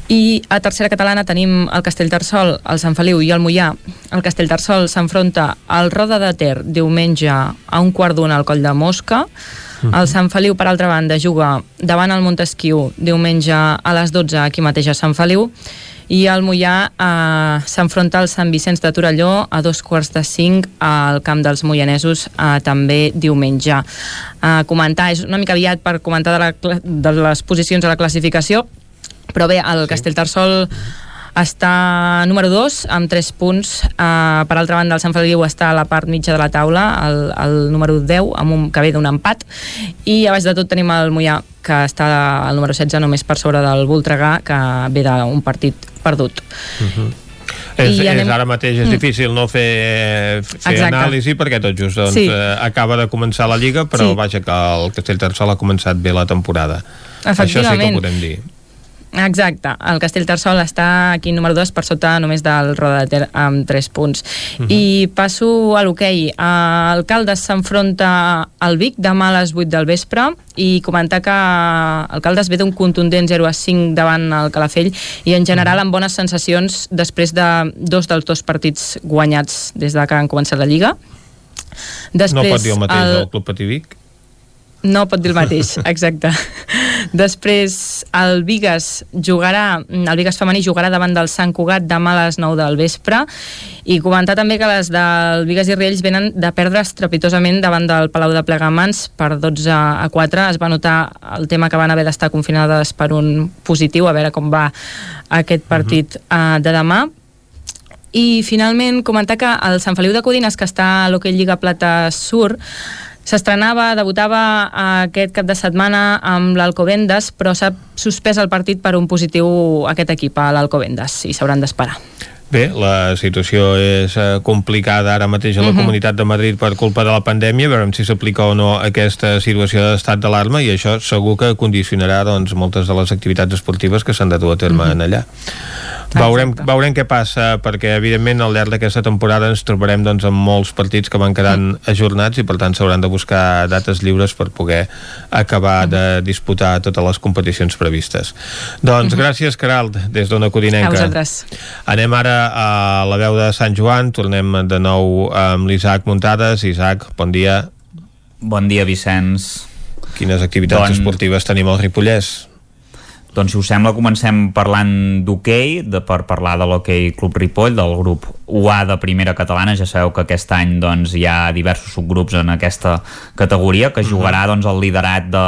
S11: i a tercera catalana tenim el Castellterçol, el Sant Feliu i el Mollà. El Castellterçol s'enfronta al Roda de Ter diumenge a un quart d'una al Coll de Mosca. El Sant Feliu, per altra banda, juga davant el Montesquieu diumenge a les 12 aquí mateix a Sant Feliu i el Mollà eh, s'enfronta al Sant Vicenç de Torelló a dos quarts de cinc al camp dels moianesos eh, també diumenge. Eh, comentar, és una mica aviat per comentar de, la, de les posicions a la classificació, però bé, el sí. Castellterçol està número 2 amb 3 punts uh, per altra banda el Sant Feliu està a la part mitja de la taula el, el número 10 amb un, que ve d'un empat i a baix de tot tenim el Mollà que està al número 16 només per sobre del Voltregà que ve d'un partit perdut
S1: Uh -huh. És, anem... és ara mateix és
S11: Mm.
S1: difícil no fer, fer
S11: Exacte.
S1: anàlisi perquè tot just doncs,
S11: Sí.
S1: eh, acaba de començar la Lliga però
S11: Sí.
S1: vaja que el Castellterçol ha començat bé la temporada això sí que ho podem dir
S11: Exacte, el Castellterçol està aquí número 2 per sota només del Roda de Ter amb 3 punts.
S1: Mhm.
S11: I passo a l'hoquei. El Caldes s'enfronta al Vic demà a les 8 del vespre i comentar que el Caldes ve d'un contundent 0 a 5 davant el Calafell i en general amb bones sensacions després de dos dels dos partits guanyats des de que han començat la Lliga.
S1: no pot dir el mateix el... del Club Patí Vic
S11: no pot dir el mateix, *laughs* exacte. Després, el Vigas jugarà, el Vigas femení jugarà davant del Sant Cugat demà a les 9 del vespre i comentar també que les del Vigas i Riells venen de perdre estrepitosament davant del Palau de Plegamans per 12 a 4. Es va notar el tema que van haver d'estar confinades per un positiu, a veure com va aquest partit uh -huh. uh, de demà. I finalment comentar que el Sant Feliu de Codines, que està a l'Hockey Lliga Plata Sur, s'estrenava, debutava aquest cap de setmana amb l'Alcobendas, però s'ha suspès el partit per un positiu aquest equip, a l'Alcobendas, i s'hauran d'esperar.
S1: Bé, la situació és eh, complicada ara mateix a la
S11: Mhm.
S1: Comunitat de Madrid per culpa de la pandèmia, veurem si s'aplica o no aquesta situació d'estat d'alarma i això segur que condicionarà doncs, moltes de les activitats esportives que s'han de dur a terme
S11: Mhm.
S1: en allà. Veurem, veurem què passa, perquè evidentment al llarg d'aquesta temporada ens trobarem doncs, amb molts partits que van quedant ajornats i per tant s'hauran de buscar dates lliures per poder acabar de disputar totes les competicions previstes. Doncs
S11: Mhm.
S1: gràcies, Caral, des d'una Codinenca.
S11: A vosaltres.
S1: Anem ara a la veu de Sant Joan, tornem de nou amb l'Isaac Muntades. Isaac, bon dia.
S8: Bon dia, Vicenç.
S1: Quines activitats
S8: Doncs-
S1: esportives tenim al Ripollès?
S8: Doncs, si us sembla, comencem parlant d'hoquei, de, per parlar de l'hoquei Club Ripoll, del grup UA de primera catalana. Ja sabeu que aquest any doncs, hi ha diversos subgrups en aquesta categoria, que jugarà doncs, el liderat de,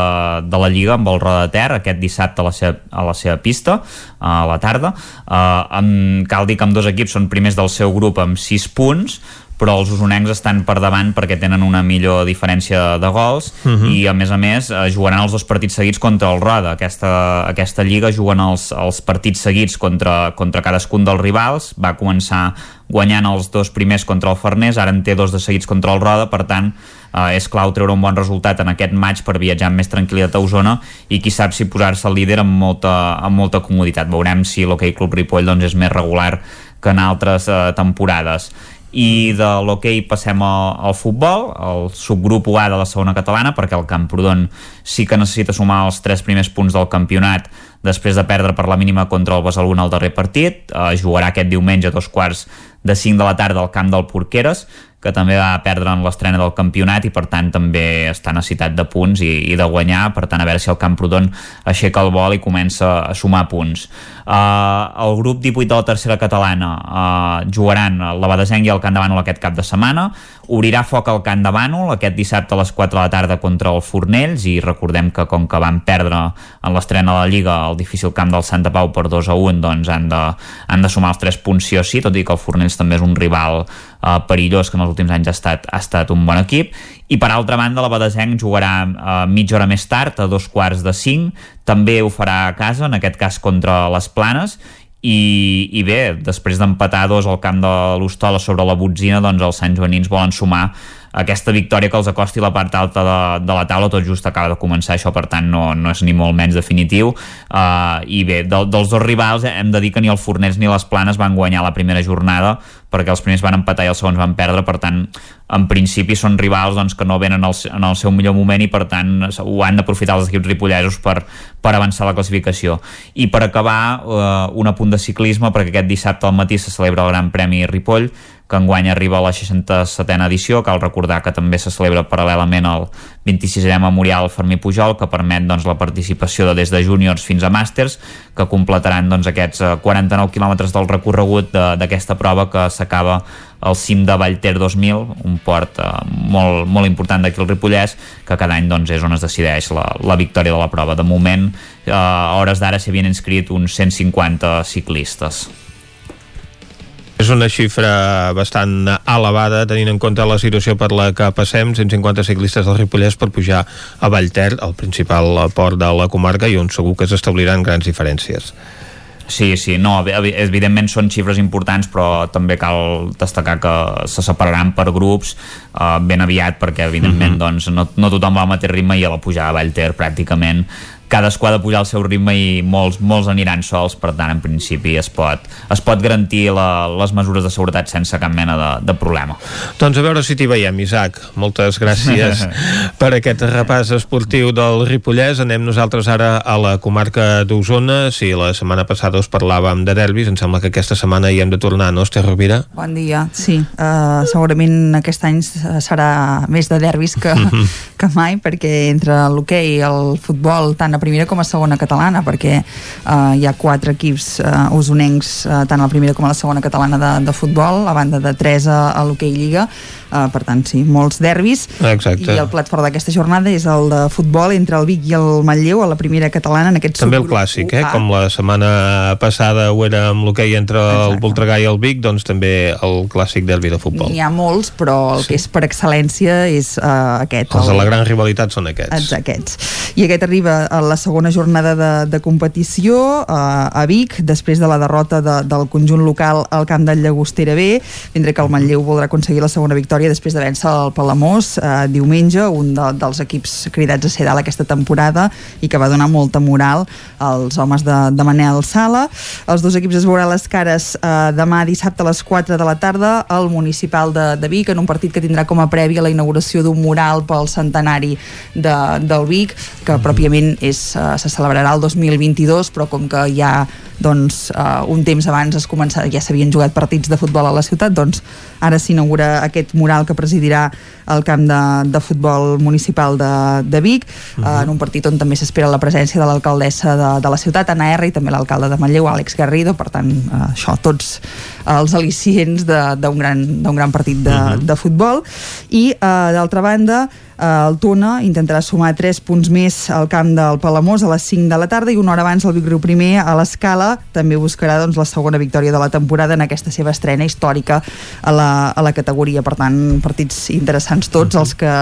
S8: de la Lliga amb el Roda de Ter aquest dissabte a la seva, a la seva pista, a la tarda. Uh, amb, cal dir que amb dos equips són primers del seu grup amb 6 punts, però els usonencs estan per davant perquè tenen una millor diferència de gols
S1: Mhm.
S8: i a més a més eh, jugaran els dos partits seguits contra el Roda. Aquesta, aquesta lliga juguen els, els partits seguits contra, contra cadascun dels rivals. Va començar guanyant els dos primers contra el Farners, ara en té dos de seguits contra el Roda, per tant eh, és clau treure un bon resultat en aquest maig per viatjar amb més tranquil·litat a Osona i qui sap si posar-se al líder amb molta, amb molta comoditat. Veurem si l'Hockey Club Ripoll doncs, és més regular que en altres eh, temporades i de l'hoquei passem al, al futbol, el subgrup UA de la segona catalana, perquè el Camprodon sí que necessita sumar els tres primers punts del campionat després de perdre per la mínima contra el Besaluna al darrer partit. Eh, jugarà aquest diumenge a dos quarts de 5 de la tarda al camp del Porqueres, que també va perdre en l'estrena del campionat i per tant també està necessitat de punts i, i de guanyar, per tant a veure si el Camprodon aixeca el vol i comença a sumar punts. Uh, el grup 18 de la tercera catalana uh, jugaran la Badesenc i el Camp de Bànol aquest cap de setmana, obrirà foc al Camp de Bànol aquest dissabte a les 4 de la tarda contra el Fornells i recordem que com que van perdre en l'estrena de la Lliga el difícil camp del Santa Pau per 2 a 1 doncs han de, han de sumar els 3 punts sí o sí, tot i que el Fornells també és un rival uh, perillós que en els últims anys ha estat, ha estat un bon equip i per altra banda la Badesenc jugarà uh, mitja hora més tard, a dos quarts de 5 també ho farà a casa, en aquest cas contra les Planes. I, i bé, després d'empatar dos al camp de l'Hostola sobre la Botzina doncs els Sant Joanins volen sumar aquesta victòria que els acosti la part alta de, de la taula, tot just acaba de començar això, per tant no, no és ni molt menys definitiu. Uh, i bé, de, dels dos rivals eh, hem de dir que ni el Forners ni les Planes van guanyar la primera jornada perquè els primers van empatar i els segons van perdre. Per tant, en principi són rivals doncs, que no venen el, en el seu millor moment i per tant ho han d'aprofitar els equips ripollesos per, per avançar la classificació. I per acabar uh, un apunt de ciclisme perquè aquest dissabte al matí se celebra el Gran Premi Ripoll que enguany arriba a la 67a edició, cal recordar que també se celebra paral·lelament al 26è Memorial Fermí Pujol, que permet doncs, la participació de des de júniors fins a màsters, que completaran doncs, aquests 49 quilòmetres del recorregut d'aquesta prova que s'acaba al cim de Vallter 2000, un port eh, molt, molt important d'aquí al Ripollès, que cada any doncs, és on es decideix la, la victòria de la prova. De moment, eh, a hores d'ara s'hi havien inscrit uns 150 ciclistes.
S1: És una xifra bastant elevada tenint en compte la situació per la que passem 150 ciclistes del Ripollès per pujar a Vallter, el principal port de la comarca i on segur que s'establiran grans diferències.
S8: Sí, sí, no, evi- evidentment són xifres importants, però també cal destacar que se separaran per grups eh, ben aviat, perquè evidentment
S1: Mhm.
S8: doncs, no, no tothom va al mateix ritme i a la pujada a Vallter pràcticament cadascú ha de pujar al seu ritme i molts, molts aniran sols, per tant en principi es pot, es pot garantir la, les mesures de seguretat sense cap mena de, de problema.
S1: Doncs a veure si t'hi veiem, Isaac. Moltes gràcies *laughs* per aquest repàs esportiu del Ripollès. Anem nosaltres ara a la comarca d'Osona. Si la setmana passada us parlàvem de derbis, em sembla que aquesta setmana hi hem de tornar, no, Esther Rovira?
S26: Bon dia, sí. Uh, segurament aquest any serà més de derbis que, *laughs* que mai, perquè entre l'hoquei i el futbol, tant a primera com a segona catalana, perquè uh, hi ha quatre equips uh, usonencs, uh, tant a la primera com a la segona catalana de, de futbol, a banda de tres a, a l'hoquei Lliga, uh, per tant, sí, molts derbis.
S1: Exacte.
S26: I el plat fort d'aquesta jornada és el de futbol entre el Vic i el Manlleu, a la primera catalana, en aquest
S1: També el clàssic, eh?
S26: UA.
S1: Com la setmana passada ho era amb l'hoquei entre el Voltregà i el Vic, doncs també el clàssic derbi de futbol.
S26: N'hi ha molts, però el
S1: Sí.
S26: que és per excel·lència és uh, aquest.
S1: Els de
S26: el-
S1: la gran rivalitat són aquests.
S26: Ets aquests. I aquest arriba a la segona jornada de, de competició a, a Vic, després de la derrota de, del conjunt local al camp del Llagostera B, mentre que el Manlleu voldrà aconseguir la segona victòria després de vèncer el Palamós eh, diumenge, un de, dels equips cridats a ser dalt aquesta temporada i que va donar molta moral als homes de, de Manel Sala. Els dos equips es veuran les cares eh, demà dissabte a les 4 de la tarda al municipal de, de Vic en un partit que tindrà com a prèvia la inauguració d'un mural pel centenari de, del Vic, que pròpiament és, eh, se celebrarà el 2022, però com que ja doncs, uh, un temps abans es comença, ja s'havien jugat partits de futbol a la ciutat, doncs ara s'inaugura aquest mural que presidirà el camp de, de futbol municipal de, de Vic, uh, en un partit on també s'espera la presència de l'alcaldessa de, de la ciutat, Anna R, i també l'alcalde de Manlleu, Àlex Garrido, per tant, uh, això, tots els al·licients de- d'un gran, gran partit de, de futbol. I, uh, d'altra banda, Uh, el Tona intentarà sumar 3 punts més al camp del Palamós a les 5 de la tarda i una hora abans el Vic Riu primer a l'Escala també buscarà doncs, la segona victòria de la temporada en aquesta seva estrena històrica a la, a la categoria. Per tant, partits interessants tots els que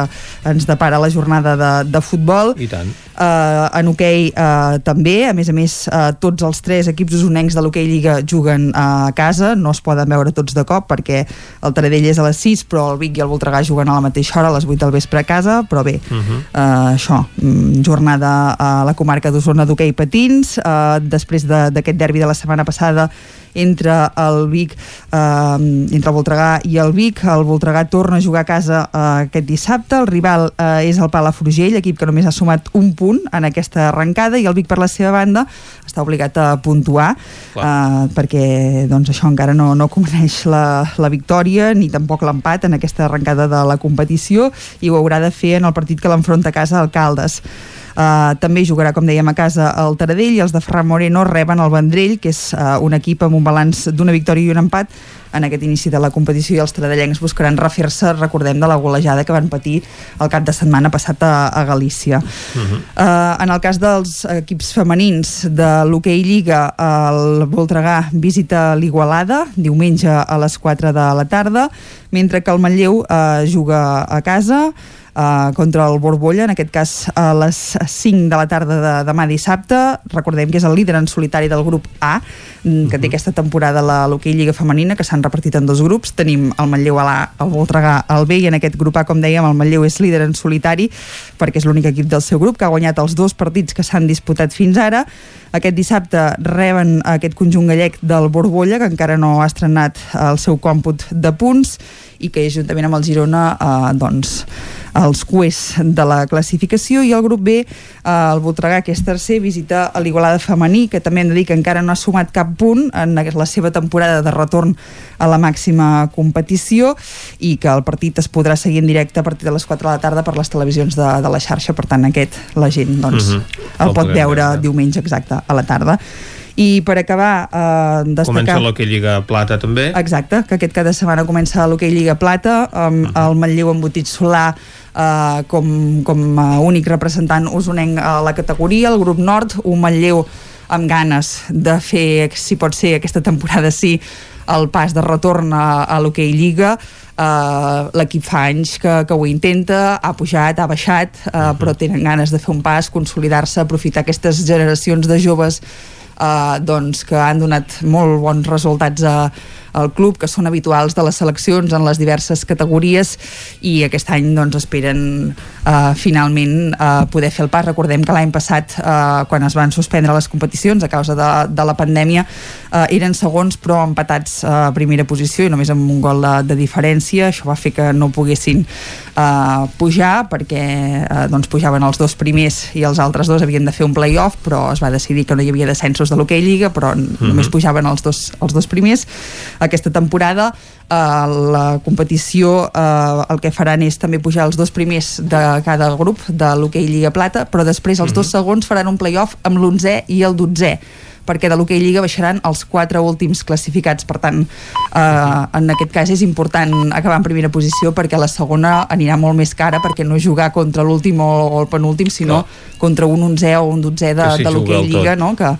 S26: ens depara la jornada de, de futbol.
S1: I tant.
S26: Uh, en hoquei uh, també, a més a més uh, tots els tres equips usonencs de l'hoquei Lliga juguen uh, a casa, no es poden veure tots de cop perquè el Taradell és a les 6 però el Vic i el Voltregà juguen a la mateixa hora a les 8 del vespre a casa, però bé
S1: Uh -huh.
S26: uh, això, mm, jornada a la comarca d'Osona d'hoquei patins. Uh, després de- d'aquest derbi de la setmana passada entre el Vic eh, entre el Voltregà i el Vic el Voltregà torna a jugar a casa eh, aquest dissabte, el rival eh, és el Palafrugell, equip que només ha sumat un punt en aquesta arrencada i el Vic per la seva banda està obligat a puntuar eh, perquè doncs això encara no, no coneix la, la victòria ni tampoc l'empat en aquesta arrencada de la competició i ho haurà de fer en el partit que l'enfronta a casa al Caldes Uh, també jugarà, com dèiem, a casa el Taradell i els de Ferran Moreno reben el Vendrell, que és uh, un equip amb un balanç d'una victòria i un empat en aquest inici de la competició i els taradellencs buscaran refer-se, recordem, de la golejada que van patir el cap de setmana passat a, a Galícia. Uh, en el cas dels equips femenins de l'hoquei Lliga, el Voltregà visita l'Igualada diumenge a les 4 de la tarda, mentre que el Manlleu uh, juga a casa uh, contra el Borbolla, en aquest cas a les 5 de la tarda de demà dissabte. Recordem que és el líder en solitari del grup A, mm, que té aquesta temporada la l'hoquei Lliga Femenina, que s'han repartit en dos grups. Tenim el Manlleu a l'A, el Voltregà al B, i en aquest grup A, com dèiem, el Manlleu és líder en solitari, perquè és l'únic equip del seu grup que ha guanyat els dos partits que s'han disputat fins ara. Aquest dissabte reben aquest conjunt gallec del Borbolla, que encara no ha estrenat el seu còmput de punts, i que juntament amb el Girona eh, doncs, els cuers de la classificació i el grup B, eh, el Voltregà que és tercer, visita l'Igualada femení que també hem de dir que encara no ha sumat cap punt en la seva temporada de retorn a la màxima competició i que el partit es podrà seguir en directe a partir de les 4 de la tarda per les televisions de, de la xarxa, per tant aquest la gent doncs,
S1: Mhm.
S26: el
S1: El
S26: pot veure. diumenge exacte a la tarda i per acabar eh, destacar
S1: Comença l'Hockey Lliga Plata també.
S26: Exacte, que aquest cada setmana comença l'Hockey Lliga Plata, amb el Manlleu embotit solar eh, com, com a únic representant usonenc a la categoria, el grup nord, un Manlleu amb ganes de fer, si pot ser aquesta temporada sí, el pas de retorn a, a l'Hockey Lliga. Uh, l'equip fa anys que, que ho intenta ha pujat, ha baixat uh, però tenen ganes de fer un pas, consolidar-se aprofitar aquestes generacions de joves eh, doncs, que han donat molt bons resultats a, al club, que són habituals de les seleccions en les diverses categories i aquest any doncs, esperen uh, finalment uh, poder fer el pas. Recordem que l'any passat, uh, quan es van suspendre les competicions a causa de, de la pandèmia, uh, eren segons però empatats a primera posició i només amb un gol de, de diferència. Això va fer que no poguessin uh, pujar perquè uh, doncs pujaven els dos primers i els altres dos havien de fer un play-off, però es va decidir que no hi havia descensos de l'hoquei Lliga, però mm -hmm. només pujaven els dos, els dos primers aquesta temporada eh, la competició eh, el que faran és també pujar els dos primers de cada grup de l'hoquei Lliga Plata però després els mm -hmm. dos segons faran un play-off amb l'11è i el 12è perquè de l'hoquei Lliga baixaran els quatre últims classificats per tant eh, en aquest cas és important acabar en primera posició perquè la segona anirà molt més cara perquè no jugar contra l'últim o, o el penúltim sinó Clar. contra un 11è o un 12è de, de l'hoquei Lliga no? que,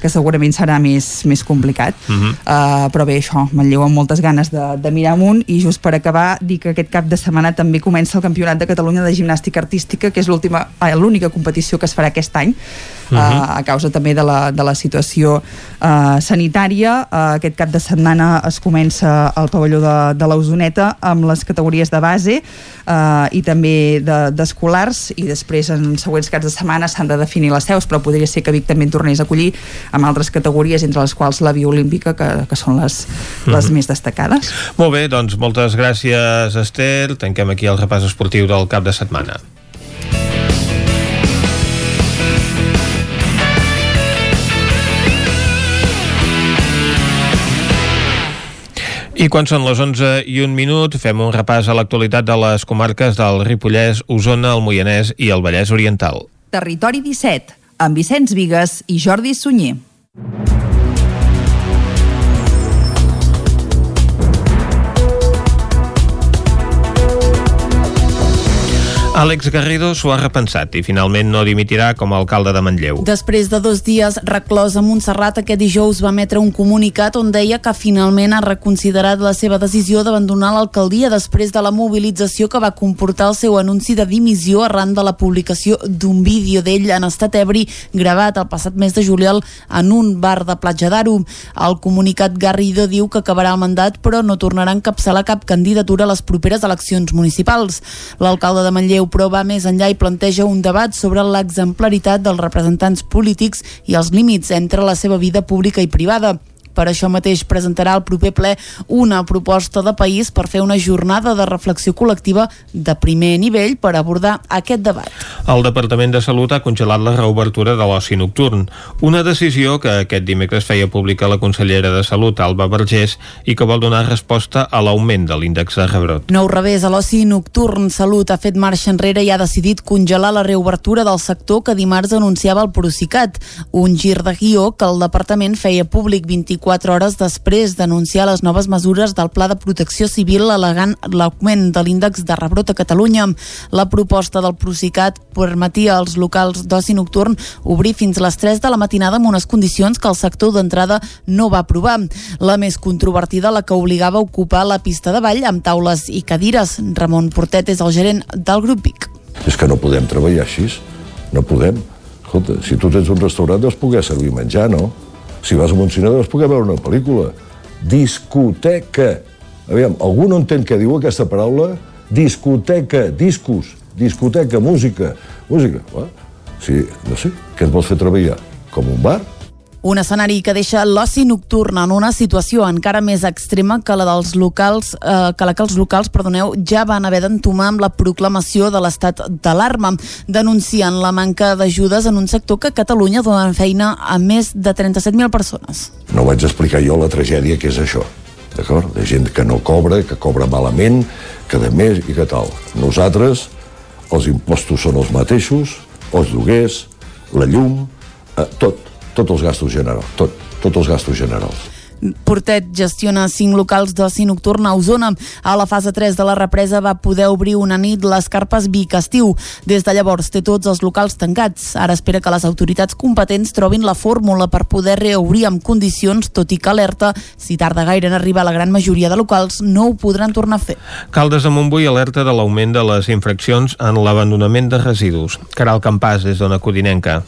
S26: que segurament serà més, més complicat uh -huh. uh, però bé això, Manlleu amb moltes ganes de, de mirar amunt i just per acabar dir que aquest cap de setmana també comença el Campionat de Catalunya de Gimnàstica Artística que és l'última l'única competició que es farà aquest any uh -huh. uh, a causa també de la, de la situació uh, sanitària uh, aquest cap de setmana es comença al pavelló de, de l'Ausoneta amb les categories de base uh, i també d'escolars de, i després en següents caps de setmana s'han de definir les seus però podria ser que Vic també en tornés a acollir amb altres categories, entre les quals la bioolímpica, que, que són les, les mm -hmm. més destacades.
S1: Molt bé, doncs moltes gràcies, Esther. Tanquem aquí el repàs esportiu del cap de setmana. I quan són les 11 i un minut, fem un repàs a l'actualitat de les comarques del Ripollès, Osona, el Moianès i el Vallès Oriental.
S40: Territori 17 amb Vicenç Vigues i Jordi Sunyer.
S1: Àlex Garrido s'ho ha repensat i finalment no dimitirà com a alcalde de Manlleu.
S2: Després de dos dies reclòs a Montserrat, aquest dijous va emetre un comunicat on deia que finalment ha reconsiderat la seva decisió d'abandonar l'alcaldia després de la mobilització que va comportar el seu anunci de dimissió arran de la publicació d'un vídeo d'ell en estat ebri gravat el passat mes de juliol en un bar de Platja d'Aro. El comunicat Garrido diu que acabarà el mandat però no tornarà a encapçalar cap candidatura a les properes eleccions municipals. L'alcalde de Manlleu però va més enllà i planteja un debat sobre l'exemplaritat dels representants polítics i els límits entre la seva vida pública i privada. Per això mateix presentarà al proper ple una proposta de país per fer una jornada de reflexió col·lectiva de primer nivell per abordar aquest debat.
S1: El Departament de Salut ha congelat la reobertura de l'oci nocturn, una decisió que aquest dimecres feia pública la consellera de Salut, Alba Vergés, i que vol donar resposta a l'augment de l'índex de rebrot.
S2: Nou revés a l'oci nocturn, Salut ha fet marxa enrere i ha decidit congelar la reobertura del sector que dimarts anunciava el Procicat, un gir de guió que el departament feia públic 24 24 hores després d'anunciar les noves mesures del Pla de Protecció Civil al·legant l'augment de l'índex de rebrot a Catalunya. La proposta del Procicat permetia als locals d'oci nocturn obrir fins les 3 de la matinada amb unes condicions que el sector d'entrada no va aprovar. La més controvertida, la que obligava a ocupar la pista de ball amb taules i cadires. Ramon Portet és el gerent del grup Vic.
S27: És que no podem treballar així, no podem. Escolta, si tu tens un restaurant deus poder servir menjar, no? Si vas a un cinema poder veure una pel·lícula. Discoteca. Aviam, algú no entén què diu aquesta paraula? Discoteca, discos, discoteca, música. Música, va? Sí, no sé, què et vols fer treballar? Com un bar?
S2: Un escenari que deixa l'oci nocturn en una situació encara més extrema que la dels locals, eh, que la que els locals, perdoneu, ja van haver d'entomar amb la proclamació de l'estat d'alarma, denunciant la manca d'ajudes en un sector que a Catalunya dona feina a més de 37.000 persones.
S27: No vaig explicar jo la tragèdia que és això, d'acord? De gent que no cobra, que cobra malament, que de més i que tal. Nosaltres, els impostos són els mateixos, els lloguers, la llum, eh, tot tots els gastos generals, tot, tots els gastos generals.
S2: Portet gestiona cinc locals d'oci nocturn a Osona. A la fase 3 de la represa va poder obrir una nit les carpes Vic Estiu. Des de llavors té tots els locals tancats. Ara espera que les autoritats competents trobin la fórmula per poder reobrir amb condicions, tot i que alerta, si tarda gaire en arribar la gran majoria de locals, no ho podran tornar a fer.
S1: Caldes de Montbui alerta de l'augment de les infraccions en l'abandonament de residus. Caral Campàs, des d'Ona Codinenca.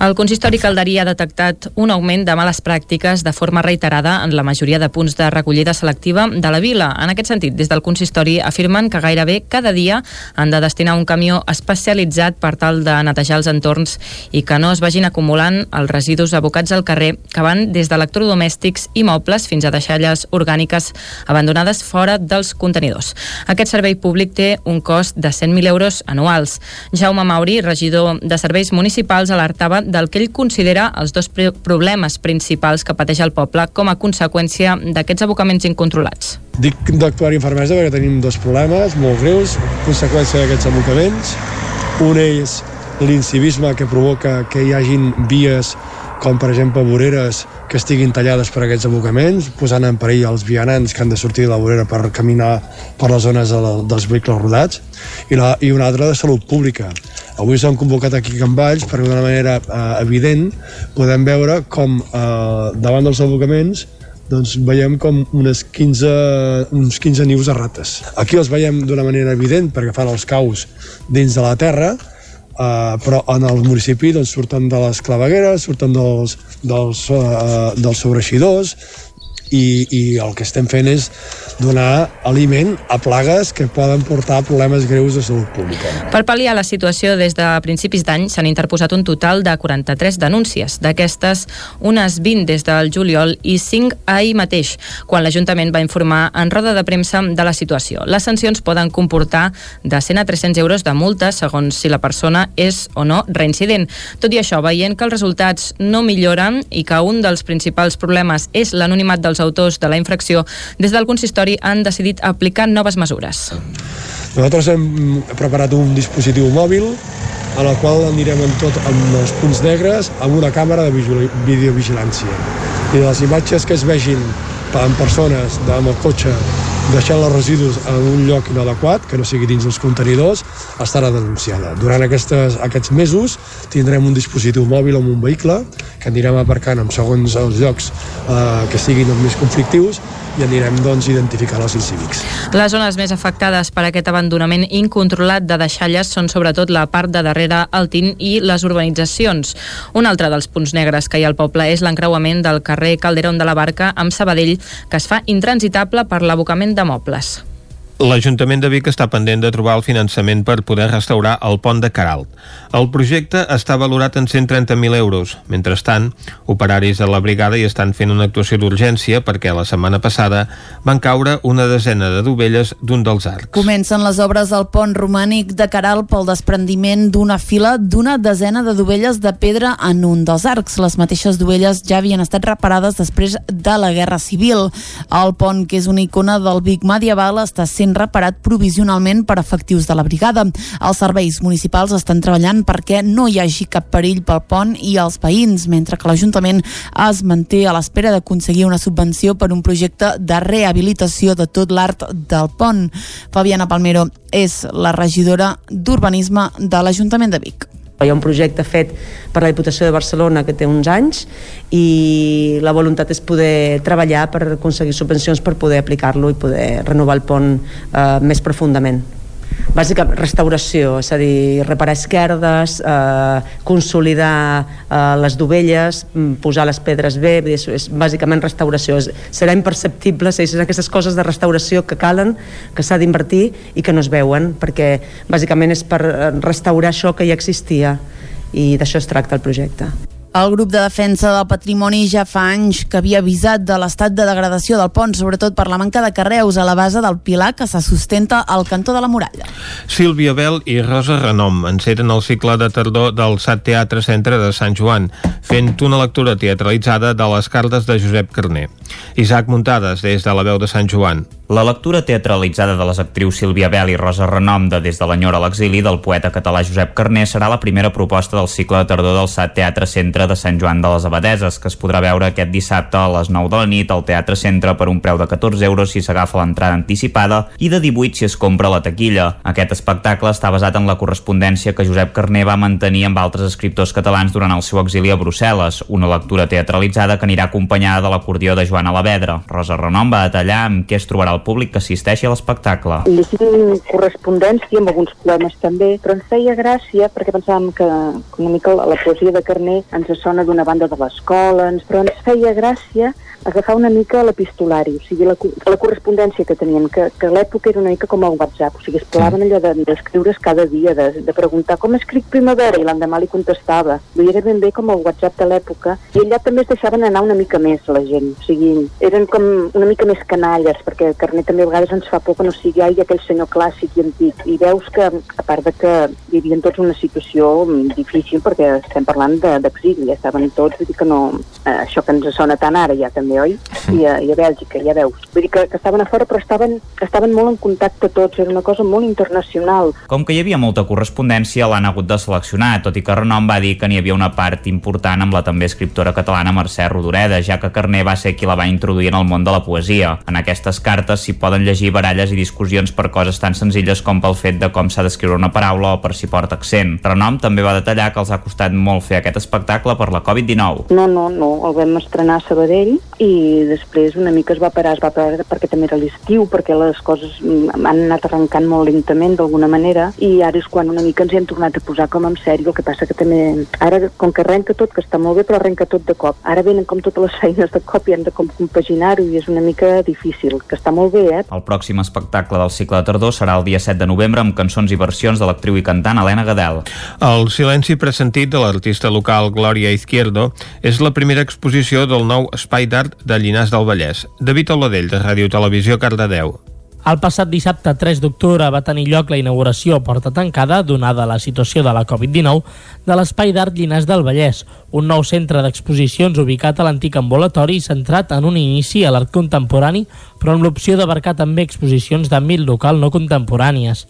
S11: El consistori calderí ha detectat un augment de males pràctiques de forma reiterada en la majoria de punts de recollida selectiva de la vila. En aquest sentit, des del consistori afirmen que gairebé cada dia han de destinar un camió especialitzat per tal de netejar els entorns i que no es vagin acumulant els residus abocats al carrer que van des d'electrodomèstics i mobles fins a deixalles orgàniques abandonades fora dels contenidors. Aquest servei públic té un cost de 100.000 euros anuals. Jaume Mauri, regidor de Serveis Municipals, alertava del que ell considera els dos problemes principals que pateix el poble com a conseqüència d'aquests abocaments incontrolats.
S41: Dic d'actuar amb fermesa perquè tenim dos problemes molt greus, conseqüència d'aquests abocaments. Un és l'incivisme que provoca que hi hagin vies com per exemple voreres que estiguin tallades per aquests abocaments, posant en perill els vianants que han de sortir de la vorera per caminar per les zones de la, dels vehicles rodats, i, la, i una altra de salut pública. Avui s'han convocat aquí a Can Valls perquè d'una manera eh, evident podem veure com eh, davant dels abocaments doncs veiem com unes 15, uns 15 nius de rates. Aquí els veiem d'una manera evident perquè fan els caus dins de la terra, Uh, però en el municipi doncs, surten de les clavegueres, surten dels, dels, uh, dels sobreixidors i, i el que estem fent és donar aliment a plagues que poden portar problemes greus de salut pública.
S11: Per pal·liar la situació des de principis d'any s'han interposat un total de 43 denúncies. D'aquestes, unes 20 des del juliol i 5 ahir mateix, quan l'Ajuntament va informar en roda de premsa de la situació. Les sancions poden comportar de 100 a 300 euros de multa segons si la persona és o no reincident. Tot i això, veient que els resultats no milloren i que un dels principals problemes és l'anonimat dels autors de la infracció, des del consistori han decidit aplicar noves mesures.
S41: Nosaltres hem preparat un dispositiu mòbil a la qual anirem en tot amb els punts negres amb una càmera de videovigilància. I les imatges que es vegin amb persones amb el cotxe deixant els residus en un lloc inadequat, que no sigui dins dels contenidors, estarà denunciada. Durant aquestes, aquests mesos tindrem un dispositiu mòbil amb un vehicle que anirem aparcant en segons els llocs eh, que siguin els més conflictius i anirem doncs, identificant els incívics.
S11: Les zones més afectades per aquest abandonament incontrolat de deixalles són sobretot la part de darrere el Tin i les urbanitzacions. Un altre dels punts negres que hi ha al poble és l'encreuament del carrer Calderón de la Barca amb Sabadell, que es fa intransitable per l'abocament de mobles.
S1: L'Ajuntament de Vic està pendent de trobar el finançament per poder restaurar el pont de Caralt. El projecte està valorat en 130.000 euros. Mentrestant, operaris de la brigada hi estan fent una actuació d'urgència perquè la setmana passada van caure una desena de dovelles d'un dels arcs.
S2: Comencen les obres del pont romànic de Caralt pel desprendiment d'una fila d'una desena de dovelles de pedra en un dels arcs. Les mateixes dovelles ja havien estat reparades després de la Guerra Civil. El pont, que és una icona del Vic medieval, està sent sent reparat provisionalment per efectius de la brigada. Els serveis municipals estan treballant perquè no hi hagi cap perill pel pont i els veïns, mentre que l'Ajuntament es manté a l'espera d'aconseguir una subvenció per un projecte de rehabilitació de tot l'art del pont. Fabiana Palmero és la regidora d'Urbanisme de l'Ajuntament de Vic.
S42: Hi ha un projecte fet per la Diputació de Barcelona que té uns anys i la voluntat és poder treballar per aconseguir subvencions per poder aplicar-lo i poder renovar el pont eh, més profundament bàsicament restauració, és a dir, reparar esquerdes, eh, consolidar eh, les dovelles, mm, posar les pedres bé, és, és bàsicament restauració. És, serà imperceptible, és aquestes coses de restauració que calen, que s'ha d'invertir i que no es veuen, perquè bàsicament és per eh, restaurar això que ja existia i d'això es tracta el projecte.
S2: El grup de defensa del patrimoni ja fa anys que havia avisat de l'estat de degradació del pont, sobretot per la manca de carreus a la base del pilar que se sustenta al cantó de la muralla.
S1: Sílvia Bel i Rosa Renom enceten el cicle de tardor del SAT Teatre Centre de Sant Joan, fent una lectura teatralitzada de les cartes de Josep Carner. Isaac Muntades, des de la veu de Sant Joan.
S8: La lectura teatralitzada de les actrius Sílvia Bell i Rosa Renom de Des de l'Enyor a l'exili del poeta català Josep Carné serà la primera proposta del cicle de tardor del SAT Teatre Centre de Sant Joan de les Abadeses, que es podrà veure aquest dissabte a les 9 de la nit al Teatre Centre per un preu de 14 euros si s'agafa l'entrada anticipada i de 18 si es compra la taquilla. Aquest espectacle està basat en la correspondència que Josep Carné va mantenir amb altres escriptors catalans durant el seu exili a Brussel·les, una lectura teatralitzada que anirà acompanyada de l'acordió de Joan Alavedra. Rosa Renom va detallar amb què es trobarà el públic que assisteixi a l'espectacle.
S43: Llegim correspondència amb alguns poemes també, però ens feia gràcia perquè pensàvem que una mica la poesia de Carné ens sona d'una banda de l'escola, però ens feia gràcia agafar una mica l'epistolari, o sigui, la, la correspondència que tenien, que, que l'època era una mica com el WhatsApp, o sigui, es parlaven allò d'escriure's de, cada dia, de, de preguntar com escric primavera, i l'endemà li contestava. Vull era ben bé com el WhatsApp de l'època, i allà també es deixaven anar una mica més la gent, o sigui, eren com una mica més canalles, perquè Carnet també a vegades ens fa por que no sigui ai, aquell senyor clàssic i antic, i veus que, a part de que vivien tots una situació difícil, perquè estem parlant d'exili, de, estaven tots, vull dir que no, eh, això que ens sona tant ara ja també oi? I a, i a Bèlgica, ja veus. Vull dir que, que estaven a fora, però estaven, estaven molt en contacte tots, era una cosa molt internacional.
S8: Com que hi havia molta correspondència, l'han hagut de seleccionar, tot i que Renom va dir que n'hi havia una part important amb la també escriptora catalana Mercè Rodoreda, ja que Carné va ser qui la va introduir en el món de la poesia. En aquestes cartes s'hi poden llegir baralles i discussions per coses tan senzilles com pel fet de com s'ha d'escriure una paraula o per si porta accent. Renom també va detallar que els ha costat molt fer aquest espectacle per la Covid-19.
S43: No, no, no, el vam estrenar a Sabadell i després una mica es va parar, es va parar perquè també era l'estiu, perquè les coses han anat arrencant molt lentament d'alguna manera i ara és quan una mica ens hi hem tornat a posar com en sèrio, el que passa que també ara com que arrenca tot, que està molt bé però arrenca tot de cop, ara venen com totes les feines de cop i hem de com compaginar-ho i és una mica difícil, que està molt bé eh?
S8: El pròxim espectacle del cicle de tardor serà el dia 7 de novembre amb cançons i versions de l'actriu i cantant Helena Gadel.
S1: El silenci pressentit de l'artista local Gloria Izquierdo és la primera exposició del nou espai d'art de Llinars del Vallès. David Oladell, de Ràdio Televisió, Cardedeu.
S4: El passat dissabte 3 d'octubre va tenir lloc la inauguració a porta tancada, donada la situació de la Covid-19, de l'Espai d'Art Llinars del Vallès, un nou centre d'exposicions ubicat a l'antic ambulatori centrat en un inici a l'art contemporani, però amb l'opció d'abarcar també exposicions d'àmbit local no contemporànies.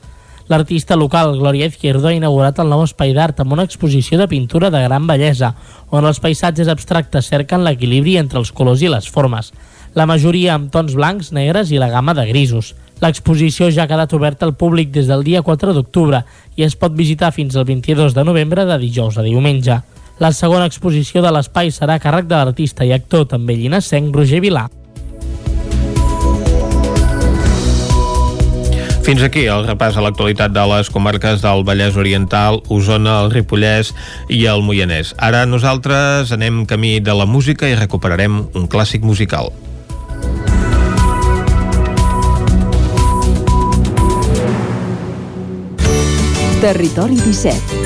S4: L'artista local Gloria Izquierdo ha inaugurat el nou espai d'art amb una exposició de pintura de gran bellesa, on els paisatges abstractes cerquen l'equilibri entre els colors i les formes, la majoria amb tons blancs, negres i la gamma de grisos. L'exposició ja ha quedat oberta al públic des del dia 4 d'octubre i es pot visitar fins al 22 de novembre de dijous a diumenge. La segona exposició de l'espai serà a càrrec de l'artista i actor també llinassenc Roger Vilà.
S1: Fins aquí el repàs a l'actualitat de les comarques del Vallès Oriental, Osona, el Ripollès i el Moianès. Ara nosaltres anem camí de la música i recuperarem un clàssic musical.
S16: Territori 17.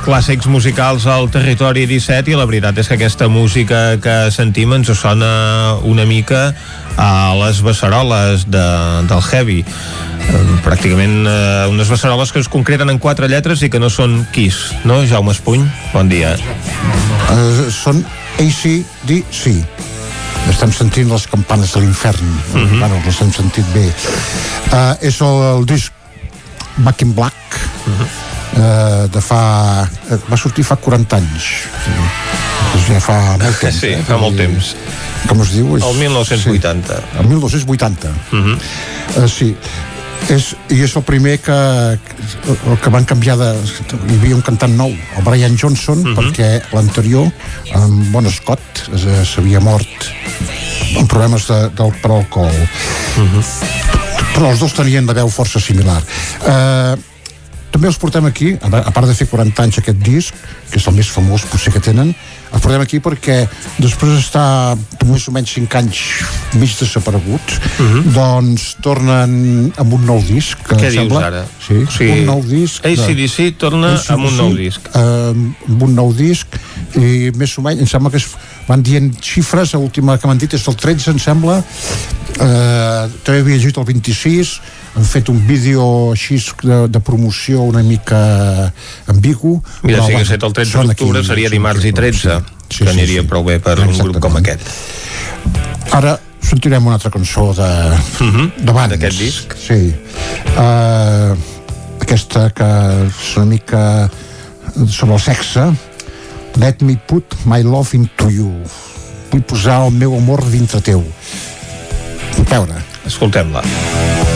S1: Dels clàssics musicals al territori 17 i la veritat és que aquesta música que sentim ens sona una mica a les beceroles de, del heavy Eh, pràcticament eh, unes beceroles que es concreten en quatre lletres i que no són Kiss, no, Jaume Espuny? Bon dia.
S44: Uh, són ACDC estem sentint les campanes de l'infern uh
S1: Mhm.
S44: -huh. bueno, les hem sentit bé uh, és el, el disc Back in Black uh
S1: Mhm.
S44: -huh. Uh, de fa uh, va sortir fa 40 anys doncs ja fa molt temps
S1: Sí,
S44: eh?
S1: fa molt temps.
S44: com es diu? És,
S1: El 1980.
S44: sí, el 1980
S1: Uh -huh.
S44: uh, sí és, i és el primer que, el que van canviar de... hi havia un cantant nou, el Brian Johnson uh -huh. perquè l'anterior en Bon Scott s'havia mort amb problemes de, del, per alcohol uh -huh. però els dos tenien la veu força similar eh, també els portem aquí, a part de fer 40 anys aquest disc, que és el més famós potser que tenen, els portem aquí perquè després d'estar més o menys 5 anys mig desapareguts, uh -huh. doncs tornen amb un nou disc. Que
S1: Què dius
S44: sembla,
S1: ara?
S44: Sí,
S1: O sigui,
S44: un nou disc. de-
S1: AC/DC torna
S44: AC/DC,
S1: amb un nou disc.
S44: Eh, amb un nou disc i més o menys, em sembla que es, van dient xifres, l'última que m'han dit és el 13, em sembla. Eh, també havia llegit el 26 han fet un vídeo així de, de promoció una mica ambigu.
S1: Mira, si hagués estat el 13
S44: són
S1: d'octubre seria dimarts i 13,
S44: sí,
S1: que aniria prou bé per un grup com aquest.
S44: ara sentirem una altra cançó de, uh -huh. de bandes.
S1: D'aquest disc?
S44: sí. Uh, aquesta que és una mica sobre el sexe Let me put my love into you. Vull posar el meu amor dintre teu. A veure.
S1: Escoltem-la.
S45: Don't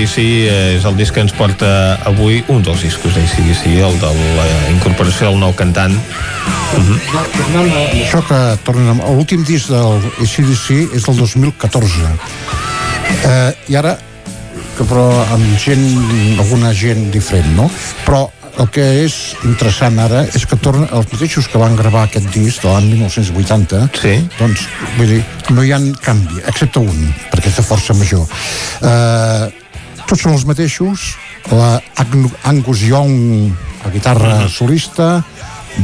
S1: ACDC és el disc que ens porta avui, un dels discos d'ACDC, el de la incorporació del nou cantant. Uh -huh.
S44: això que tornen amb l'últim disc del ACDC és del 2014 eh, i ara que però amb gent alguna gent diferent no? però el que és interessant ara és que tornen els mateixos que van gravar aquest disc de l'any 1980
S1: sí.
S44: doncs vull dir, no hi ha canvi excepte un, perquè és de força major eh, tots són els mateixos. La Angus Young a guitarra solista.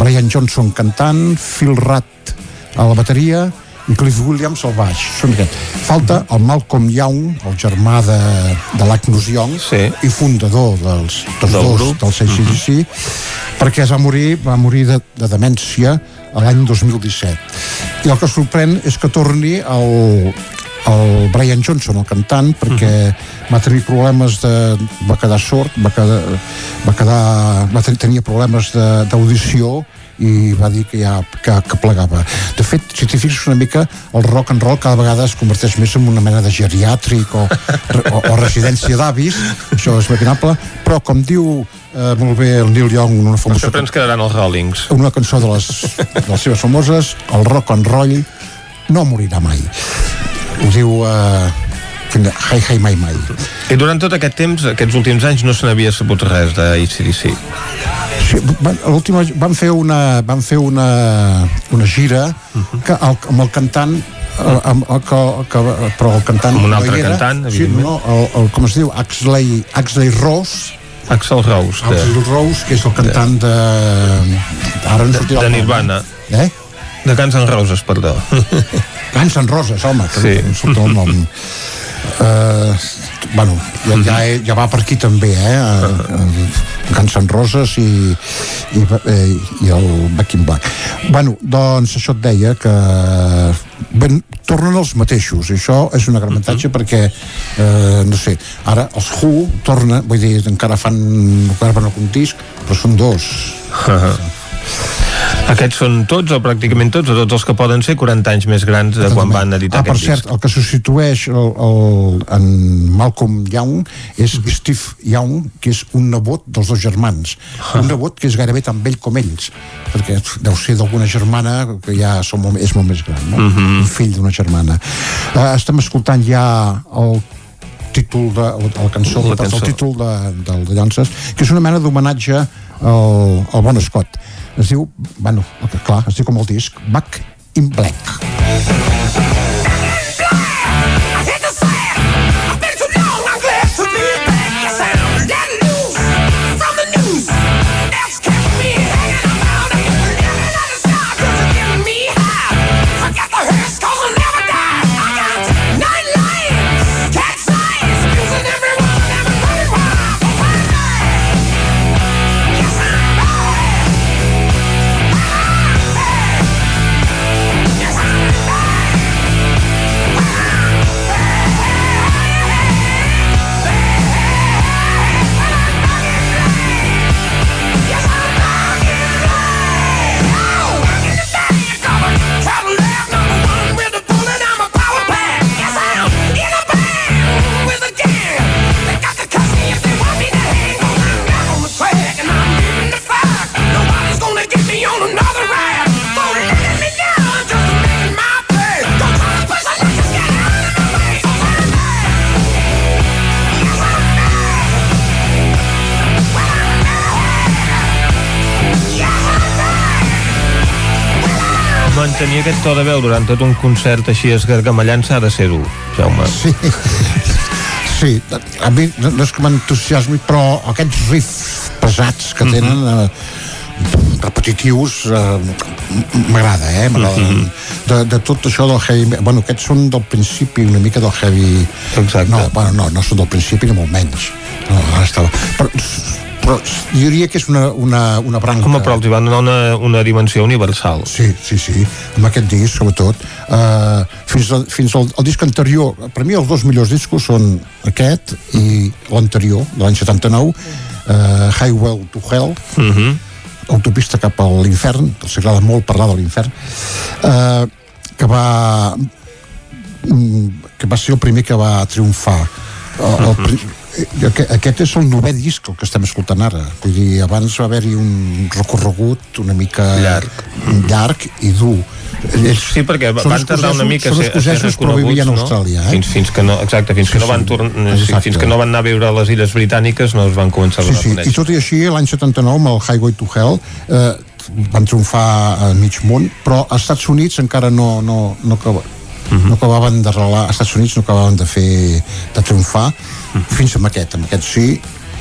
S44: Brian Johnson cantant. Phil Rudd a la bateria. I Cliff Williams al baix. Són aquest. falta el Malcolm Young el germà de, de l'Agnus Young sí. i fundador dels, dels
S1: Del
S44: dos
S1: grup.
S44: dels ACDC perquè es va morir, va morir de, de demència l'any 2017 i el que sorprèn és que torni el, el Brian Johnson, el cantant, perquè va tenir problemes de... va quedar sord, va quedar... va, quedar, va tenir, tenia problemes d'audició i va dir que ja que, que plegava. De fet, si t'hi fixes una mica, el rock and roll cada vegada es converteix més en una mena de geriàtric o, o, o residència d'avis, això és imaginable, però com diu eh, molt bé el Neil Young en una famosa
S1: Sempre ens quedaran els Rollings.
S44: una cançó de les, de les seves famoses, el rock and roll no morirà mai. Ho diu uh, Hi Hi Mai Mai.
S1: I durant tot aquest temps, aquests últims anys, no se n'havia sabut res d'ACDC.
S44: Sí, l'última van fer una van fer una, una gira que el, amb el cantant eh, amb, el, que, que, però el cantant
S1: Amb un altre
S44: era.
S1: cantant,
S44: sí, no, el, el, com es diu Axley, Axley Rose
S1: Axel Rose, de-
S44: Axel Rose que és el cantant de, ara no sortirà
S1: de
S44: nom.
S1: Nirvana.
S44: eh?
S1: De Guns N' Roses, perdó.
S44: Guns N' Roses, home, que
S1: Sí.
S44: no surt el nom. Uh, bueno, ja, ja, ja va per aquí també, eh? Uh, Guns N' Roses i, i, eh, i el Back in Black. Bueno, doncs això et deia que ben, tornen els mateixos, i això és un gran avantatge perquè, eh, no sé, ara els Who torna, vull dir, encara fan, encara fan algun disc, però són dos.
S1: Aquests són tots, o pràcticament tots, o tots els que poden ser 40 anys més grans de quan van editar
S44: Ah, per
S1: aquest
S44: cert, el que substitueix el, el, en Malcolm Young és Steve Young, que és un nebot dels dos germans. Un nebot que és gairebé tan vell com ells, perquè deu ser d'alguna germana que ja som, molt- és molt més gran, no?
S1: Mhm.
S44: Un fill d'una germana. Uh, estem escoltant ja el títol de, la cançó,
S1: La cançó.
S44: el títol de, del de Llances, que és una mena d'homenatge al, al Bon Scott. Es diu, bueno, clar, es diu com el disc, Back in Black.
S1: To de veu durant tot un concert així esgargamellant s'ha de ser dur, Jaume.
S44: Sí. Sí, a mi no és que m'entusiasmi, però aquests riffs pesats que tenen eh, repetitius eh, m'agrada, eh? M'agrada. de, de tot això del heavy... Bueno, aquests són del principi una mica del heavy...
S1: Exacte.
S44: No, bueno, no, no són del principi ni molt menys. No, ara estava... Però, però jo diria que és una, una, una branca.
S1: Home, però els van donar una, una dimensió universal.
S44: Sí, sí, sí, amb aquest disc, sobretot. Uh, fins, a, fins al, al disc anterior, per mi els dos millors discos són aquest i l'anterior, de l'any 79, uh, Highway to Hell,
S1: Mm -hmm.
S44: autopista cap a l'infern, que els agrada molt parlar de l'infern, uh, que va mm, que va ser el primer que va triomfar. El, el, eh, aquest, aquest és el novè disc el que estem escoltant ara vull dir, abans va haver-hi un recorregut una mica llarg, llarg i dur ells
S1: Sí, perquè van tardar una mica a
S44: són escocesos però vivien a? Austràlia eh?
S1: Fins, fins que no, exacte, fins,
S44: Sí,
S1: que no
S44: sí.
S1: van tornar,
S44: Exacte.
S1: fins que no van anar a viure a les Illes Britàniques no es van començar a
S44: Sí,
S1: donar
S44: sí, i tot i així, l'any 79, amb el Highway to Hell, eh, van triomfar a mig món, però als Estats Units encara no, no, no, acaba, no acabaven d'arrelar, als Estats Units no acabaven de fer, de triomfar, fins amb aquest, amb aquest sí,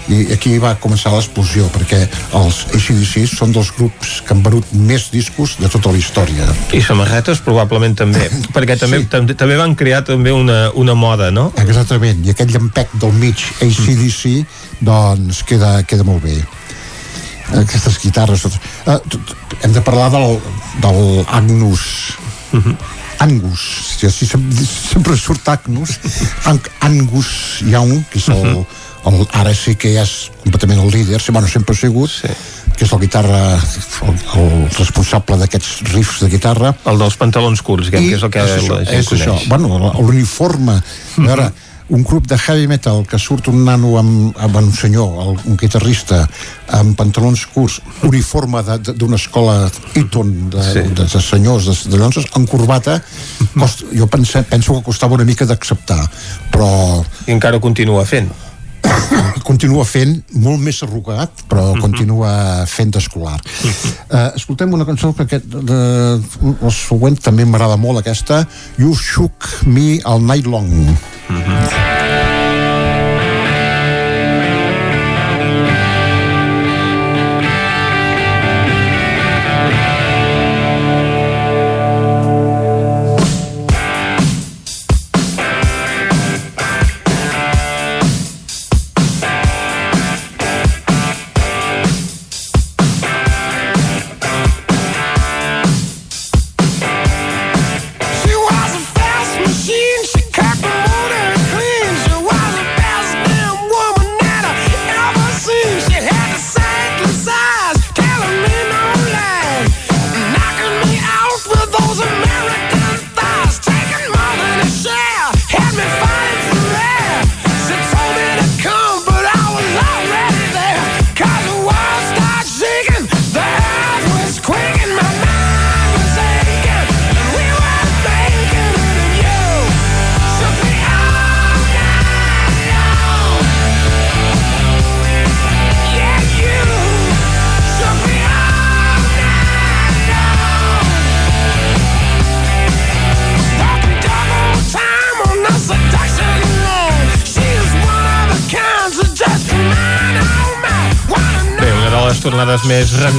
S44: i aquí va començar l'explosió, perquè els ACDC són dels grups que han venut més discos de tota la història.
S1: I samarretes probablement també, *laughs* perquè també, sí. també, també van crear també una, una moda, no?
S44: Exactament, i aquest llampec del mig ACDC doncs queda, queda molt bé aquestes guitarres tot. Uh, hem de parlar del, del Agnus Angus. Sí, sí, sempre, sempre surt Agnus. Ang, Angus Young que és el, el, ara sí que ja és completament el líder sí, bueno, sempre ha sigut sí. que és el guitarra el, el responsable d'aquests riffs de guitarra.
S1: El dels pantalons curts que,
S44: I
S1: que és el que
S44: és això,
S1: la gent
S44: és això.
S1: coneix.
S44: Bueno, l'uniforme. A veure, un grup de heavy metal que surt un nano amb, amb un senyor, el, un guitarrista amb pantalons curts, uniforme d'una escola Eton de, sí. de, de senyors, de, de llonses, amb corbata *laughs* costa, jo pense, penso que costava una mica d'acceptar però
S1: i encara continua fent *coughs*
S44: continua fent molt més arrugat, però continua fent d'escolar. Uh, escoltem una cançó que aquest, de, la següent també m'agrada molt aquesta, You Shook Me All Night Long.
S45: She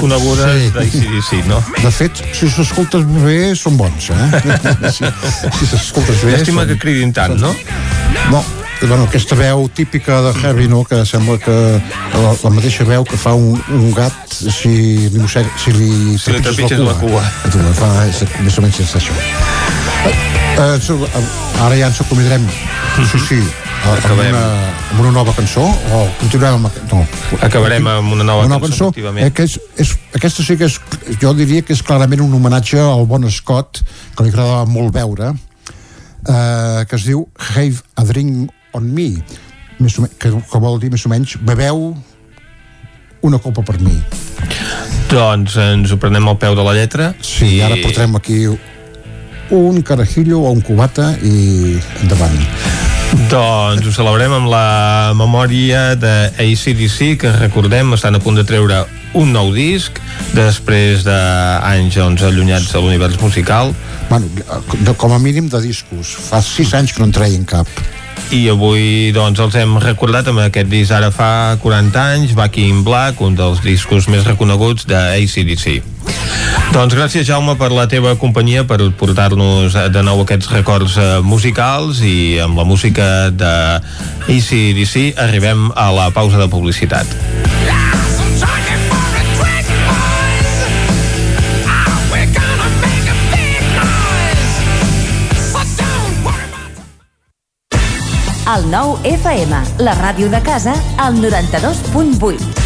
S1: més reconegudes sí. d'ICDC, no?
S44: De fet, si s'escoltes bé, són bons, eh? si *laughs* si s'escoltes bé...
S1: Llàstima
S44: són-
S1: que cridin tant, no?
S44: No, bueno, aquesta veu típica de Harry, no?, que sembla que la, la mateixa veu que fa un, un gat si li, mossega, si li,
S1: Si li trepitges la cua.
S44: Tu, fa, és, més o menys és això. Eh, eh, so- ara ja ens acomiadarem, sí, sí, amb
S1: Acabem.
S44: una, amb una nova cançó o continuem amb... No.
S1: Acabarem amb una nova
S44: una
S1: cançó,
S44: cançó,
S1: efectivament.
S44: eh, que és, és, aquesta sí que és, jo diria que és clarament un homenatge al bon Scott, que li agradava molt veure, eh, que es diu Have a Drink on Me, més o, me- que, que vol dir més o menys beveu una copa per mi.
S1: Doncs ens ho prenem al peu de la lletra.
S44: Sí, ara portarem aquí un carajillo o un cubata i endavant.
S1: Doncs ho celebrem amb la memòria de ACDC, que recordem estan a punt de treure un nou disc després d'anys doncs, allunyats de l'univers musical
S44: Bueno, de, com a mínim de discos. Fa sis anys que no en treien cap.
S1: i avui doncs, els hem recordat amb aquest disc ara fa 40 anys, Back in Black, un dels discos més reconeguts de ACDC. Doncs gràcies Jaume per la teva companyia, per portar-nos eh, de nou aquests records eh, musicals i amb la música de ACDC arribem a la pausa de publicitat.
S46: El nou FM, la ràdio de casa, al 92.8.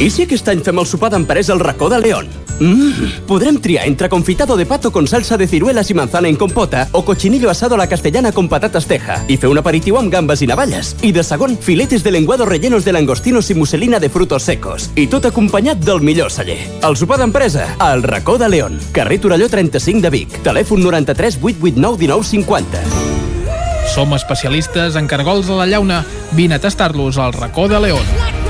S47: I si aquest any fem el sopar d'empresa al racó de León? Mmm, podrem triar entre confitado de pato con salsa de ciruelas y manzana en compota o cochinillo asado a la castellana con patatas teja i fer un aperitiu amb gambes i navalles. I de segon, filetes de lenguado rellenos de langostinos i musselina de frutos secos. I tot acompanyat del millor celler. El sopar d'empresa, al racó de León. Carrer Torelló 35 de Vic. Telèfon 93 889 1950.
S22: Som especialistes en cargols a la llauna. Vine a tastar-los al racó de León.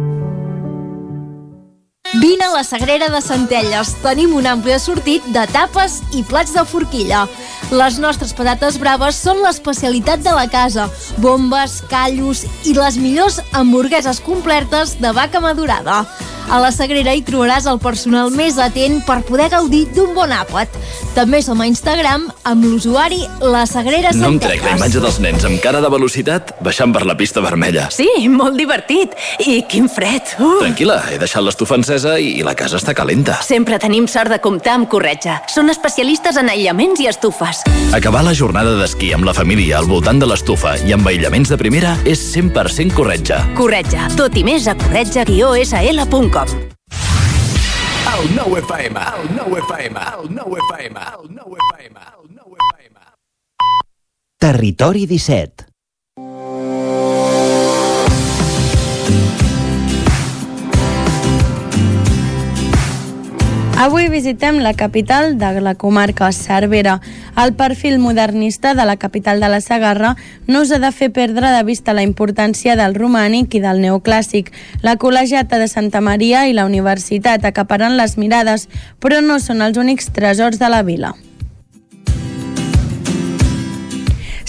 S13: Vine a la Sagrera de Centelles. Tenim un ampli assortit de tapes i plats de forquilla. Les nostres patates braves són l'especialitat de la casa. Bombes, callos i les millors hamburgueses completes de vaca madurada. A la Sagrera hi trobaràs el personal més atent per poder gaudir d'un bon àpat. També som a Instagram amb l'usuari La Sagrera
S47: No em
S13: Centelles.
S47: crec la imatge dels nens amb cara de velocitat baixant per la pista vermella.
S16: Sí, molt divertit. I quin fred. Uh.
S47: Tranquil·la, he deixat l'estufa encesa i la casa està calenta.
S16: Sempre tenim sort de comptar amb Corretja. Són especialistes en aïllaments i estufes.
S47: Acabar la jornada d'esquí amb la família al voltant de l'estufa i amb aïllaments de primera és 100% corretja.
S16: Corretja. Tot i més a corretja-sl.com.
S48: El nou FM, el nou FM, el nou FM, el nou FM, el nou FM.
S49: Territori 17.
S50: Avui visitem la capital de la comarca, Cervera. El perfil modernista de la capital de la Segarra no us ha de fer perdre de vista la importància del romànic i del neoclàssic. La col·legiata de Santa Maria i la universitat acaparen les mirades, però no són els únics tresors de la vila.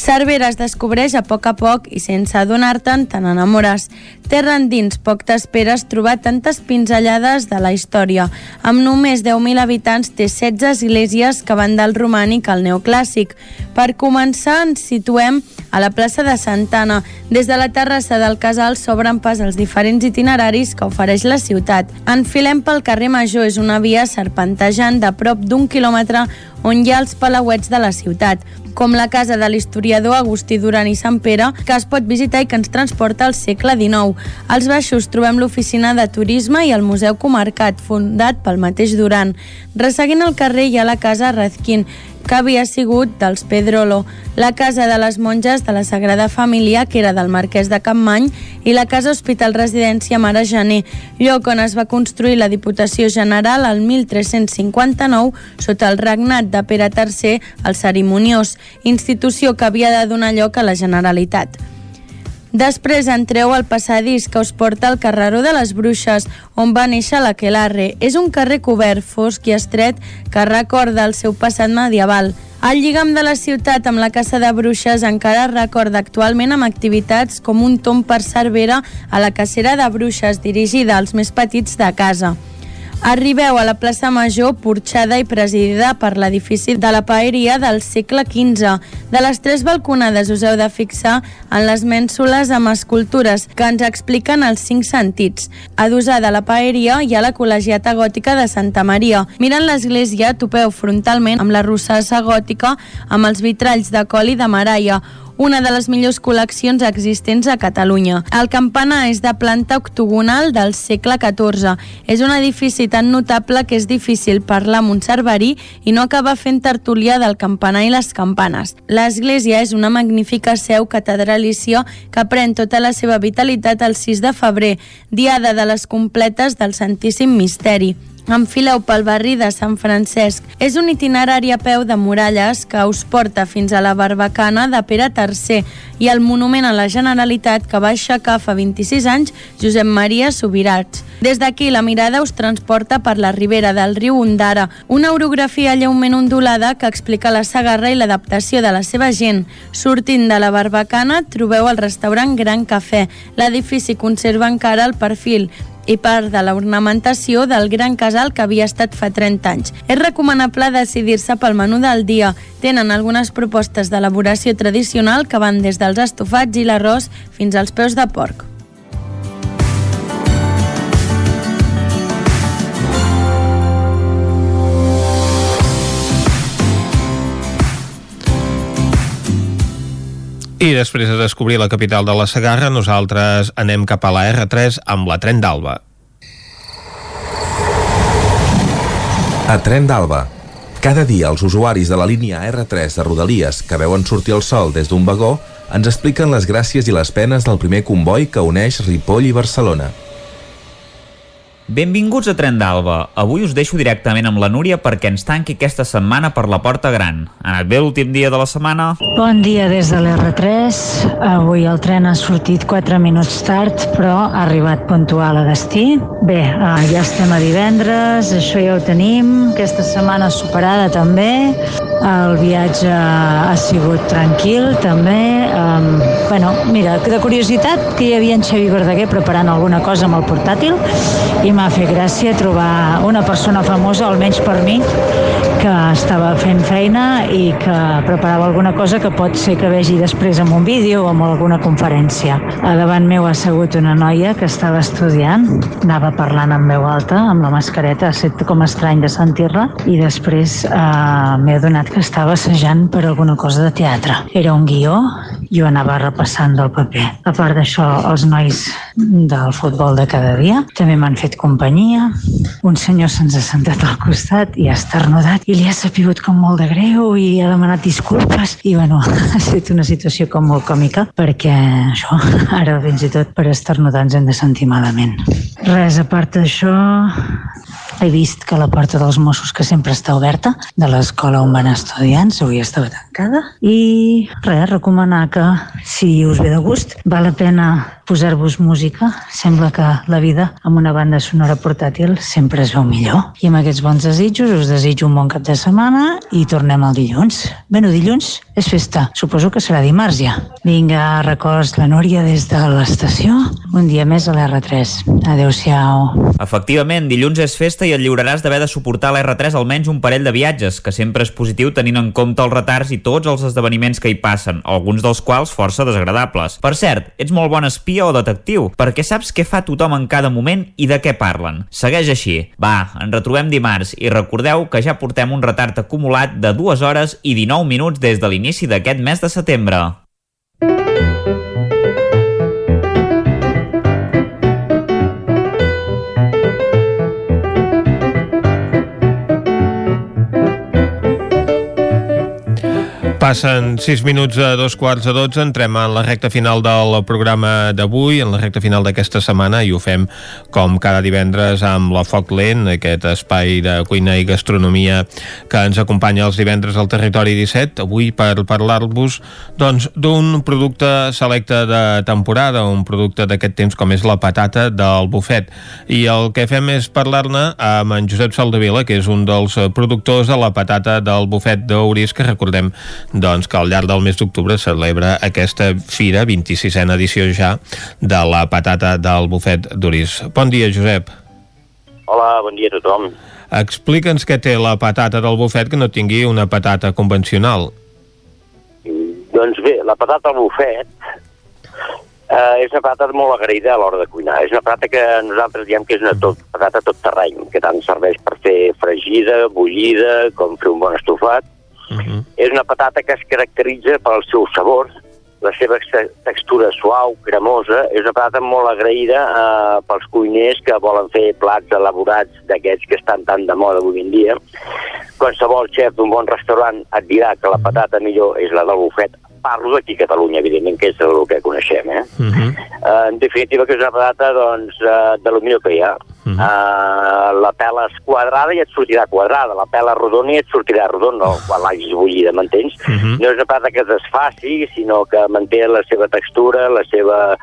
S50: Cervera es descobreix a poc a poc i sense adonar-te'n te n'enamores. Terra endins, poc t'esperes trobar tantes pinzellades de la història. Amb només 10.000 habitants té 16 esglésies que van del romànic al neoclàssic. Per començar ens situem a la plaça de Santana. Des de la terrassa del casal s'obren pas els diferents itineraris que ofereix la ciutat. Enfilem pel carrer Major, és una via serpentejant de prop d'un quilòmetre on hi ha els palauets de la ciutat com la casa de l'historiador Agustí Duran i Sant Pere, que es pot visitar i que ens transporta al segle XIX. Als baixos trobem l'oficina de turisme i el Museu Comarcat, fundat pel mateix Duran. Resseguint el carrer hi ha la casa Rezquín, que havia sigut dels Pedrolo, la casa de les monges de la Sagrada Família, que era del marquès de Campmany, i la casa Hospital Residència Mare Gener, lloc on es va construir la Diputació General el 1359 sota el regnat de Pere III el Cerimoniós, institució que havia de donar lloc a la Generalitat. Després entreu al passadís que us porta al carreró de les Bruixes, on va néixer l'Aquelarre. És un carrer cobert, fosc i estret que recorda el seu passat medieval. El lligam de la ciutat amb la caça de bruixes encara recorda actualment amb activitats com un tomb per Cervera a la cacera de bruixes dirigida als més petits de casa. Arribeu a la plaça Major, porxada i presidida per l'edifici de la paeria del segle XV. De les tres balconades us heu de fixar en les mènsules amb escultures que ens expliquen els cinc sentits. Adossada a la paeria hi ha la col·legiata gòtica de Santa Maria. Mirant l'església topeu frontalment amb la rossassa gòtica amb els vitralls de col i de maraia, una de les millors col·leccions existents a Catalunya. El campanar és de planta octogonal del segle XIV. És un edifici tan notable que és difícil parlar amb un cerverí i no acabar fent tertúlia del campanar i les campanes. L'església és una magnífica seu catedralícia que pren tota la seva vitalitat el 6 de febrer, diada de les completes del Santíssim Misteri. Enfileu pel barri de Sant Francesc. És un itinerari a peu de muralles que us porta fins a la barbacana de Pere III i el monument a la Generalitat que va aixecar fa 26 anys Josep Maria Subirats. Des d'aquí la mirada us transporta per la ribera del riu Ondara, una orografia lleument ondulada que explica la Sagarra i l'adaptació de la seva gent. Sortint de la barbacana trobeu el restaurant Gran Cafè. L'edifici conserva encara el perfil i part de l'ornamentació del gran casal que havia estat fa 30 anys. És recomanable decidir-se pel menú del dia. Tenen algunes propostes d'elaboració tradicional que van des dels estofats i l'arròs fins als peus de porc.
S1: I després de descobrir la capital de la Segarra, nosaltres anem cap a la R3 amb la Tren d'Alba.
S51: A Tren d'Alba.
S52: Cada dia els usuaris de la línia R3 de Rodalies que veuen sortir el sol des d'un vagó ens expliquen les gràcies i les penes del primer comboi que uneix Ripoll i Barcelona.
S8: Benvinguts a Tren d'Alba. Avui us deixo directament amb la Núria perquè ens tanqui aquesta setmana per la Porta Gran. Ha anat bé l'últim dia de la setmana?
S53: Bon dia des de l'R3. Avui el tren ha sortit 4 minuts tard, però ha arribat puntual a destí. Bé, eh, ja estem a divendres, això ja ho tenim. Aquesta setmana superada també. El viatge ha sigut tranquil, també. Um, bueno, mira, de curiositat, que hi havia en Xavi Verdaguer preparant alguna cosa amb el portàtil i m'ha fet gràcia trobar una persona famosa, almenys per mi, que estava fent feina i que preparava alguna cosa que pot ser que vegi després en un vídeo o en alguna conferència. A davant meu ha assegut una noia que estava estudiant, anava parlant en veu alta, amb la mascareta, ha estat com estrany de sentir-la, i després eh, m'he adonat que estava assajant per alguna cosa de teatre. Era un guió, jo anava repassant del paper. A part d'això, els nois del futbol de cada dia també m'han fet companyia. Un senyor se'ns ha sentat al costat i ha estornudat i li ha sapigut com molt de greu i ha demanat disculpes i bueno, *laughs* ha estat una situació com molt còmica perquè això, *laughs* ara fins i tot per estornudar ens hem de sentir malament. Res, a part d'això, he vist que la porta dels Mossos, que sempre està oberta, de l'escola on van estudiants, avui estava tancada. I res, recomanar que, si us ve de gust, val la pena posar-vos música. Sembla que la vida amb una banda sonora portàtil sempre es veu millor. I amb aquests bons desitjos us desitjo un bon cap de setmana i tornem el dilluns. Bé, no, dilluns és festa. Suposo que serà dimarts ja. Vinga, records la Núria des de l'estació. Un dia més a l'R3. Adéu-siau.
S8: Efectivament, dilluns és festa i et lliuraràs d'haver de suportar a l'R3 almenys un parell de viatges, que sempre és positiu tenint en compte els retards i tots els esdeveniments que hi passen, alguns dels quals força desagradables. Per cert, ets molt bon espia o detectiu, perquè saps què fa tothom en cada moment i de què parlen. Segueix així. Va, ens retrobem dimarts i recordeu que ja portem un retard acumulat de 2 hores i 19 minuts des de l'inici d'aquest mes de setembre.
S1: Passen 6 minuts a dos quarts de 12, entrem en la recta final del programa d'avui, en la recta final d'aquesta setmana, i ho fem com cada divendres amb la Foc Lent, aquest espai de cuina i gastronomia que ens acompanya els divendres al Territori 17, avui per parlar-vos doncs, d'un producte selecte de temporada, un producte d'aquest temps com és la patata del bufet. I el que fem és parlar-ne amb en Josep Saldavila, que és un dels productors de la patata del bufet d'Uris, que recordem doncs, que al llarg del mes d'octubre celebra aquesta fira, 26a edició ja, de la patata del bufet d'Uris. Bon dia, Josep.
S54: Hola, bon dia a tothom.
S1: Explica'ns què té la patata del bufet que no tingui una patata convencional.
S54: Doncs bé, la patata al bufet eh, és una patata molt agraïda a l'hora de cuinar. És una patata que nosaltres diem que és una tot, patata tot terreny, que tant serveix per fer fregida, bullida, com fer un bon estofat. Uh -huh. És una patata que es caracteritza pel seu sabor, la seva ex- textura suau, cremosa. És una patata molt agraïda eh, pels cuiners que volen fer plats elaborats d'aquests que estan tan de moda avui en dia. Qualsevol xef d'un bon restaurant et dirà que la patata millor és la del bufet. Parlo d'aquí a Catalunya, evidentment, que és el que coneixem, eh?
S1: Uh -huh.
S54: Uh, en definitiva, que és una patata doncs, uh, de lo millor que hi ha. Uh -huh. uh, la pela és quadrada i et sortirà quadrada. La pela rodona i et sortirà rodona quan l'hagis bullida, m'entens?
S1: Uh -huh.
S54: No és una patata que es desfaci, sinó que manté la seva textura, la seva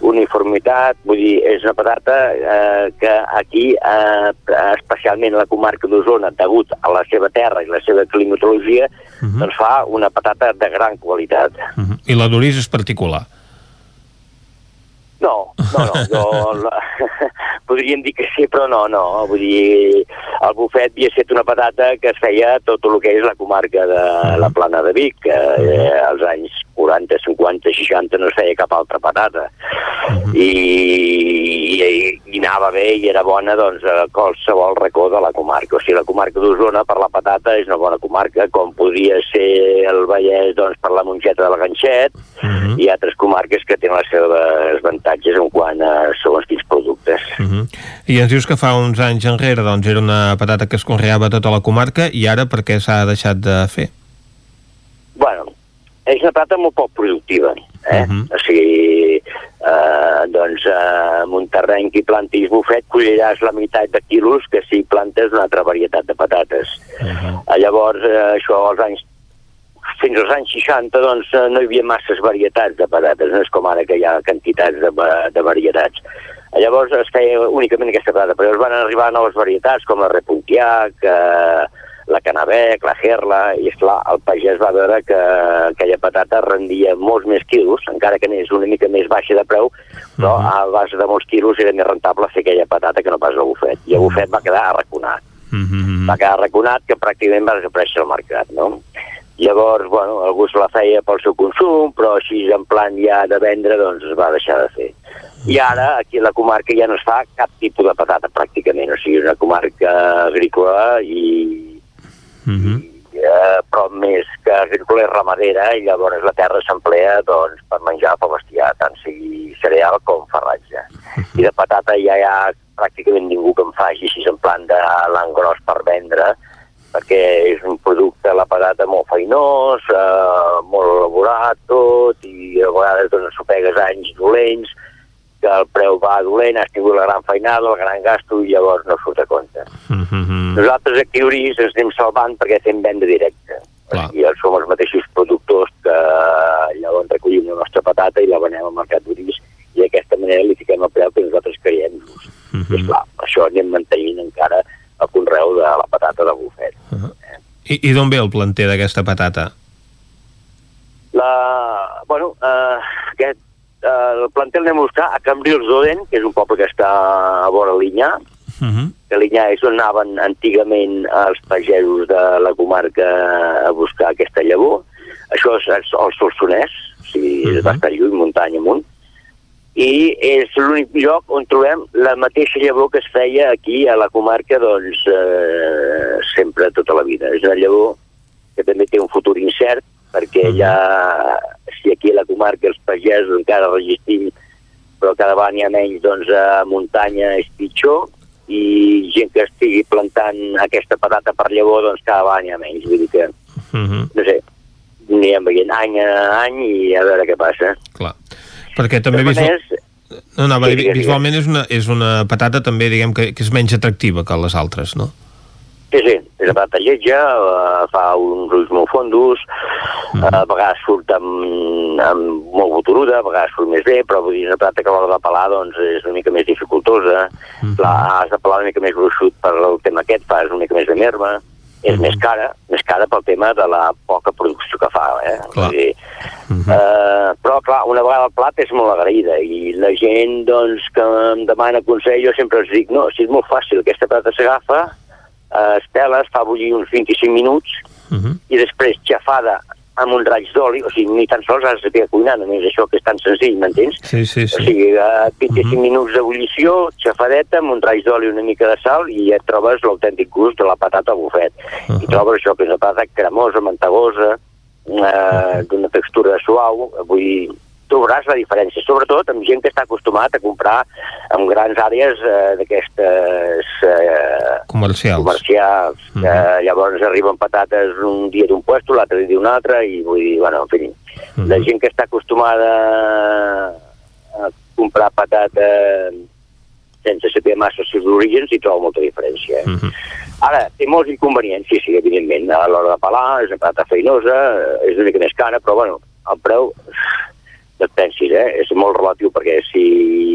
S54: uniformitat. Vull dir, és una patata uh, que aquí, uh, especialment a la comarca d'Osona, degut a la seva terra i la seva climatologia, uh -huh. doncs fa una patata de gran qualitat.
S1: Uh -huh. I la d'Uris és particular.
S54: No, no, no, jo, la, *laughs* podríem dir que sí, però no, no, vull dir, el bufet havia estat una patata que es feia tot el que és la comarca de la plana de Vic, que eh, als anys 40, 50, 60 no es feia cap altra patata, I, i, i anava bé i era bona doncs, a qualsevol racó de la comarca, o sigui, la comarca d'Osona per la patata és una bona comarca, com podria ser el Vallès doncs, per la mongeta del ganxet, i altres comarques que tenen les seves avantatges en quant a segons quins productes.
S1: Uh -huh. I ens dius que fa uns anys enrere doncs, era una una patata que es conreava a tota la comarca i ara per què s'ha deixat de fer?
S54: Bueno, és una patata molt poc productiva. Eh?
S1: Mhm.
S54: O sigui, eh, doncs, eh, en un terreny que plantis bufet colliràs la meitat de quilos que si plantes una altra varietat de patates. Eh, llavors, eh, això als anys fins als anys 60 doncs, eh, no hi havia masses varietats de patates, no és com ara que hi ha quantitats de, de varietats. Eh, Llavors es feia únicament aquesta patata, però llavors van arribar noves varietats com la Repuntiac, eh, la Canabec, la Gerla, i esclar, el pagès va veure que aquella patata rendia molts més quilos, encara que n'és una mica més baixa de preu, però a base de molts quilos era més rentable fer aquella patata que no pas el bufet. I el bufet va quedar arraconat. Va quedar arraconat que pràcticament va desaparèixer al mercat, no? Llavors, bueno, algú se la feia pel seu consum, però així en plan ja de vendre, doncs es va deixar de fer. I ara, aquí a la comarca ja no es fa cap tipus de patata, pràcticament. O sigui, una comarca agrícola i, eh, però més que agrícola és ramadera i llavors la terra s'emplea doncs, per menjar pel bestiar, tant sigui cereal com farratge. I de patata ja hi ha pràcticament ningú que en faci així en plan de l'engròs per vendre, perquè és un producte, la patata, molt feinós, eh, molt elaborat tot, i a vegades doncs, s'ho pegues anys dolents, que el preu va dolent, has tingut la gran feinada, el gran gasto, i llavors no surt a compte. Nosaltres aquí a Orís ens anem salvant perquè fem venda directa. I som els mateixos productors que llavors recollim la nostra patata i la venem al mercat d'Orís i d'aquesta manera li fiquem el preu que nosaltres creiem just. I esclar, això anem mantenint encara el conreu de la patata de bufet.
S1: I, i d'on ve el planter d'aquesta patata?
S54: La, bueno, eh, aquest, eh, el planter l'anem a buscar a Cambrils d'Oden, que és un poble que està a vora Linyà, que a Linyà és on anaven antigament els pagesos de la comarca a buscar aquesta llavor. Això és el Solsonès, o sigui, és bastant lluny, muntanya amunt. I és l'únic lloc on trobem la mateixa llavor que es feia aquí a la comarca, doncs, eh, sempre tota la vida. És una llavor que també té un futur incert, perquè ja, si aquí a la comarca els pagesos encara resistim, però cada vegada n'hi ha menys, doncs a muntanya és pitjor, i gent que estigui plantant aquesta patata per llavor, doncs cada vegada n'hi ha menys. Vull dir que, no sé, anirem veient any a any i a veure què passa.
S1: Clar. Perquè també
S54: De
S1: visual...
S54: manera,
S1: no, a
S54: Sí,
S1: visualment és una, és una patata també, diguem, que, que és menys atractiva que les altres, no?
S54: Sí, sí, és una patata lletja, eh, fa uns ulls molt fondos, eh, a vegades surt amb, amb molt botoruda, a vegades surt més bé, però vull dir, una patata que a l'hora de pelar doncs, és una mica més dificultosa. Clar, has de pelar una mica més gruixut per el tema aquest, fas una mica més de merma, és més cara, més cara pel tema de la poca producció que fa, eh?
S1: Clar.
S54: Vull dir, eh, però, clar, una vegada el plat és molt agraïda i la gent, doncs, que em demana consell, jo sempre els dic, no, si és molt fàcil, aquesta patata s'agafa, eh, es pela, es fa bullir uns 25 minuts i després xafada amb un raig d'oli, o sigui, ni tan sols has de saber cuinar, només això que és tan senzill, m'entens?
S1: Sí, sí,
S54: O sigui, eh, 25 minuts d'ebullició, xafadeta, amb un raig d'oli i una mica de sal, i ja et trobes l'autèntic gust de la patata bufet. I trobes això que és una patata cremosa, mantegosa, eh, d'una textura suau, vull dir, trobaràs la diferència, sobretot amb gent que està acostumat a comprar en grans àrees eh, d'aquestes eh,
S1: Comercials.
S54: comercials, que llavors arriben patates un dia d'un puesto, l'altre dia d'un altre, i vull dir, bueno, en fi, la gent que està acostumada a comprar patata sense saber massa els seus orígens hi troba molta diferència. Eh? Ara, té molts inconvenients, sí, sí, evidentment. A l'hora de pelar és una patata feinosa, eh, és una mica més cara, però bueno, el preu et pensis, eh? És molt relatiu perquè si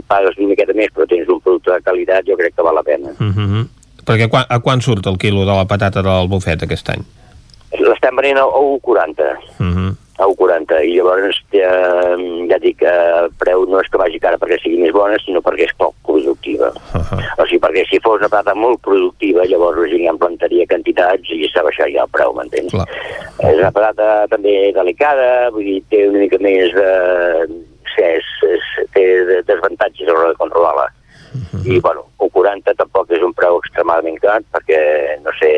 S54: pagues una miqueta més però tens un producte de qualitat jo crec que val la pena.
S1: Uh -huh. Perquè quan, a quan surt el quilo de la patata del bufet aquest any?
S54: L'estem venent a 1,40.
S1: Uh -huh.
S54: A 1,40 i llavors ja, ja dic que el preu no és que vagi cara perquè sigui més bona sinó perquè és poc productiva
S1: Uh -huh.
S54: o sigui, perquè si fos una patata molt productiva llavors la gent ja en plantaria quantitats i s'ha baixat ja el preu, m'entens?
S1: Clar.
S54: És una patata també delicada, vull dir, té una mica més de... Sí, és, és, té de- desavantatges a l'hora de controlar-la. I, bueno, 1,40 tampoc és un preu extremadament car, perquè, no sé,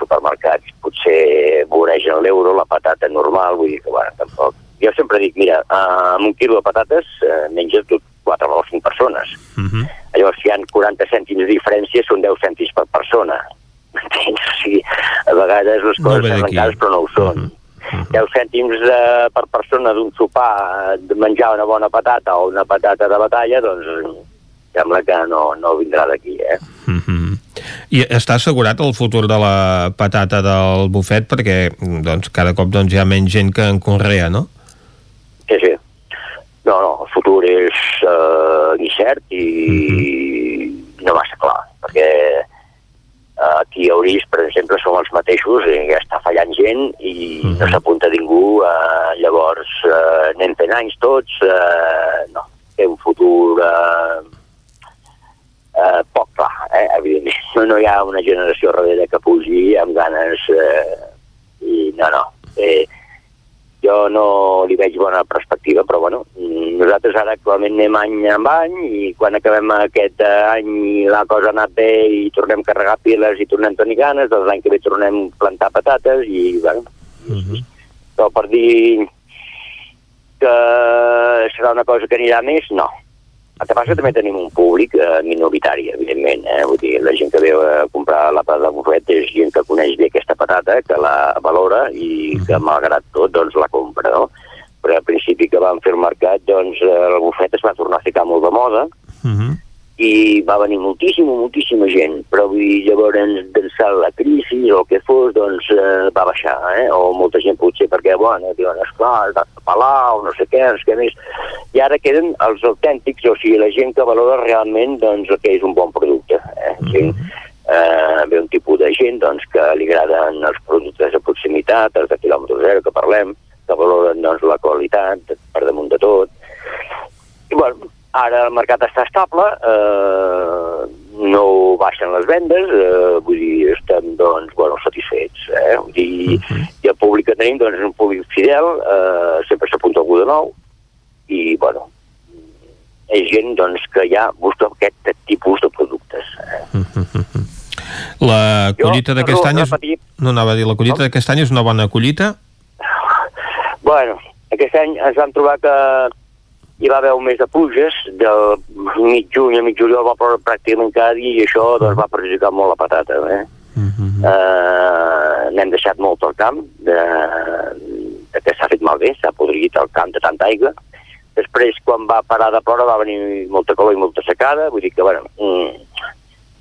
S54: supermercats potser voregen l'euro, la patata normal, vull dir que, bueno, tampoc... Jo sempre dic, mira, eh, amb un quilo de patates eh, menges tot 4 o 5 persones.
S1: Uh -huh.
S54: Llavors, si hi ha 40 cèntims de diferència, són 10 cèntims per persona. vegades les
S1: No
S54: coses
S1: ve
S54: semblen
S1: d'aquí.
S54: cares però no ho són. 10 cèntims de, per persona d'un sopar, eh, de menjar una bona patata o una patata de batalla, doncs sembla que no, no vindrà d'aquí, eh?
S1: Mhm. I està assegurat el futur de la patata del bufet perquè doncs, cada cop doncs, hi ha menys gent que en conrea, no?
S54: Sí, sí. No, no, el futur és uh, incert i no massa clar, perquè eh, aquí a Orís, per exemple, som els mateixos, i ja està fallant gent i no s'apunta ningú, uh, llavors uh, anem fent anys tots, uh, no, té un futur uh, uh, poc clar, eh, evidentment. No, no hi ha una generació darrere que pugi amb ganes uh, i no, no. Eh, jo no li veig bona perspectiva, però bueno, nosaltres ara actualment anem any amb any i quan acabem aquest eh, any i la cosa ha anat bé i tornem a carregar piles i tornem a tenir ganes, doncs l'any que ve tornem a plantar patates i, bueno, però per dir que serà una cosa que anirà més, no. El que passa que també tenim un públic eh, minoritari, evidentment. Eh? Vull dir, la gent que ve a comprar la patata de bufet és gent que coneix bé aquesta patata, que la valora i que, malgrat tot, doncs la compra, no? Però al principi que vam fer el mercat, doncs eh, el bufet es va tornar a ficar molt de moda i va venir moltíssima, moltíssima gent, però vull dir, llavors d'ençà la crisi o el que fos, doncs eh, va baixar, eh? o molta gent potser perquè, bueno, diuen, esclar, de pelar o no sé què, sé què més, i ara queden els autèntics, o sigui, la gent que valora realment doncs, el que és un bon producte. Eh? Gent, eh, ve un tipus de gent doncs, que li agraden els productes de proximitat, els de quilòmetre zero que parlem, que valoren doncs, la qualitat per damunt de tot. I bueno, ara el mercat està estable, eh, no baixen les vendes, eh, vull dir, estem doncs, bueno, satisfets. Eh? Vull dir, I el públic que tenim doncs, és un públic fidel, eh, sempre s'apunta algú de nou, i bueno, és gent doncs, que ja busca aquest tipus de productes. Eh?
S1: La collita d'aquest any és...
S54: repetir.
S1: No anava a dir, la collita d'aquest any és una bona collita?
S54: Bueno, aquest any ens vam trobar que hi va haver un mes de pluges, del mig juny a mig juliol va ploure pràcticament cada dia i això doncs, va perjudicar molt la patata. Eh? eh, N'hem deixat molt al camp, de, de que s'ha fet malbé, s'ha podrit el camp de tanta aigua. Després, quan va parar de ploure, va venir molta calor i molta secada, vull dir que, bueno, mm,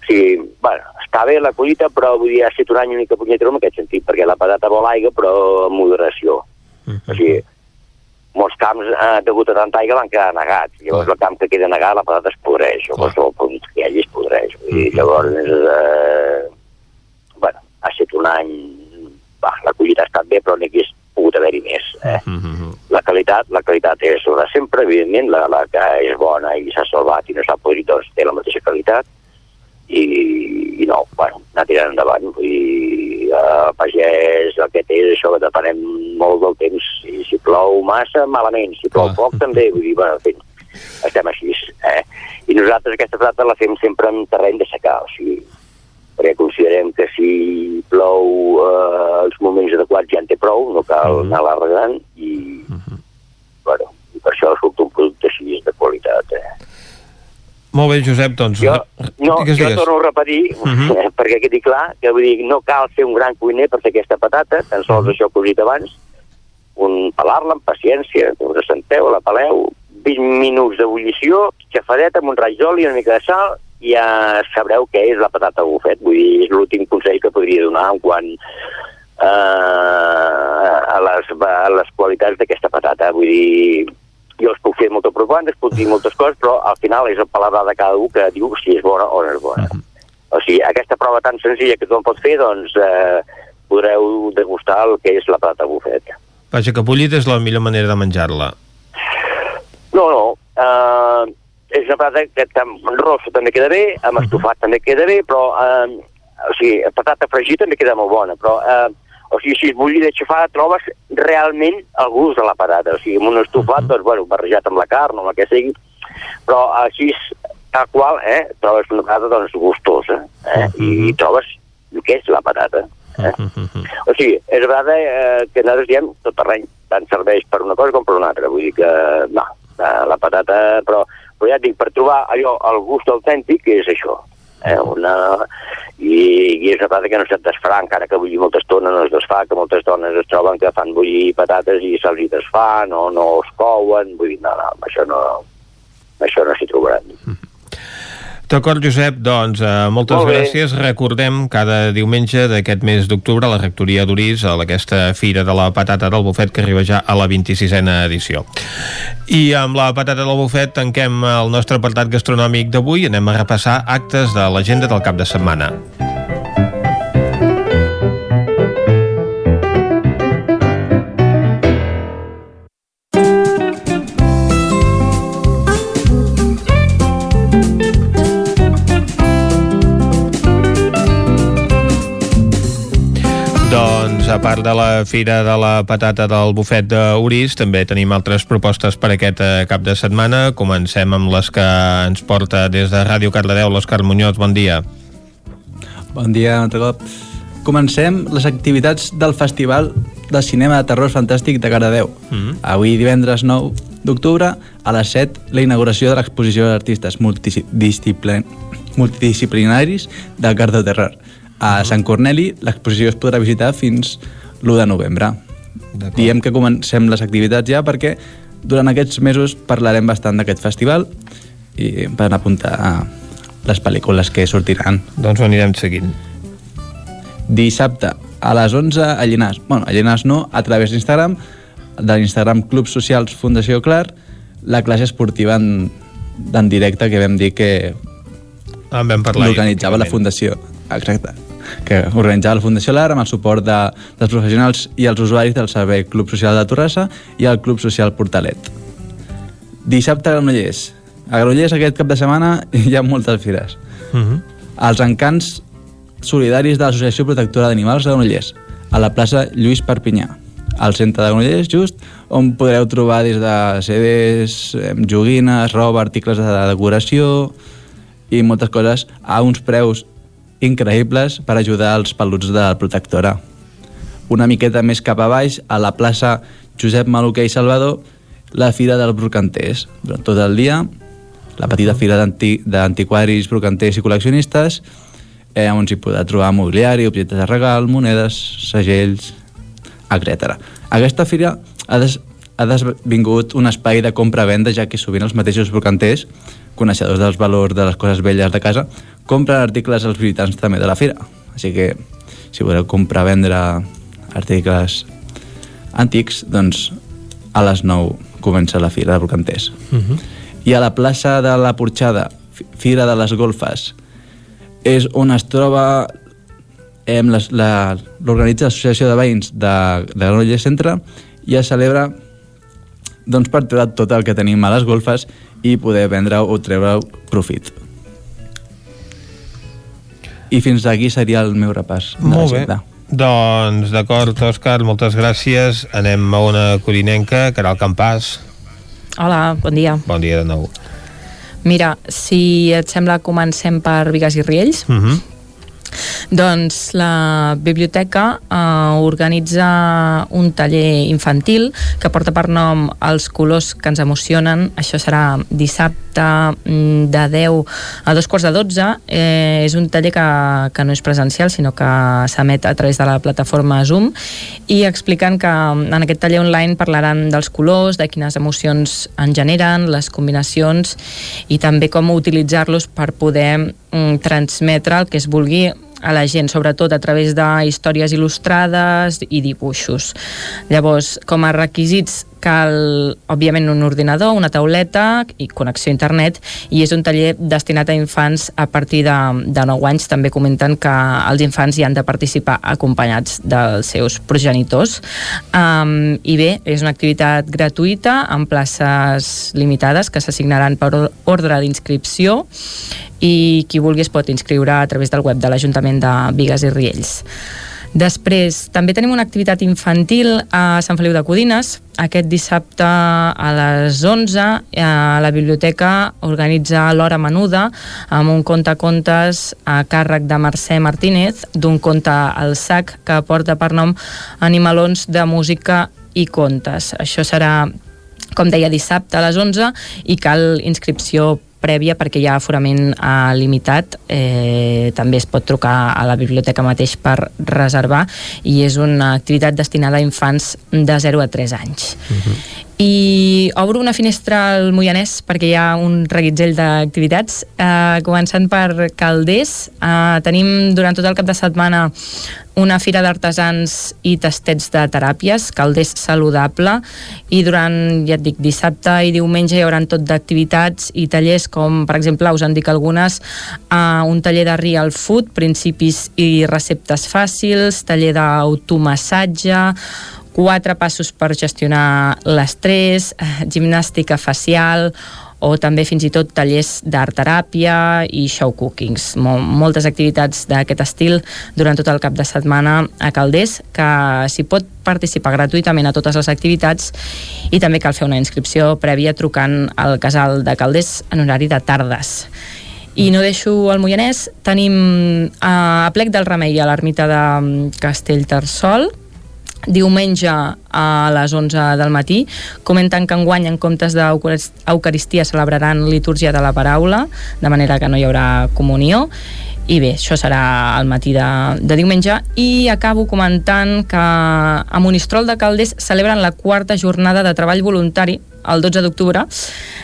S54: sigui, bueno, està bé la collita, però vull dir, ha estat un any una mica punyetero en aquest sentit, perquè la patata vol aigua, però amb moderació. O sigui, molts camps, eh, degut a tanta aigua, van quedar negats. Llavors, el camp que queda negat, la patata es podreix, o qualsevol producte que hi hagi es podreix. Vull dir, llavors, eh, bueno, ha estat un any... Va, la collita ha estat bé, però n'hi hagués pogut haver-hi més. Eh? La qualitat, la qualitat és la de sempre, evidentment, la, la que és bona i s'ha salvat i no s'ha podrit, doncs té la mateixa qualitat. I, i no, bueno, anar tirant endavant. Vull dir, el pagès, el que té això, que depenem molt del temps. I si plou massa, malament. Si plou poc, també. Vull dir, bueno, en fi, estem així. Eh? I nosaltres aquesta plata la fem sempre en terreny de secar, o sigui, perquè considerem que si plou eh, els moments adequats ja en té prou, no cal anar alargant i, bueno, i per això surt un producte així de qualitat. Eh?
S1: Molt bé, Josep, doncs...
S54: Jo, no,
S1: digues,
S54: jo
S1: digues.
S54: torno a repetir,
S1: Mhm.
S54: eh, *laughs* perquè quedi clar, que vull dir, no cal ser un gran cuiner per fer aquesta patata, tan sols
S1: Mhm.
S54: això que us he dit abans, un pelar-la amb paciència, us assenteu, la peleu, 20 minuts d'ebullició, xafadeta amb un raig d'oli, una mica de sal, i ja sabreu què és la patata bufet. Vull dir, és l'últim consell que podria donar en quant eh, a, les, a les qualitats d'aquesta patata. Vull dir, jo us puc fer molta propaganda, us puc dir moltes coses, però al final és el paladar de cada un que diu si és bona o no és bona. O sigui, aquesta prova tan senzilla que tothom pot fer, doncs eh, podreu degustar el que és la patata bufet.
S1: Vaja, que bullit és la millor manera de menjar-la.
S54: No, no. Uh, és una patata que amb rosso també queda bé, amb estofat també queda bé, però uh, o sigui, patata fregida també queda molt bona, però uh, o sigui, si és bullida i xafada trobes realment el gust de la patata. O sigui, amb un estofat, doncs, bueno, barrejat amb la carn o amb el que sigui, però així tal qual, eh, trobes una patata doncs, gustosa, eh, i trobes el que és la patata. Eh? O sigui, és veritat eh, que nosaltres diem tot terreny, tant serveix per una cosa com per una altra. Vull dir que, no, eh, la patata... Però, però ja et dic, per trobar allò, el gust autèntic, és això. Eh? Una, i, I és una patata que no se't desfarà, encara que bullir molta estona no es desfà, que moltes dones es troben que fan bullir patates i se'ls desfà, no, no es couen, vull dir, no, no, això no, això no s'hi trobaran.
S1: D'acord, Josep, doncs eh, moltes
S54: Molt bé.
S1: gràcies. Recordem cada diumenge d'aquest mes d'octubre a la Rectoria d'Urís, a aquesta Fira de la Patata del Bufet que arriba ja a la 26a edició. I amb la patata del bufet tanquem el nostre apartat gastronòmic d'avui. Anem a repassar actes de l'agenda del cap de setmana. Doncs, a part de la Fira de la Patata del Bufet d'Uris, també tenim altres propostes per aquest eh, cap de setmana. Comencem amb les que ens porta des de Ràdio Cardedeu, l'Òscar Muñoz. Bon dia.
S39: Bon dia, un altre cop. Comencem les activitats del Festival de Cinema de Terror Fantàstic de Cardedeu.
S1: Mm.
S39: Avui, divendres 9 d'octubre, a les 7, la inauguració de l'exposició d'artistes multidisciplin... multidisciplinaris de Cardedeu Terror. A Sant Corneli, l'exposició es podrà visitar fins l'1 de novembre. Diem que comencem les activitats ja perquè durant aquests mesos parlarem bastant d'aquest festival i per apuntar les pel·lícules que sortiran.
S1: Doncs ho anirem seguint.
S39: Dissabte a les 11 a Llinars. Bueno, a Llinars no, a través d'Instagram, de l'Instagram Club Socials Fundació Clar, la classe esportiva en, en directe que vam dir que
S1: en vam parlar
S39: l'organitzava la Fundació. Exacte que organitzava la Fundació LAR amb el suport de, dels professionals i els usuaris del servei Club Social de Torrassa i el Club Social Portalet. Dissabte a Granollers. A Granollers aquest cap de setmana *laughs* hi ha moltes fires.
S1: Uh -huh.
S39: Els encants solidaris de l'Associació Protectora d'Animals de Granollers, a la plaça Lluís Perpinyà, al centre de Granollers, just, on podreu trobar des de CDs, em, joguines, roba, articles de decoració i moltes coses a uns preus increïbles per ajudar els peluts de la protectora. Una miqueta més cap a baix, a la plaça Josep Maluquer i Salvador, la Fira dels Brocanters. Durant tot el dia, la petita fira d'anti- d'antiquaris, brocanters i col·leccionistes, eh, on s'hi podrà trobar mobiliari, objectes de regal, monedes, segells, etc. Aquesta fira ha, des, ha desvingut un espai de compra-venda, ja que sovint els mateixos brocanters, coneixedors dels valors de les coses velles de casa, compren articles als visitants també de la fira. Així que, si voleu comprar vendre articles antics, doncs a les 9 comença la fira de brocanters.
S1: Uh -huh.
S39: I a la plaça de la Porxada, Fi- Fira de les Golfes, és on es troba l'organitza l'Associació de Veïns de, de Granollers Centre i es celebra doncs, per treure tot el que tenim a les golfes i poder vendre o treure profit. I fins aquí seria el meu repàs. de
S1: Molt bé. Doncs d'acord, Òscar, moltes gràcies. Anem a una corinenca, Caral Campàs.
S11: Hola, bon dia.
S1: Bon dia de nou.
S11: Mira, si et sembla, comencem per Vigues i Riells.
S1: Uh -huh.
S11: Doncs la biblioteca eh, organitza un taller infantil que porta per nom Els colors que ens emocionen. Això serà dissabte mm, de 10 a dos quarts de 12. Eh, és un taller que, que no és presencial, sinó que s'emet a través de la plataforma Zoom i explicant que en aquest taller online parlaran dels colors, de quines emocions en generen, les combinacions i també com utilitzar-los per poder mm, transmetre el que es vulgui a la gent, sobretot a través de històries il·lustrades i dibuixos. Llavors, com a requisits cal, òbviament, un ordinador, una tauleta i connexió a internet, i és un taller destinat a infants a partir de, de 9 anys. També comenten que els infants hi han de participar acompanyats dels seus progenitors. Um, I bé, és una activitat gratuïta amb places limitades que s'assignaran per or- ordre d'inscripció i qui vulgui es pot inscriure a través del web de l'Ajuntament de Vigues i Riells. Després, també tenim una activitat infantil a Sant Feliu de Codines. Aquest dissabte a les 11 eh, la biblioteca organitza l'Hora Menuda amb un conte contes a càrrec de Mercè Martínez d'un conte al sac que porta per nom Animalons de música i contes. Això serà com deia, dissabte a les 11 i cal inscripció prèvia perquè hi ha aforament eh, limitat eh, també es pot trucar a la biblioteca mateix per reservar i és una activitat destinada a infants de 0 a 3 anys i obro una finestra al Moianès perquè hi ha un reguitzell d'activitats. Eh, començant per Calders eh, tenim durant tot el cap de setmana una fira d'artesans i tastets de teràpies, Calders Saludable i durant, ja et dic, dissabte i diumenge hi haurà tot d'activitats i tallers com, per exemple, us en dic algunes uh, un taller de real food principis i receptes fàcils taller d'automassatge quatre passos per gestionar l'estrès, gimnàstica facial o també fins i tot tallers d'art teràpia i show cookings. Mol moltes activitats d'aquest estil durant tot el cap de setmana a Calders, que s'hi pot participar gratuïtament a totes les activitats i també cal fer una inscripció prèvia trucant al casal de Calders en horari de tardes. I no deixo el Moianès, tenim eh, a Plec del Remei a l'ermita de mm, Castellterçol, diumenge a les 11 del matí comenten que enguany en comptes d'Eucaristia celebraran litúrgia de la paraula de manera que no hi haurà comunió. I bé, això serà al matí de, de diumenge. I acabo comentant que a Monistrol de Calders celebren la quarta jornada de treball voluntari el 12 d'octubre,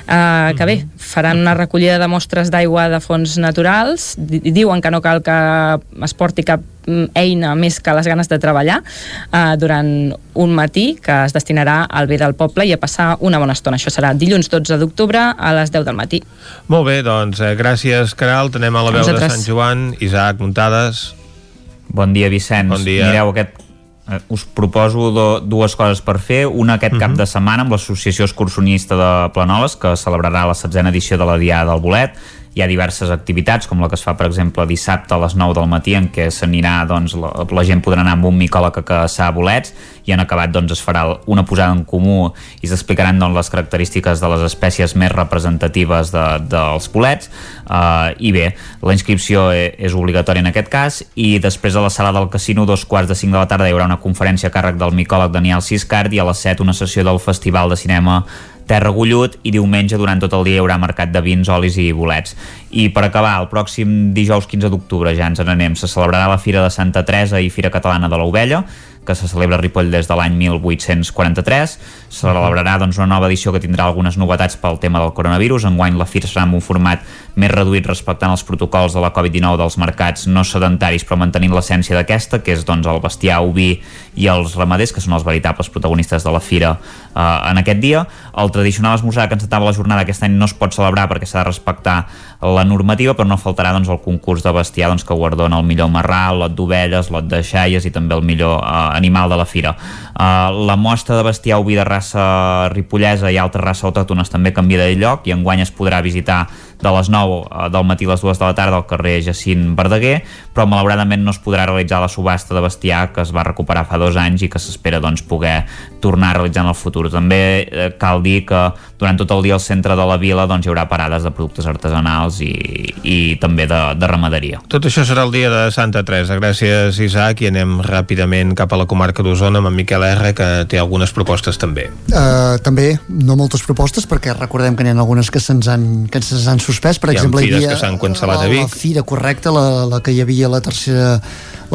S11: eh, que bé, faran una recollida de mostres d'aigua de fons naturals, di diuen que no cal que es porti cap mm, eina més que les ganes de treballar eh, durant un matí que es destinarà al bé del poble i a passar una bona estona. Això serà dilluns 12 d'octubre a les 10 del matí.
S1: Molt bé, doncs eh, gràcies, Caral. Anem a la veu de Sant Joan. Isaac, muntades.
S8: Bon dia, Vicenç.
S1: Bon dia.
S8: Mireu, aquest us proposo do, dues coses per fer. Una aquest uh -huh. cap de setmana amb l'Associació Excursionista de Planoles, que celebrarà la setzena edició de la Diada del Bolet. Hi ha diverses activitats, com la que es fa, per exemple, dissabte a les 9 del matí, en què s'anirà, doncs, la, la gent podrà anar amb un micòleg a caçar bolets, i en acabat doncs, es farà una posada en comú i s'explicaran doncs, les característiques de les espècies més representatives de, dels bolets. Uh, I bé, la inscripció e- és obligatòria en aquest cas, i després a la sala del casino, dos quarts de cinc de la tarda, hi haurà una conferència a càrrec del micòleg Daniel Siscart i a les 7 una sessió del Festival de Cinema Terra Gullut i diumenge durant tot el dia hi haurà mercat de vins, olis i bolets. I per acabar, el pròxim dijous 15 d'octubre, ja ens n'anem, se celebrarà la Fira de Santa Teresa i Fira Catalana de l'Ovella, que se celebra a Ripoll des de l'any 1843. Se celebrarà doncs, una nova edició que tindrà algunes novetats pel tema del coronavirus. Enguany la fira serà en un format més reduït respectant els protocols de la Covid-19 dels mercats no sedentaris, però mantenint l'essència d'aquesta, que és doncs, el bestiar oví i els ramaders, que són els veritables protagonistes de la fira eh, en aquest dia. El tradicional esmorzar que encetava la jornada aquest any no es pot celebrar perquè s'ha de respectar la normativa, però no faltarà doncs, el concurs de bestiar doncs, que guardona el millor marrà, lot d'ovelles, lot de xaies i també el millor eh, animal de la fira. Eh, la mostra de bestiar oví de raça ripollesa i altres raça autòctones també canvia de lloc i enguany es podrà visitar de les 9 eh, del matí a les 2 de la tarda al carrer Jacint Verdaguer, però malauradament no es podrà realitzar la subhasta de bestiar que es va recuperar fa dos anys i que s'espera doncs, poder tornar a realitzar en el futur. També eh, cal dir que durant tot el dia al centre de la vila doncs, hi haurà parades de productes artesanals i, i també de, de ramaderia.
S1: Tot això serà el dia de Santa Teresa. Gràcies, Isaac, i anem ràpidament cap a la comarca d'Osona amb en Miquel R, que té algunes propostes també.
S55: Uh, també, no moltes propostes, perquè recordem que n'hi ha algunes que se'ns han, que se'ns han suspès. Per
S1: Hi
S55: exemple, hi havia
S1: que s'han cancel·lat a
S55: la,
S1: Vic.
S55: la fira correcta, la, la que hi havia la tercera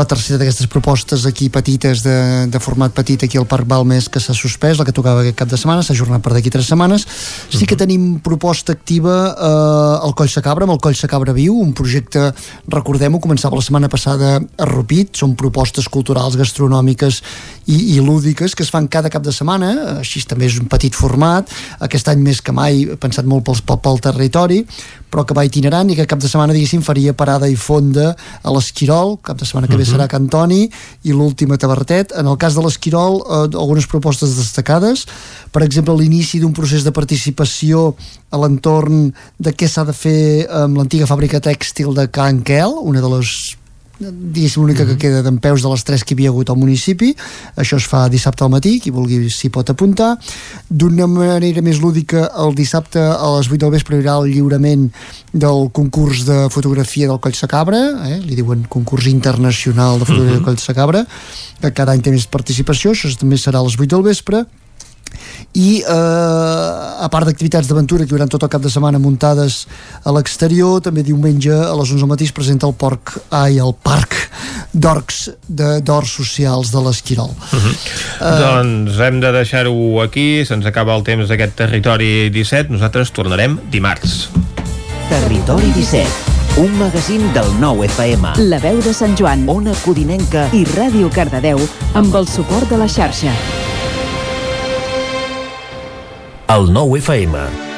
S55: la tercera d'aquestes propostes aquí petites de, de format petit aquí al Parc Balmes que s'ha suspès, la que tocava aquest cap de setmana s'ha ajornat per d'aquí tres setmanes sí que tenim proposta activa eh, al Coll Sacabra, amb el Coll Sacabra Viu un projecte, recordem-ho, començava la setmana passada a Rupit, són propostes culturals, gastronòmiques i, i lúdiques que es fan cada cap de setmana així també és un petit format aquest any més que mai, pensat molt pel, pel, pel territori, però que va itinerant i que cap de setmana, diguéssim, faria parada i fonda a l'Esquirol, cap de setmana que ve
S56: Mhm.
S55: Serà a Cantoni i l'última Tabertet. En el cas de l'Esquirol, eh, algunes propostes destacades, per exemple, l'inici d'un procés de participació a l'entorn de què s'ha de fer amb l'antiga fàbrica tèxtil de Can Quel, una de les diguéssim l'única que queda d'en peus de les tres que hi havia hagut al municipi. Això es fa dissabte al matí qui vulgui s'hi pot apuntar. D'una manera més lúdica el dissabte a les 8 del vespre hi haurà el lliurament del concurs de fotografia del Coll Sacabra eh? li diuen concurs internacional de fotografia del Coll Sacabra que cada any té més participació. Això també serà a les 8 del vespre i eh, a part d'activitats d'aventura que hi haurà tot el cap de setmana muntades a l'exterior, també diumenge a les 11 del matí es presenta el, porc, ai, el parc d'orcs de- d'horts socials de l'Esquirol.
S1: Uh -huh. uh, doncs hem de deixar-ho aquí, se'ns acaba el temps d'aquest territori 17, nosaltres tornarem dimarts.
S57: Territori 17, un magazín del nou FM.
S16: La veu de Sant Joan,
S57: Ona Codinenca
S16: i Ràdio Cardedeu amb el suport de la xarxa.
S58: El nou FM.